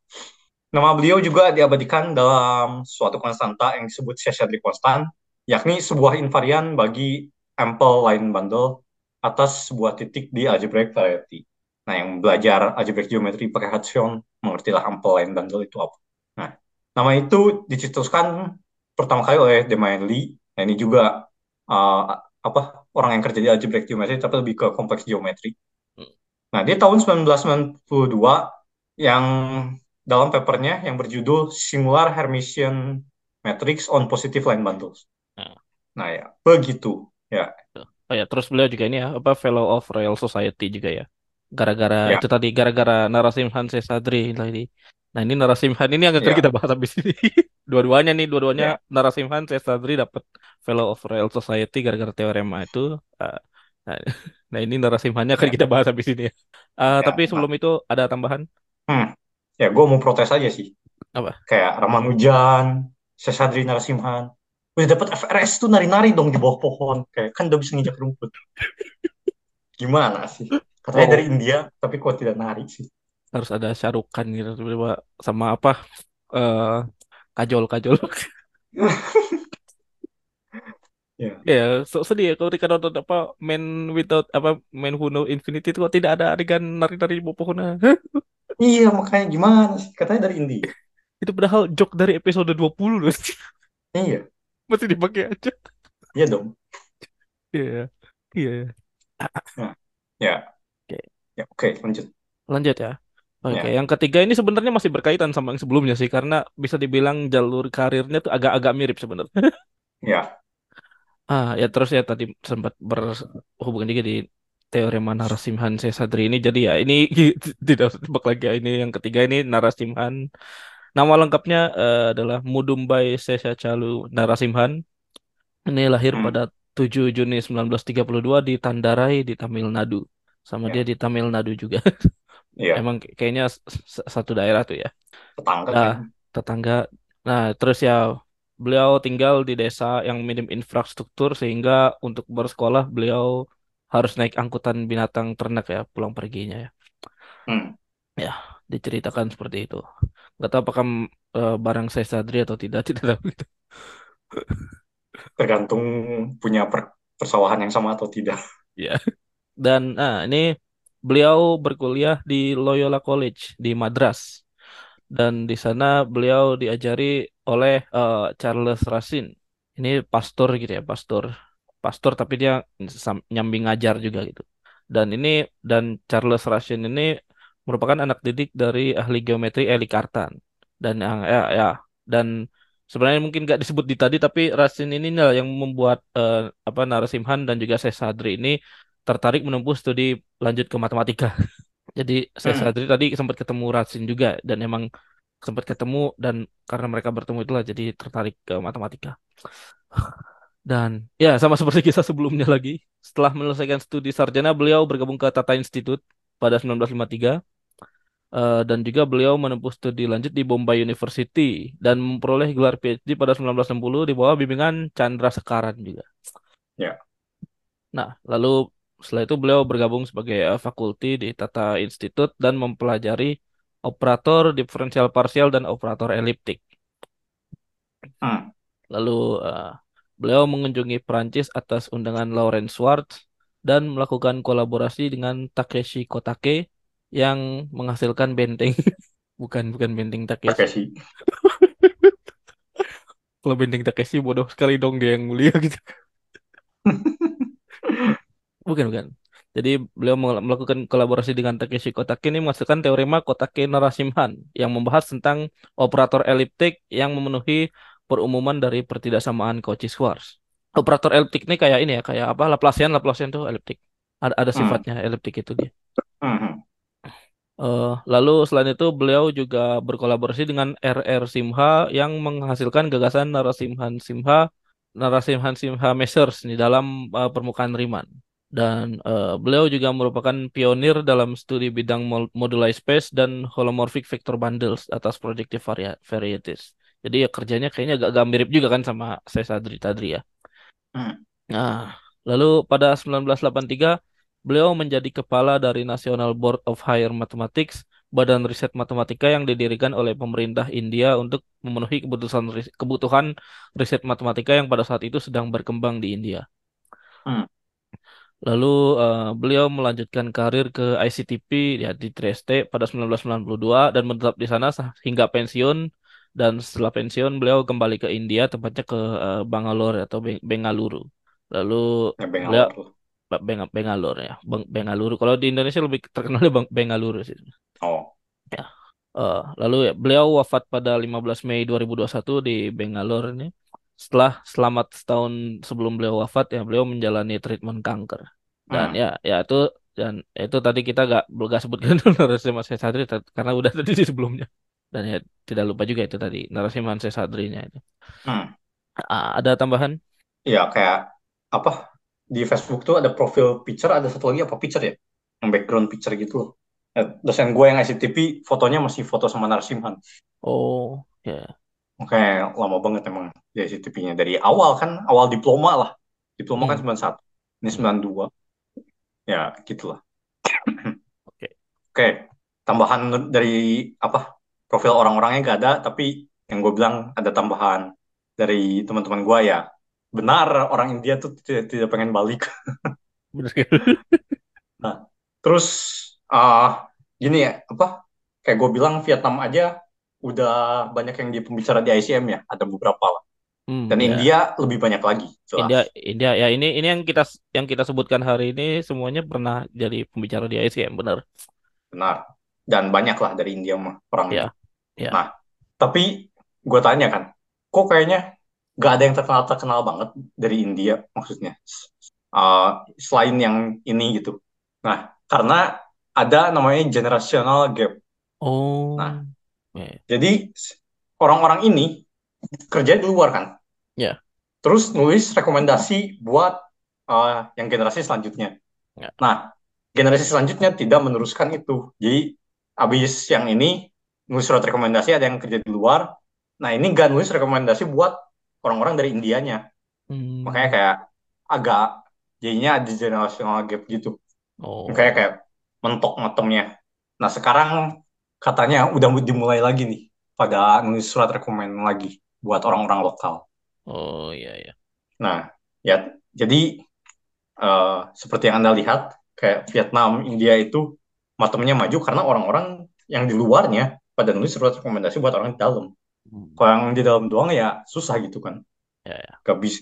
nama beliau juga diabadikan dalam suatu konstanta yang disebut Shashadri constant, yakni sebuah invarian bagi ample line bundle atas sebuah titik di algebraic variety. Nah, yang belajar algebraic geometry pakai Hutchinson mengertilah ample line bundle itu apa. Nah, nama itu dicetuskan pertama kali oleh Demain Lee. Nah, ini juga uh, apa orang yang kerja di algebraic geometry tapi lebih ke kompleks geometri. Nah, dia tahun 1992 yang dalam papernya yang berjudul Singular Hermitian Matrix on Positive Line Bundles. Nah. Nah, ya, begitu. Ya, Oh ya, terus beliau juga ini ya, apa Fellow of Royal Society juga ya. Gara-gara Ya. itu tadi gara-gara Narasimhan Sesadri tadi. Nah, ini Narasimhan ini yang akan Ya. kita bahas habis ini. Dua-duanya nih, dua-duanya Narasimhan Sesadri dapat Fellow of Royal Society gara-gara teorema itu. Ah, nah, nah, ini Narasimhannya akan Ya. kita bahas habis ini ya. Ah, Ya, tapi sebelum itu ada tambahan? Hmm. Ya, gue mau protes aja sih. Apa? Kayak Ramanujan, Sesadri Narasimhan. Udah dapat FRS tuh nari-nari dong di bawah pohon. Kayak kan udah bisa nginjak rumput. Gimana sih? Katanya Oh. dari India, tapi kok tidak nari sih? Harus ada syarukan gitu sama apa? eh kajol-kajol. Ya. Ya, so sedih ya kalau Rika nonton apa Man Without apa Man Who Know Infinity itu kok tidak ada adegan nari-nari pohon. Iya, makanya gimana sih? Katanya dari India. Itu padahal joke dari episode 20 loh. Iya, Masih dipakai aja. iya dong. Iya. Iya. Ya. Oke. Ya, oke, lanjut. Lanjut ya. Oke, Ya. yang ketiga ini sebenarnya masih berkaitan sama yang sebelumnya sih karena bisa dibilang jalur karirnya tuh agak-agak mirip sebenarnya. Ya, Ah, ya terus ya tadi sempat berhubungan juga di teorema Narasimhan Sesadri ini. Jadi ya ini tidak tebak lagi ya. Ini yang ketiga ini Narasimhan. Nama lengkapnya eh, adalah Mudumbai Sesachalu Narasimhan. Ini lahir Hmm. pada 7 Juni 1932 di Tandarai di Tamil Nadu. Sama Ya. dia di Tamil Nadu juga. iya, Emang kayaknya satu daerah tuh ya. tetangga Nah, tetangga. Nah, terus ya beliau tinggal di desa yang minim infrastruktur sehingga untuk bersekolah beliau harus naik angkutan binatang ternak ya pulang perginya ya. Hmm. Diceritakan seperti itu. Gak tahu apakah eh, barang Sesadri atau tidak, tidak tahu gitu. Tergantung punya per- persawahan yang sama atau tidak. Dan nah, ini beliau berkuliah di Loyola College di Madras. Dan di sana beliau diajari oleh eh, Charles Racine. Ini pastor gitu ya, pastor. Pastor tapi dia sam- nyambi ngajar juga gitu. Dan ini dan Charles Racine ini merupakan anak didik dari ahli geometri Eli Cartan. Dan yang ya, ya dan sebenarnya mungkin gak disebut di tadi tapi Racine ini yang membuat eh, apa Narasimhan dan juga Sesadri ini tertarik menempuh studi lanjut ke matematika. Jadi Sesadri tadi sempat ketemu Racine juga dan emang sempat ketemu dan karena mereka bertemu itulah jadi tertarik ke matematika. Dan ya sama seperti kisah sebelumnya lagi, setelah menyelesaikan studi sarjana beliau bergabung ke Tata Institute pada 1953 Eh, dan juga beliau menempuh studi lanjut di Bombay University dan memperoleh gelar PhD pada 1960 di bawah bimbingan Chandra Sekaran juga. Ya. Nah, lalu setelah itu beliau bergabung sebagai eh, fakulti di Tata Institute dan mempelajari operator diferensial parsial dan operator eliptik. Hmm. Lalu eh, beliau mengunjungi Prancis atas undangan Lawrence Schwartz dan melakukan kolaborasi dengan Takeshi Kotake yang menghasilkan benteng. Bukan, bukan benteng Takeshi. sih. Kalau benteng Takeshi bodoh sekali dong dia yang mulia gitu. Bukan, bukan. Jadi beliau mel- melakukan kolaborasi dengan Takeshi Kotake ini menghasilkan teorema Kotake Narasimhan yang membahas tentang operator eliptik yang memenuhi perumuman dari pertidaksamaan Cauchy-Schwarz. Operator eliptik ini kayak ini ya, kayak apa? Laplacian, Laplacian tuh eliptik. Ada, ada Hmm. sifatnya eliptik itu dia. Hmm. Eh, lalu selain itu beliau juga berkolaborasi dengan R.R. Simha yang menghasilkan gagasan Narasimhan Simha, Narasimhan Simha Measures di dalam eh, permukaan Riemann. Dan eh, beliau juga merupakan pionir dalam studi bidang moduli space dan holomorphic vector bundles atas projective varia- varieties. Jadi ya kerjanya kayaknya agak-agak mirip juga kan sama Sesadri Tadri ya. Hmm. Nah, lalu pada 1983 beliau menjadi kepala dari National Board of Higher Mathematics, badan riset matematika yang didirikan oleh pemerintah India untuk memenuhi kebutuhan kebutuhan riset matematika yang pada saat itu sedang berkembang di India. Hmm. Lalu eh, beliau melanjutkan karir ke ICTP ya di Trieste pada 1992 dan menetap di sana hingga pensiun dan setelah pensiun beliau kembali ke India tepatnya ke eh, Bangalore atau Beng- Bengaluru. Lalu Ya, beliau Beng Bengaluru ya, Beng Bengaluru. Kalau di Indonesia lebih terkenalnya Bang Bengaluru sih. Oh. Ya. Eh, lalu ya, beliau wafat pada 15 Mei 2021 di Bangalore ini. Setelah selamat setahun sebelum beliau wafat ya beliau menjalani treatment kanker. Dan Hmm. ya ya itu dan ya itu tadi kita gak gak sebutkan Narasimhan Sesadri ta- karena udah tadi di sebelumnya. Dan ya tidak lupa juga itu tadi Narasimhan Sesadrinya itu. Hmm. Ah, ada tambahan? Ya, kayak apa di Facebook tuh ada profil picture, ada satu lagi apa picture ya? Yang background picture gitu loh. Eh, dosen gue yang ICTP fotonya masih foto sama Narasimhan. Oh, ya. Makanya lama banget emang di ICTP-nya. Dari awal kan, awal diploma lah. Diploma kan Hmm. 91. Ini 92. Ya, gitulah. Oke. Oke, tambahan dari apa? Profil orang-orangnya gak ada, tapi yang gue bilang ada tambahan dari teman-teman gue ya. Benar, orang India tuh tidak, tidak pengen balik. Bener. Nah, terus ah gini ya, apa? Kayak gue bilang Vietnam aja udah banyak yang di pembicara di ICM ya, ada beberapa lah. Hmm, Dan ya. India lebih banyak lagi, jelas. India, India ya ini ini yang kita yang kita sebutkan hari ini semuanya pernah jadi pembicara di ICM benar. Benar. Dan banyak lah dari India mah orangnya. Ya, ya. Nah, tapi gue tanya kan, kok kayaknya gak ada yang terkenal terkenal banget dari India maksudnya, Uh, selain yang ini gitu. Nah, karena ada namanya generational gap. Oh, Nah, ya, jadi orang-orang ini kerja di luar kan, ya, terus nulis rekomendasi buat uh, yang generasi selanjutnya. ya. Nah, generasi selanjutnya tidak meneruskan itu. Jadi, habis yang ini nulis surat rekomendasi ada yang kerja di luar. Nah, ini gak nulis rekomendasi buat orang-orang dari Indianya. Hmm, Makanya kayak agak jadinya ada generational gap gitu. oh, Makanya kayak mentok ngetemnya. Nah, sekarang katanya udah dimulai lagi nih pada nulis surat rekomend lagi buat orang-orang lokal. oh ya ya. Nah, ya jadi eh, seperti yang Anda lihat, kayak Vietnam, India itu matemnya maju karena orang-orang yang di luarnya pada nulis surat rekomendasi buat orang di dalam. Hmm, Kalau yang di dalam doang ya susah gitu kan. ya ya. Gak bisa,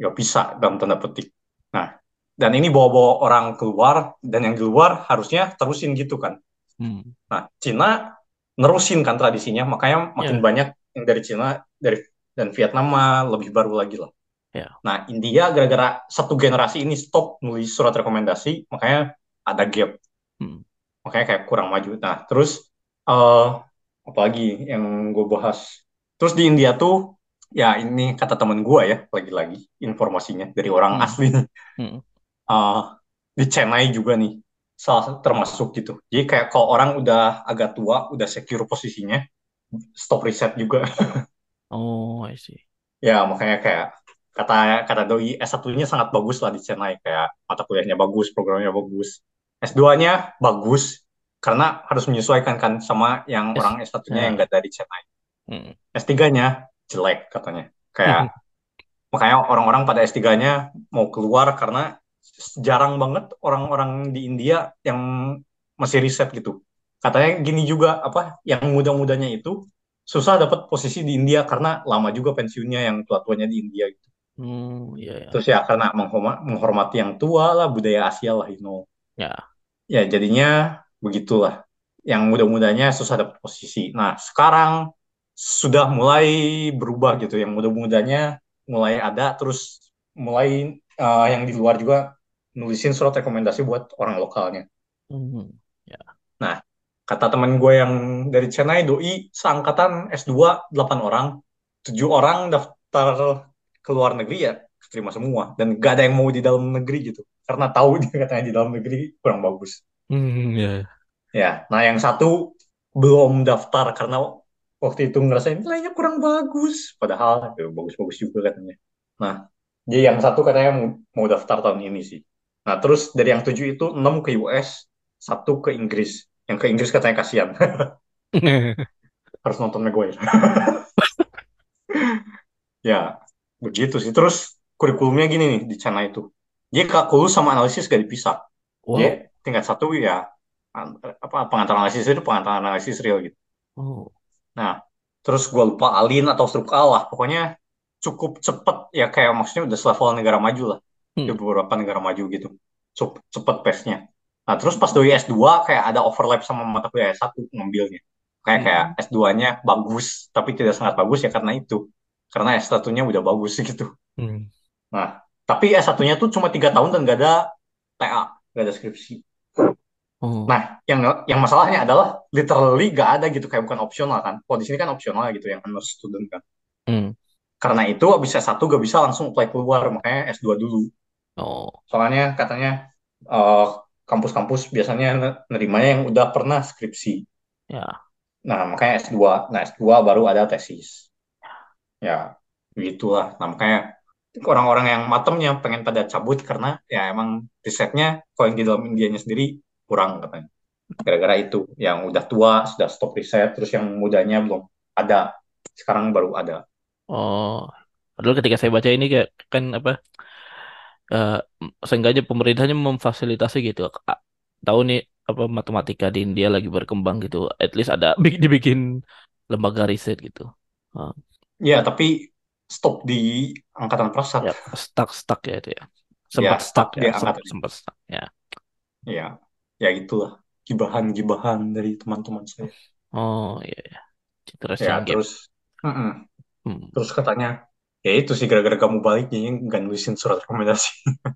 gak bisa dalam tanda petik. Nah, dan ini bawa-bawa orang keluar, dan yang di luar harusnya terusin gitu kan. Hmm, Nah, Cina nerusin kan tradisinya, makanya makin ya, banyak yang dari Cina dari dan Vietnam mah lebih baru lagi lah. ya. Nah, India gara-gara satu generasi ini stop nulis surat rekomendasi, makanya ada gap, Hmm, makanya kayak kurang maju. Nah, terus eh apa lagi yang gue bahas? Terus di India tuh, ya ini kata temen gue ya, lagi-lagi informasinya dari orang hmm, asli. hmm. Eh, di Chennai juga nih, salah termasuk gitu. Jadi kayak kalau orang udah agak tua, udah secure posisinya, stop riset juga. Oh, I see. Ya, makanya kayak kata kata Doi S1-nya sangat bagus lah di Chennai. Kayak mata kuliahnya bagus, programnya bagus. S2-nya bagus, karena harus menyesuaikan kan sama yang S, orang S1-nya yang ya. nggak dari Chennai. Hmm, S3-nya jelek katanya. Kayak makanya orang-orang pada S3-nya mau keluar karena jarang banget orang-orang di India yang masih riset gitu. Katanya gini juga apa yang muda-mudanya itu susah dapat posisi di India karena lama juga pensiunnya yang tua-tuanya di India gitu. hmm, ya ya. Terus ya karena menghorma- menghormati yang tua lah budaya Asia lah you know. Ya. Ya jadinya begitulah. Yang muda-mudanya susah dapat posisi. Nah, sekarang sudah mulai berubah gitu. Yang muda-mudanya mulai ada terus mulai eh, yang di luar juga nulisin surat rekomendasi buat orang lokalnya. Hmm, ya. Nah, Kata teman gue yang dari Chennai, doi seangkatan S2 8 orang, 7 orang daftar ke luar negeri ya terima semua dan gak ada yang mau di dalam negeri gitu karena tahu dia katanya di dalam negeri kurang bagus. Hmm, ya. Ya, nah yang satu belum daftar karena waktu itu ngerasain nilainya kurang bagus, padahal ya, bagus-bagus juga katanya. Nah, dia yang satu katanya mau, mau daftar tahun ini sih. Nah, terus dari yang tujuh itu enam ke US, satu ke Inggris. Yang ke Inggris katanya kasihan. Harus nonton Maguire. ya, begitu sih. Terus kurikulumnya gini nih di China itu. Dia kalkulus sama analisis gak dipisah. Wow. Dia tingkat satu ya apa pengantar analisis itu pengantar analisis real gitu. Oh. Nah, terus gue lupa alin atau strukal lah. Pokoknya cukup cepet ya kayak maksudnya udah selevel negara maju lah. Hmm. Di beberapa negara maju gitu. Cukup cepet pace-nya. Nah, terus pas doi S2 kayak ada overlap sama mata kuliah S1 ngambilnya. Kayak Hmm. kayak S2-nya bagus, tapi tidak sangat bagus ya karena itu. Karena S1-nya udah bagus gitu. Hmm. Nah, tapi S1-nya tuh cuma tiga tahun dan gak ada TA, gak ada skripsi. Oh. Nah, yang yang masalahnya adalah literally gak ada gitu kayak bukan opsional kan. Kalau di sini kan opsional gitu yang honor student kan. Hmm. Karena itu abis S1 gak bisa langsung apply keluar, makanya S2 dulu. Oh. Soalnya katanya eh, kampus-kampus biasanya ne- nerimanya yang udah pernah skripsi. Ya. Nah, makanya S2. Nah, S2 baru ada tesis. Ya, begitulah. Nah, makanya orang-orang yang matemnya pengen pada cabut karena ya emang risetnya kalau yang di dalam Indianya sendiri kurang katanya. Gara-gara itu, yang udah tua sudah stop riset, terus yang mudanya belum ada. Sekarang baru ada. Oh. Padahal ketika saya baca ini kayak kan apa? eh seenggaknya pemerintahnya memfasilitasi gitu. A- Tahu nih apa matematika di India lagi berkembang gitu. At least ada bi- dibikin lembaga riset gitu. Ah, Ya, tapi stop di angkatan prasat. ya stuck stuck ya itu ya. Ya, Sempat stuck stuck di ya, sempat angkatan. sempat stuck ya. Ya, ya itulah gibahan-gibahan dari teman-teman saya. Oh iya ya. Ya, gap. terus, mm-mm. Hmm. terus katanya, ya itu sih gara-gara kamu balik jadi nggak nulisin surat rekomendasi.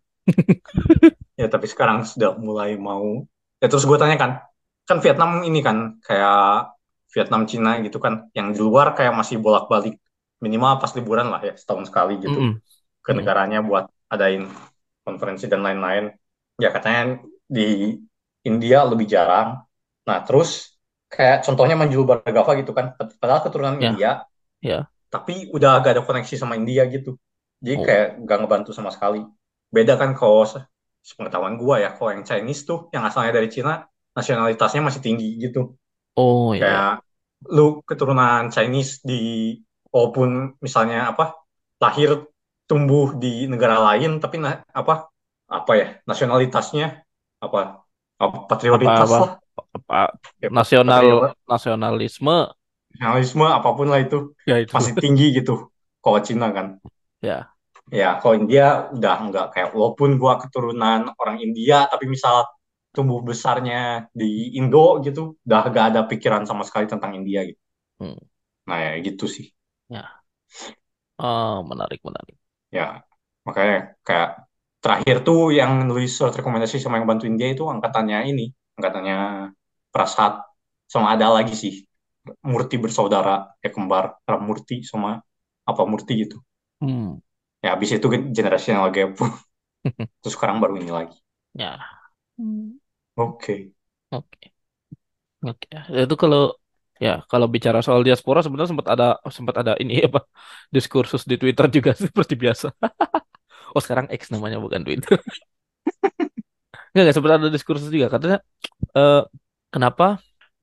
Ya, tapi sekarang sudah mulai mau. Ya, terus gue tanya kan, kan Vietnam ini kan kayak Vietnam, Cina gitu kan, yang di luar kayak masih bolak-balik minimal pas liburan lah ya setahun sekali gitu Mm-mm. ke Mm. negaranya buat adain konferensi dan lain-lain. Ya katanya di India lebih jarang. Nah terus kayak contohnya Manjul Bhargava gitu kan, padahal keturunan Ya, India, ya. Tapi udah gak ada koneksi sama India gitu. Jadi Oh. kayak gak ngebantu sama sekali. Beda kan kalau se- sepengetahuan gua ya, kalau yang Chinese tuh yang asalnya dari Cina, nasionalitasnya masih tinggi gitu. Oh ya ya. Kayak lu keturunan Chinese di walaupun misalnya apa lahir tumbuh di negara lain tapi na- apa apa ya nasionalitasnya apa apa Apa patriotitas apa lah apa ya, nasional patriot nasionalisme nasionalisme apa pun lah itu ya itu. masih tinggi gitu kalau Cina kan Ya. ya kalau India udah enggak kayak walaupun gua keturunan orang India tapi misal tumbuh besarnya di Indo gitu udah gak ada pikiran sama sekali tentang India gitu Hmm. nah ya gitu sih Ya. Oh, menarik menarik. ya makanya kayak terakhir tuh yang nulis surat rekomendasi sama yang bantu India itu angkatannya ini angkatannya Prasad sama ada lagi sih Murti bersaudara ya kembar Ramurti sama apa Murti gitu Hmm. ya habis itu generasi yang lagi terus sekarang baru ini lagi Ya. Hmm. oke Oke. Oke. Itu kalau ya kalau bicara soal diaspora sebenarnya sempat ada sempat ada ini apa diskursus di Twitter juga seperti biasa. Oh sekarang X namanya bukan Twitter. Nggak, nggak sempat ada diskursus juga katanya eh, kenapa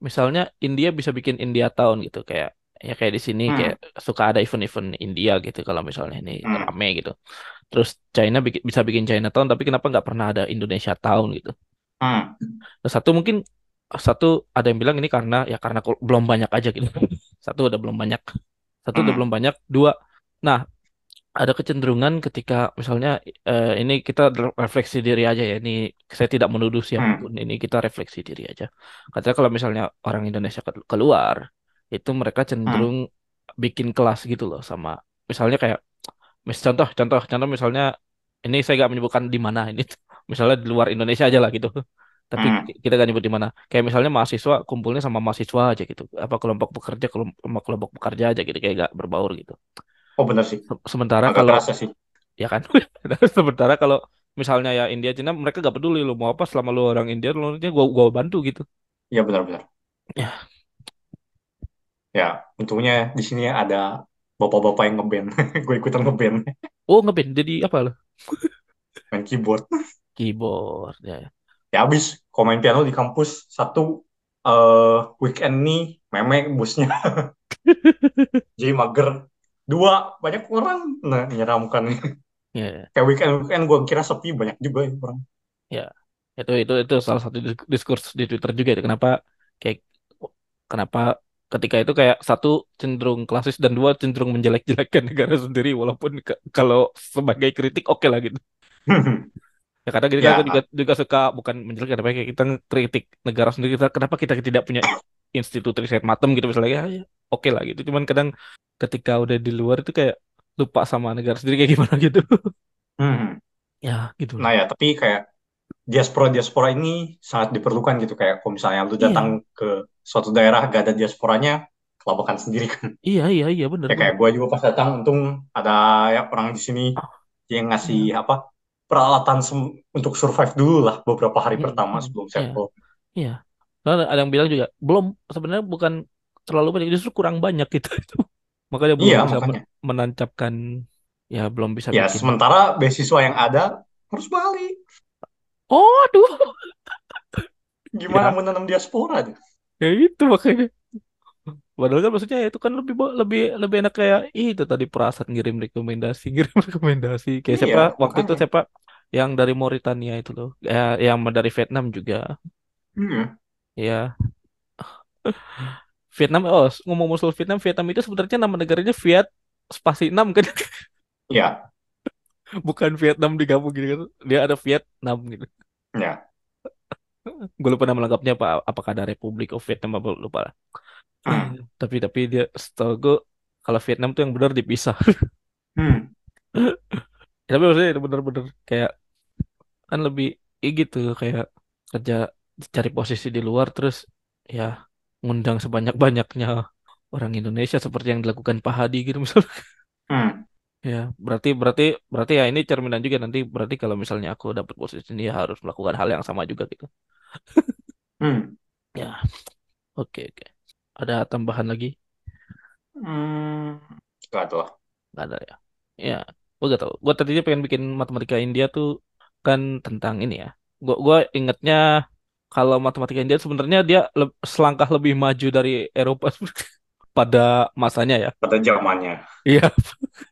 misalnya India bisa bikin India Town gitu kayak ya kayak di sini hmm kayak suka ada event-event India gitu kalau misalnya ini hmm rame gitu. Terus China bikin, bisa bikin China Town tapi kenapa nggak pernah ada Indonesia Town gitu. hmm Nah, Satu mungkin satu ada yang bilang ini karena ya karena belum banyak aja gitu. Satu udah belum banyak. Satu udah hmm belum banyak. Dua, nah ada kecenderungan ketika misalnya eh, ini kita refleksi diri aja ya. Ini saya tidak menuduh hmm siapa pun. Ini kita refleksi diri aja. Katanya kalau misalnya orang Indonesia ke- keluar itu mereka hmm cenderung bikin kelas gitu loh sama misalnya kayak mis contoh contoh contoh misalnya ini saya nggak menyebutkan di mana ini misalnya di luar Indonesia aja lah gitu Tapi Hmm. kita gak nyebut di mana. Kayak misalnya mahasiswa kumpulnya sama mahasiswa aja gitu. Apa kelompok pekerja kelom- sama kelompok pekerja aja gitu kayak gak berbaur gitu. Oh bener sih. Se- Sementara Agak kalau sih. ya kan sementara kalau misalnya ya India Cina mereka gak peduli lu mau apa selama lu orang India lu nanti gua gua bantu gitu. Iya benar-benar. Ya. Ya, untungnya di sini ada bapak-bapak yang ngeband. Gue ikutan ngeband. Oh ngeband jadi apa lo? Main keyboard. Keyboard ya. Ya habis, kalau main piano di kampus, satu eh weekend nih, meme busnya. Jadi mager. Dua, banyak orang. Nah, menyeramkan. Ya. Kayak weekend-weekend gue kira sepi, banyak juga ya orang. Ya, itu itu itu salah satu dis- diskurs di Twitter juga itu kenapa kayak kenapa ketika itu kayak satu cenderung klasis dan dua cenderung menjelek-jelekan negara sendiri walaupun ke- kalau sebagai kritik oke lah gitu. Ya kadang kita Ya, juga juga suka bukan menjelekkan tapi kita kritik negara sendiri kita kenapa kita tidak punya institut riset matem gitu misalnya ya, ya, oke lah gitu. Cuman kadang ketika udah di luar itu kayak lupa sama negara sendiri kayak gimana gitu. hmm. Ya, gitu Nah ya, tapi kayak diaspora-diaspora ini sangat diperlukan gitu. Kayak kalau misalnya lu datang Iya, ke suatu daerah gak ada diasporanya, kelabakan sendiri kan. iya, iya, iya bener Ya kayak gue juga pas datang, untung ada ya orang di sini Ah, yang ngasih iya. apa peralatan untuk survive dulu lah beberapa hari Mm, pertama mm, sebelum Iya, settle. iya. Soalnya ada yang bilang juga belum sebenarnya bukan terlalu banyak justru kurang banyak gitu. Makanya belum Iya, bisa makanya. men- menancapkan ya belum bisa Ya, bikin. sementara beasiswa yang ada harus balik. Oh, aduh. Gimana Ya, menanam diaspora? tuh? ya itu makanya. Padahal kan maksudnya ya itu kan lebih lebih lebih enak kayak "Ih, itu tadi perasaan ngirim rekomendasi, ngirim rekomendasi. Kayak Iya, siapa waktu itu makanya. siapa yang dari Mauritania itu loh. Ya, yang dari Vietnam juga. Hmm. Ya, Vietnam oh ngomong soal Vietnam, Vietnam itu sebenarnya nama negaranya Viet spasi 6 kan. Ya, bukan Vietnam digabung gitu kan dia ada Vietnam gitu ya. gue lupa nama lengkapnya apa apakah ada Republik of Vietnam apa lupa lah Hmm. tapi tapi dia setahu gue kalau Vietnam tuh yang benar dipisah Hmm. tapi maksudnya itu bener-bener kayak kan lebih gitu kayak kerja cari posisi di luar terus ya ngundang sebanyak-banyaknya orang Indonesia seperti yang dilakukan Pak Hadi gitu misalnya Hmm. ya berarti berarti berarti ya ini cerminan juga nanti berarti kalau misalnya aku dapat posisi ini ya harus melakukan hal yang sama juga gitu Hmm. ya oke oke ada tambahan lagi Hmm. Gak ada lah. nggak ada ya ya gue gak tau gue tadinya pengen bikin matematika India tuh kan tentang ini ya gue gue ingetnya kalau matematika India sebenarnya dia le- selangkah lebih maju dari Eropa pada masanya ya Pada zamannya. iya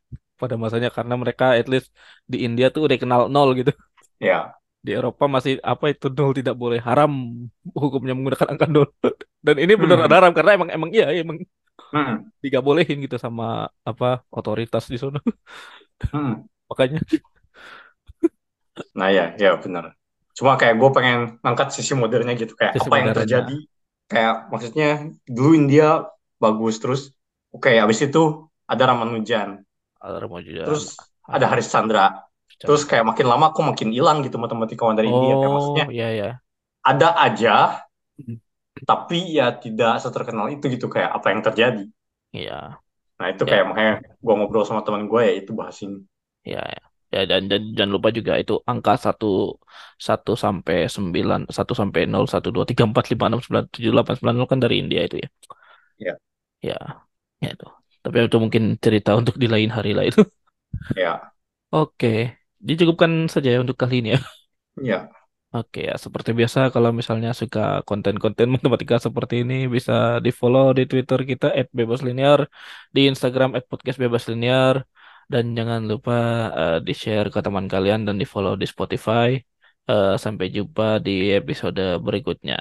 pada masanya karena mereka at least di India tuh udah kenal nol gitu Ya. di Eropa masih apa itu nol tidak boleh haram hukumnya menggunakan angka nol dan ini benar Hmm. ada haram karena emang emang iya emang Hmm. tidak bolehin gitu sama apa otoritas di sana Hmm. makanya Nah ya, ya benar. Cuma kayak gue pengen angkat sisi modernnya gitu. Kayak sisi apa yang terjadi. Kayak maksudnya dulu India bagus. Terus oke abis itu ada Ramanujan. ada juga Terus ada Haris Chandra. Terus kayak makin lama kok makin hilang gitu matematikawan dari India. Kayak maksudnya oh iya ya ada aja. Hmm. Tapi ya tidak seterkenal itu gitu. Kayak apa yang terjadi. iya Nah itu ya kayak makanya gue ngobrol sama teman gue ya itu bahas ini. ya ya Ya, dan, dan jangan lupa juga itu angka satu satu sampai sembilan satu sampai nol satu dua tiga empat lima enam sembilan tujuh delapan sembilan nol kan dari India itu ya? Ya, ya ya itu. Tapi itu mungkin cerita untuk di lain hari lah itu. Ya, oke dicukupkan saja ya untuk kali ini ya. Ya. Oke ya, seperti biasa kalau misalnya suka konten-konten matematika seperti ini bisa di-follow di Twitter kita @bebaslinear, di Instagram @podcastbebaslinear dan jangan lupa eh, di-share ke teman kalian dan di-follow di Spotify. Eh, sampai jumpa di episode berikutnya.